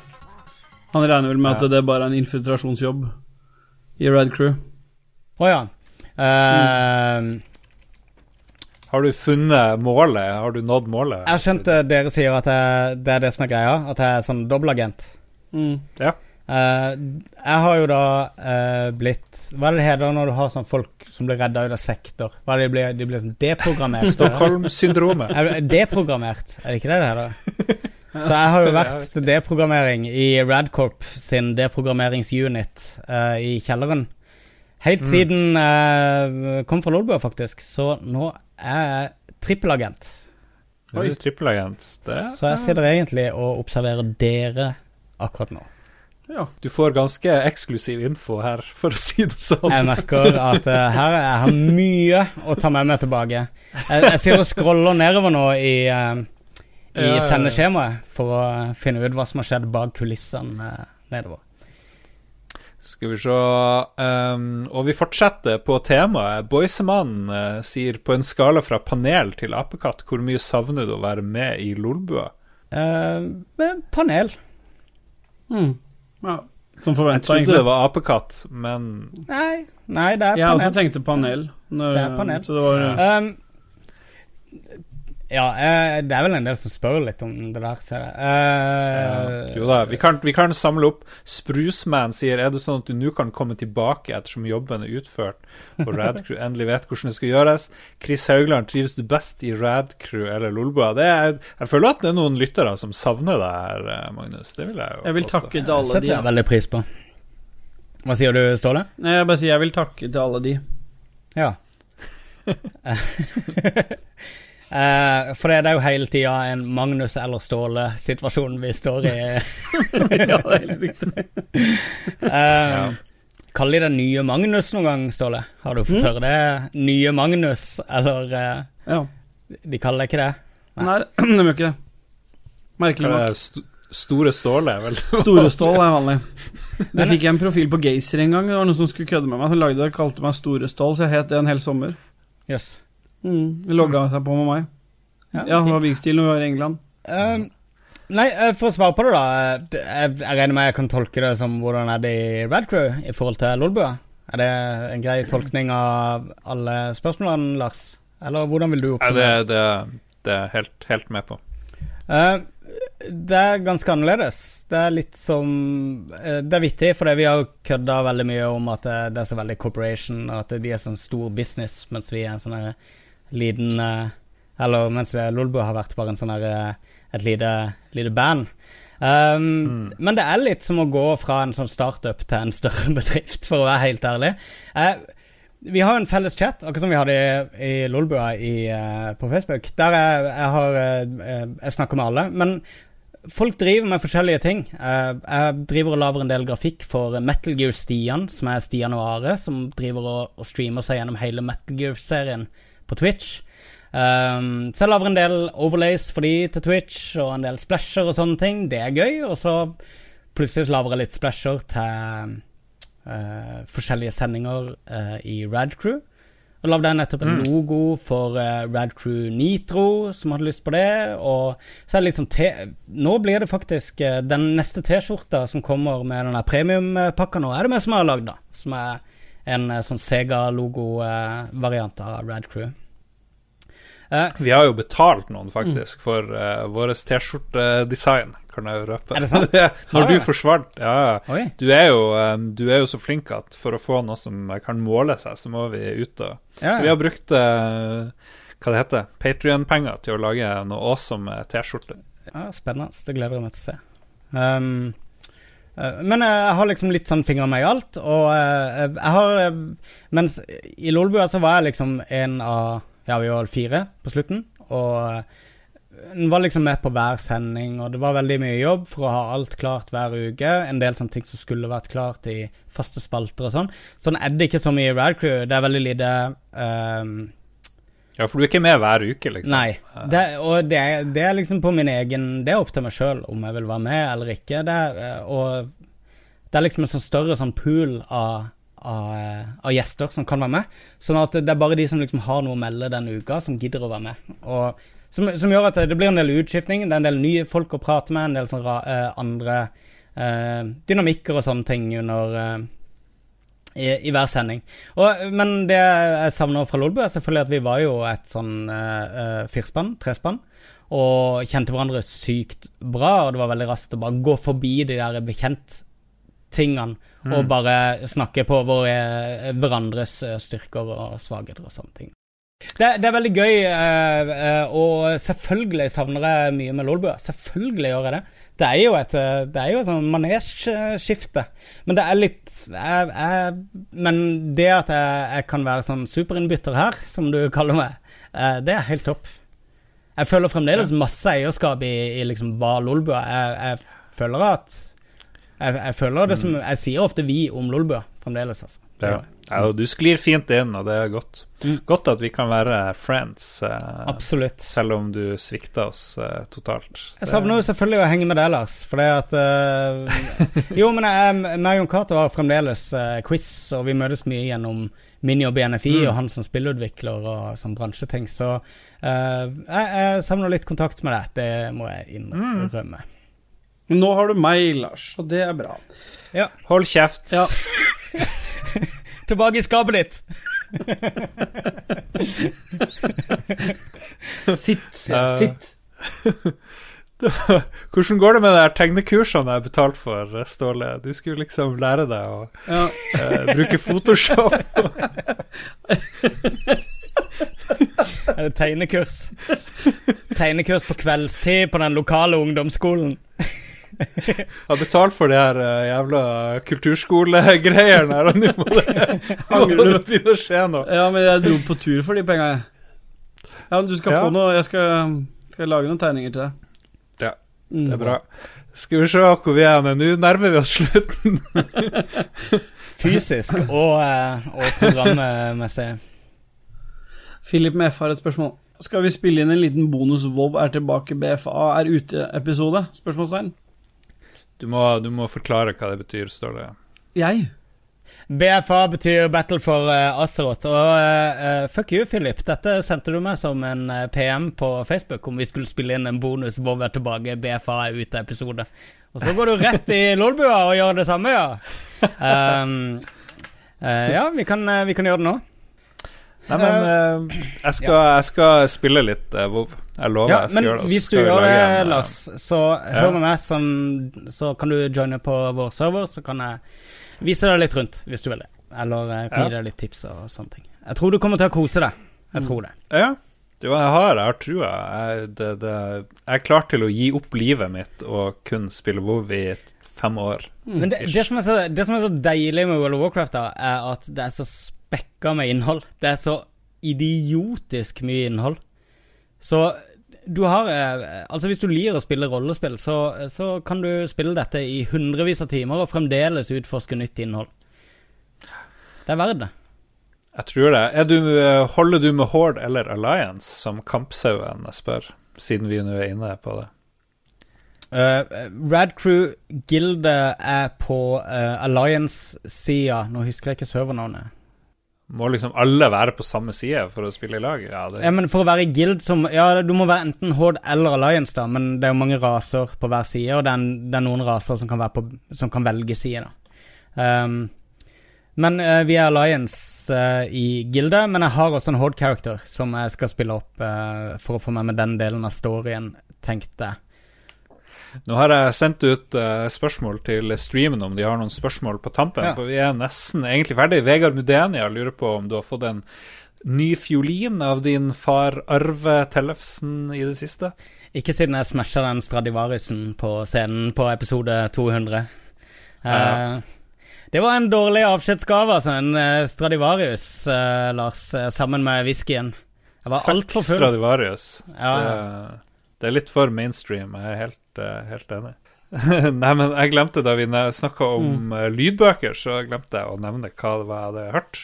Han regner vel med at det det bare er en infiltrasjonsjobb i Rad Crew. Å ja. Eh, Har du funnet målet? Har du nådd målet? jeg skjønte eh, dere sier at jeg, det er det som er greia, at jeg er sånn dobbeltagent. Mm. Ja. Eh, jeg har jo da uh, blitt Hva er det det heter når du har sånn folk som blir redda ut av sektor? Hva er det de blir, de blir sånn deprogrammert? Stockholm-syndromet. Er Deprogrammert, er det ikke det det heter? Så jeg har jo vært til deprogrammering i Radcorp sin deprogrammeringsunit uh, i kjelleren. Helt siden jeg kom fra Lolbua, faktisk. Så nå er jeg trippelagent. Er trippelagent. Så jeg sitter egentlig og observerer dere akkurat nå. Ja. Du får ganske eksklusiv info her, for å si det sånn. Jeg merker at uh, her jeg har mye å ta med meg tilbake. Jeg, jeg sier og scroller nedover nå i, uh, i ja. sendeskjemaet for å finne ut hva som har skjedd bak kulissene uh, nedover. Skal vi se um, Og vi fortsetter på temaet. Boysemannen uh, sier på en skala fra panel til apekatt, hvor mye savner du å være med i Lolbua? Uh, panel. Mm. Ja. Som Jeg trodde egentlig. det var apekatt, men Nei, nei, det er Jeg også panel. tenkte panel. Når, Det er panel. Så det var Ja. Um, ja, eh, det er vel en del som spør litt om det der, ser jeg. Eh, Jo da, vi kan, vi kan samle opp. Spruceman sier er det sånn at du nå kan komme tilbake ettersom jobben er utført og Radcrew endelig vet hvordan det skal gjøres. Chris Haugland, trives du best i Radcrew eller Lolbua? Det er, jeg føler at det er noen lyttere som savner deg her, eh, Magnus. Det vil jeg jo Jeg vil påstå. takke til alle setter jeg veldig pris på. Hva sier du, Ståle? Nei, jeg bare sier jeg vil takke til alle de. Ja. Eh, for det er jo hele tida en Magnus eller Ståle-situasjon vi står i. ja, det er helt riktig. Eh, Kaller de det nye Magnus noen gang, Ståle? Har du fått høre det? Nye Magnus, eller eh, Ja. De kaller det ikke det? Nei, de gjør ikke det. Merkelig nok. st store Ståle, vel? Storestål er vanlig. Jeg fikk jeg en profil på Gazer en gang. Det var noen som skulle kødde med meg. Han lagde det, kalte meg Store Stål, så jeg het det en hel sommer. Jøss. Mm, logga seg på med meg. Ja, Ja, det var Vigstil når vi var i England. Um, nei, eh, for å svare på det, da. eh, Jeg, jeg regner med jeg kan tolke det som hvordan er det i Red Crew i forhold til Lolbua? Er det en grei tolkning av alle spørsmålene, Lars? Eller hvordan vil du oppsummere? det, det, det er jeg helt, helt med på. Uh, det er ganske annerledes. Det er litt som Det er vittig, for vi har kødda veldig mye om at det, er så veldig corporation, og at de er sånn stor business, mens vi er en sånn her liten eh, Eller mens det- Lolbua har vært bare en sånn her eh, et lite, lite band. Um, Men det er litt som å gå fra en sånn startup til en større bedrift, for å være helt ærlig. Uh, vi har jo en felles chat, akkurat som vi hadde i, i Lolbua i, eh, på Facebook. Der jeg, jeg har uh, Jeg snakker med alle. Men folk driver med forskjellige ting. Uh, jeg driver og lager en del grafikk for Metal Gear Stian, som er Stian og Are, som driver og, og streamer seg gjennom hele Metal Gear-serien på Twitch. Um, så jeg lager en del overlays for de til Twitch, og en del splasher og sånne ting. Det er gøy. Og så plutselig så lager jeg litt splasher til uh, forskjellige sendinger uh, i Radcrew. Og lagde jeg nettopp en logo for uh, Radcrew Nitro, som hadde lyst på det. Og så er det sånn te Nå blir det faktisk uh, den neste T-skjorta som kommer med den premiumpakka nå, er det vi som har lagd, da. Som er en uh, sånn Sega-logo-variant av Radcrew. Eh, Vi har jo betalt noen, faktisk, for uh, vår T-skjortedesign, kan jeg jo røpe. Er det sant? Når du forsvant Ja, ja. Du er, jo, eh, du er jo så flink at for å få noe som kan måle seg, så må vi ut og Ja, Så vi har brukt uh, hva det heter, Patrion-penger til å lage noe awesome T-skjorte. Ja, spennende. Det gleder jeg meg til å se. Um, men jeg har liksom litt sånn fingra med i alt, og jeg har Mens i Lolbua så var jeg liksom en av Ja, vi var fire på slutten, og eh, en var liksom med på hver sending, og det var veldig mye jobb for å ha alt klart hver uke. En del sånne ting som skulle vært klart i faste spalter og sånn. Sånn er det ikke så mye i Rad Crew. Det er veldig lite um, Ja, for du er ikke med hver uke, liksom. Nei. Det, og det, det er liksom på min egen Det er opp til meg sjøl om jeg vil være med eller ikke. Det eh, og det er liksom en sånn større sånn pool av, av, eh, av gjester som kan være med. Sånn at det er bare de som liksom har noe å melde denne uka, som gidder å være med. Og som, som gjør at det blir en del utskiftning. Det er en del nye folk å prate med, en del sånne eh, andre uh, dynamikker og sånne ting under uh, i, i hver sending. Og, men det jeg savner fra Lolbu, er selvfølgelig at vi var jo et sånn uh, firspann, trespann, og kjente hverandre sykt bra, og det var veldig raskt å bare gå forbi de der bekjent-tingene, og bare snakke på våre, hverandres eh, styrker og svakheter og sånne ting. Det, det er veldig gøy, eh, eh, og selvfølgelig savner jeg mye med Lolbua. Selvfølgelig gjør jeg det. Det er jo et, eh, det er jo et sånn manesjskifte. Men det er litt jeg, jeg, Men det at jeg, jeg kan være sånn superinnbytter her, som du kaller meg, eh, det er helt topp. Jeg føler fremdeles masse eierskap i, i liksom hva Lolbua er. Jeg, jeg føler at jeg, jeg føler det som Jeg sier ofte 'vi' om Lolbua fremdeles, altså. Ja. Ja, og du sklir fint inn, og det er godt. Mm. Godt at vi kan være friends, eh, selv om du svikta oss eh, totalt. Jeg savner jo selvfølgelig å henge med deg, Lars. For det at eh, Jo, men jeg, og Jon Cato har fremdeles eh, quiz, og vi møtes mye gjennom min jobb i NFI Mm. og han som spillutvikler og sånn bransjeting. Så eh, jeg, jeg savner litt kontakt med deg, det må jeg innrømme. Men nå har du meg, Lars, og det er bra. Hold kjeft. Ja. Tilbake i skapet ditt! Sitt. Eh, Sitt. Hvordan går det med de tegnekursene jeg betalte betalt for, eh, Ståle? Du skulle liksom lære deg å Ja. uh, bruke Photoshop. Er det tegnekurs? Tegnekurs på kveldstid på den lokale ungdomsskolen. Har betalt for de her eh, jævla kulturskolegreiene her, og nå må det, må det begynne å skje noe. ja, men jeg dro på tur for de penga, jeg. Ja, men du skal Ja. få noe Jeg skal, skal lage noen tegninger til deg. Ja, Det er bra. Skal vi se hvor vi er, men nå nærmer vi oss slutten. Fysisk og, eh, og programmessig. Philip med F har et spørsmål. Skal vi spille inn en liten bonus Vov er tilbake, BFA er ute-episode? Spørsmålstegn. Du må, du må forklare hva det betyr, står det. Jeg? BFA betyr Battle for uh, Azeroth. Og eh, fuck you, Philip. Dette sendte du meg som en PM på Facebook om vi skulle spille inn en bonus hvor vi er tilbake, BFA er ute-episode. Og så går du rett i lolbua og gjør det samme, ja. Um, uh, ja, vi kan, vi kan gjøre det nå. Nei, men jeg, skal, jeg skal spille litt uh, WoW. Jeg lover Ja, jeg skal men gjøre det. og hvis du gjør det, en, eh, Lars, så hør med meg, sånn, så kan du joine på vår server, så kan jeg vise deg litt rundt, hvis du vil det. Eller jeg kan Ja. gi deg litt tips og sånne ting. Jeg tror du kommer til å kose deg. Jeg tror det. Ja, Jo, jeg har, jeg har trua. Jeg, det, det, jeg er klar til å gi opp livet mitt og kun spille WoW i fem år. Men det, det, som så, det som er så deilig med World of Warcraft, da, er at det er så spekka med innhold. Det er så idiotisk mye innhold. Så du har eh, Altså, hvis du liker å spille rollespill, så, så kan du spille dette i hundrevis av timer og fremdeles utforske nytt innhold. Det er verdt det. Jeg tror det. Du, eh, holder du med Horde eller Alliance, som kampsauen spør, siden vi nå er inne på det? Uh, Rad Crew Gilde er på uh, Alliance-sida. Nå husker jeg ikke servernavnet. Må liksom alle være på samme side for å spille i lag? Ja, det, Ja, men For å være i guild som Ja, du må være enten Horde eller Alliance, da, men det er jo mange raser på hver side, og det er, det er noen raser som kan, på, som kan velge side, da. Um, Men uh, vi er Alliance uh, i gildet, men jeg har også en horde character som jeg skal spille opp uh, for å få med meg den delen av storyen, tenkte jeg. Nå har jeg sendt ut uh, spørsmål til streamen om de har noen spørsmål på tampen, Ja. for vi er nesten egentlig ferdig. Vegard Mudenia lurer på om du har fått en ny fiolin av din far Arve Tellefsen i det siste? Ikke siden jeg smasha den Stradivariusen på scenen på episode 200. Ja. Eh, det var en dårlig avskjedsgave, altså. En eh, Stradivarius, eh, Lars, sammen med whiskyen. Jeg var altfor full. Stradivarius. Ja, ja. Det, det er litt for mainstream, jeg er helt, eh, helt enig. Nei, men jeg glemte da vi snakka om Mm. eh, lydbøker, så glemte jeg å nevne hva det var jeg hadde hørt.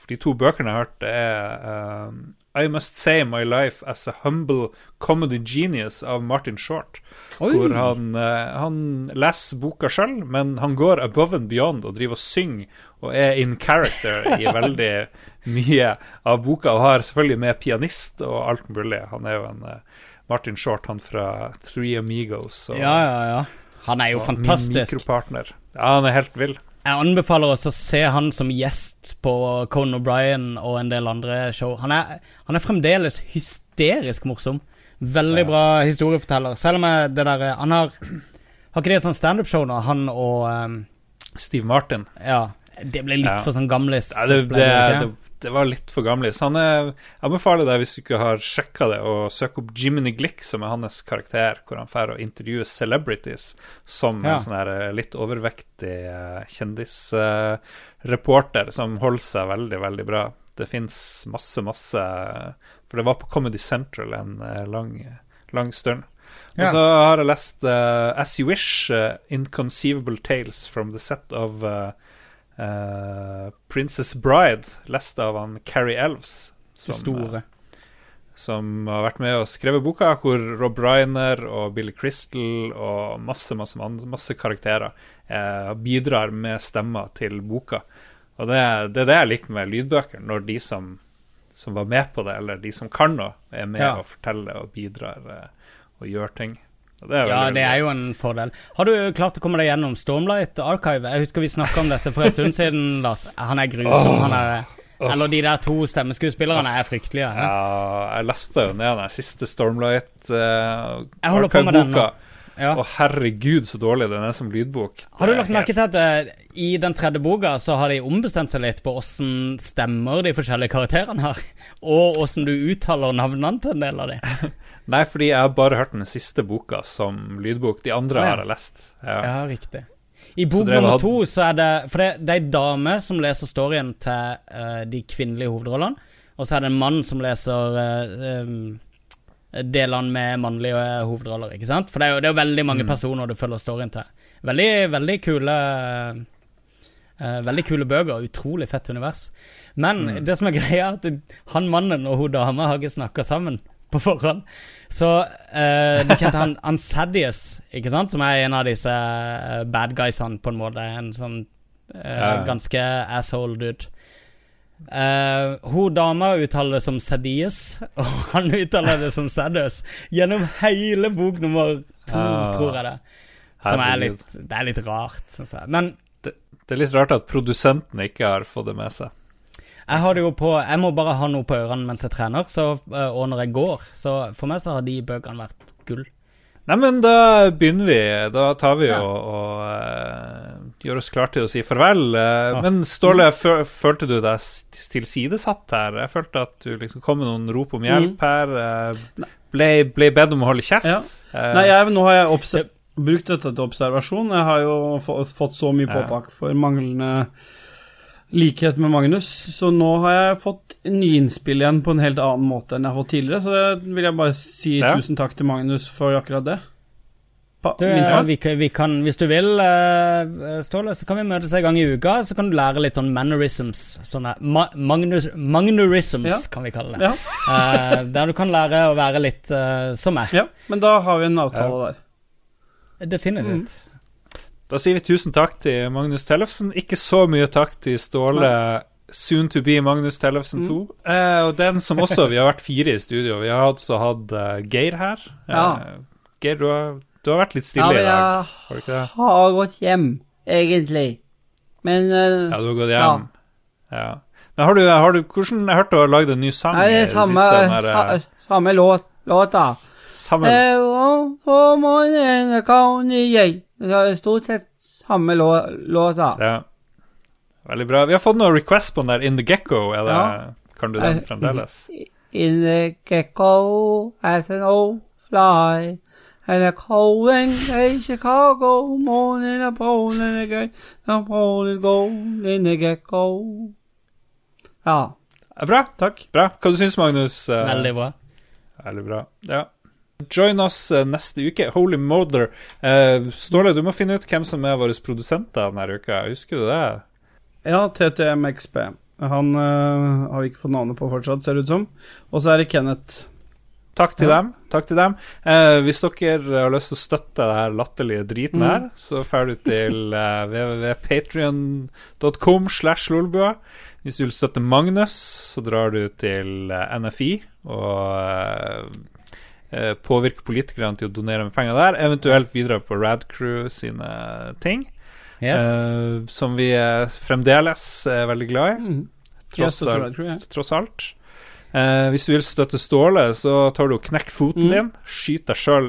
For de to bøkene jeg har hørt, det er um, I Must Say My Life As A Humble Comedy Genius av Martin Short. Oi. Hvor han, han leser boka sjøl, men han går above and beyond og driver og synger og er in character i veldig mye av boka, og har selvfølgelig med pianist og alt mulig. Han er jo en Martin Short, han fra Three Amigos. Og, Ja, ja, ja. Han er jo og fantastisk. Mikropartner. Ja, han er helt vill. Jeg anbefaler oss å se han som gjest på Conan O'Brien og en del andre show. Han er, han er fremdeles hysterisk morsom. Veldig Ja. bra historieforteller. Selv om jeg, det der Han har Har ikke det sånn standup-show nå, han og um, Steve Martin. Ja. Det ble litt Ja. for sånn gamlis. Ja, det, det, det, det var litt for gamlis. Han er, jeg anbefaler deg, hvis du ikke har sjekka det, å søke opp Jiminy Glick, som er hans karakter, hvor han får å intervjue celebrities som Ja. en sånn her eh, litt overvektig eh, kjendisreporter som holder seg veldig, veldig bra. Det fins masse, masse For det var på Comedy Central en eh, lang, lang stund. Og så har jeg lest uh, As You Wish, uh, Inconceivable Tales from the set of eh, eh, Princess Bride, lest av han Carrie Elves. Som, store. eh, som har vært med og skrevet boka, hvor Rob Reiner og Billy Crystal og masse, masse, masse, karakterer eh, bidrar med stemmer til boka. Og det, det er det jeg liker med lydbøker, når de som, som var med på det, eller de som kan noe, er med Ja. og forteller og bidrar eh, og gjør ting. Og det Ja, det er jo en fordel. Har du klart å komme deg gjennom Stormlight Archive? Jeg husker vi snakka om dette for en stund siden, Lars. Han er grusom. Han er Eller de der to stemmeskuespillerne er fryktelige. Ja, jeg leste jo ned den siste Stormlight uh, Archive-boka. den nå. Ja. Å, herregud, så dårlig den er som lydbok. Har du lagt merke til at uh, i den tredje boka så har de ombestemt seg litt på åssen stemmer de forskjellige karakterene har? Og åssen du uttaler navnene til en del av dem? Nei, fordi jeg har bare hørt den siste boka som lydbok. De andre ja. har jeg lest. Ja. Ja, riktig. I bok nummer to så er det For det, det er ei dame som leser storyen til uh, de kvinnelige hovedrollene, og så er det en mann som leser uh, um, delene med mannlige hovedroller, ikke sant? For det er jo, det er veldig mange personer du følger storyen til. Veldig, veldig kule eh, Veldig kule bøker, utrolig fett univers. Men det som er greia, er at han mannen og hun dama har ikke snakka sammen på forhånd. Så uh, du kjente han, Ansadius, ikke sant, som er en av disse eh, bad guysene, på en måte. En sånn uh, Ja. ganske asshole dude. Uh, hun dama uttaler det som Sadius, og han uttaler det som Sadius. Gjennom hele bok nummer to, Ah. tror jeg det. Som er litt, det er litt rart, syns jeg. Men Det, det er litt rart at produsenten ikke har fått det med seg. Jeg har det jo på Jeg må bare ha noe på ørene mens jeg trener, så, eh, og når jeg går. Så for meg så har de bøkene vært gull. Nei, men da begynner vi. Da tar vi Ja. og, og uh, gjør oss klar til å si farvel. Uh. Men Ståle, fø- følte du deg tilsidesatt her? Jeg følte at du liksom kom med noen rop om hjelp her. Uh, ble, ble bedt om å holde kjeft. Ja. Nei, jeg, nå har jeg brukt dette til observasjon. Jeg har jo fått så mye påtak for manglende likhet med Magnus, så nå har jeg fått nye innspill igjen på en helt annen måte enn jeg har fått tidligere, så det vil jeg bare si Ja. tusen takk til Magnus for akkurat det. Pa, Du, eh, vi, vi kan, hvis du vil, eh, Ståle, så kan vi møtes en gang i uka. Så kan du lære litt sånn mannerisms. Sånne ma magnus, magnurisms, Ja. kan vi kalle det. Ja, Eh, der du kan lære å være litt uh, som meg. ja, men da har vi en avtale der. Definitivt. Da sier vi tusen takk til Magnus Tellefsen. Ikke så mye takk til Ståle soon to be Magnus Tellefsen 2. Eh, og den som også Vi har vært fire i studio. Vi har også hatt uh, Geir her. Eh, Ja. Geir, du har, du har vært litt Ja, stille men i dag, jeg har du ikke det? har gått hjem, egentlig. Men uh, Ja, du har gått hjem. Ja. Men har du, har du Hvordan Jeg hørte du har lagd en ny sang Nei, det det er samme, siste? Den der, sa- samme låt, låta. Samme. Eh, Det er stort sett samme lå, låta. Ja. Veldig bra. Vi har fått noen requests på den der In the Gecko. Er det, Ja. Kan du den Eh, fremdeles? In the gecko as an old fly And a calling in Chicago morning a and again A Poland gold in the gecko Ja, Bra. takk. bra. Hva du syns Magnus? Eh, Veldig bra. Veldig bra. Ja. Join oss eh, neste uke. Holy Mother. Eh, Ståle, du må finne ut hvem som er våre produsenter denne uka. Husker du det? Ja, TTMXP. Han øh, har vi ikke fått navnet på fortsatt, ser det ut som. Og så er det Kenneth. Takk til Ja. dem. Takk til dem. Eh, hvis dere har lyst til å støtte det her latterlige driten Mm. her, så drar du til uh, www.patrion.com slash lolbua. Hvis du vil støtte Magnus, så drar du til eh, NFI og eh, eh, påvirke politikerne til å donere med penger der. Eventuelt bidra på Radcrew sine ting, Yes. uh, som vi eh, fremdeles er veldig glad i, Mm. tross, støtter alt- det, tror tross alt. Uh, hvis du vil støtte Ståle, så tar du og knekker foten Mm. din. Skyt deg sjøl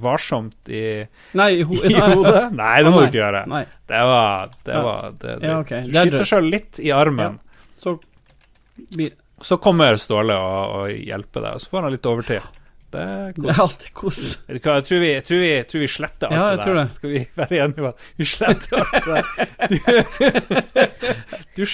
varsomt i, Nei, i ho i hodet. Nei, det må du ikke gjøre. Nei, Det var Det var det, det. Ja, okay. Skyter deg sjøl litt i armen. så blir Så kommer Ståle og, og hjelper deg, og så får han litt overtid. Det er Det er alltid kos. Jeg tror vi, jeg tror vi, jeg tror vi sletter alt Ja, jeg det der. det. Skal vi være enige om at vi sletter alt det der? Du, du,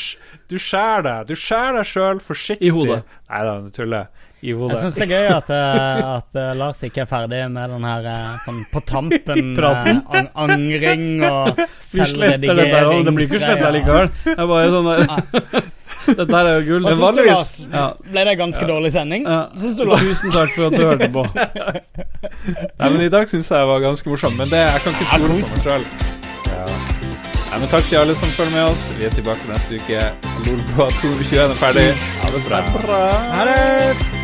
du skjærer deg. Du skjærer deg sjøl forsiktig. I hodet. Nei da, du tuller. I Jeg hodet. syns det er gøy at, eh, at eh, Lars ikke er ferdig med den her eh, sånn på tampen ang angring og dette her. Det blir ikke sletta likevel. Det er bare sånn der Dette her er jo gull. Hva Men syns du, vanligvis- Lars? Ja. Ble det ganske dårlig sending? Ja. Syns du, Lars? Tusen takk for at du hørte på. Nei, men I dag syns jeg jeg var ganske morsom, men det, jeg kan ikke stole på meg sjøl. Ja. Nei, men takk til alle som følger med oss. Vi er tilbake neste uke. Lolbua 221 er ferdig. Ha det bra. Ha det!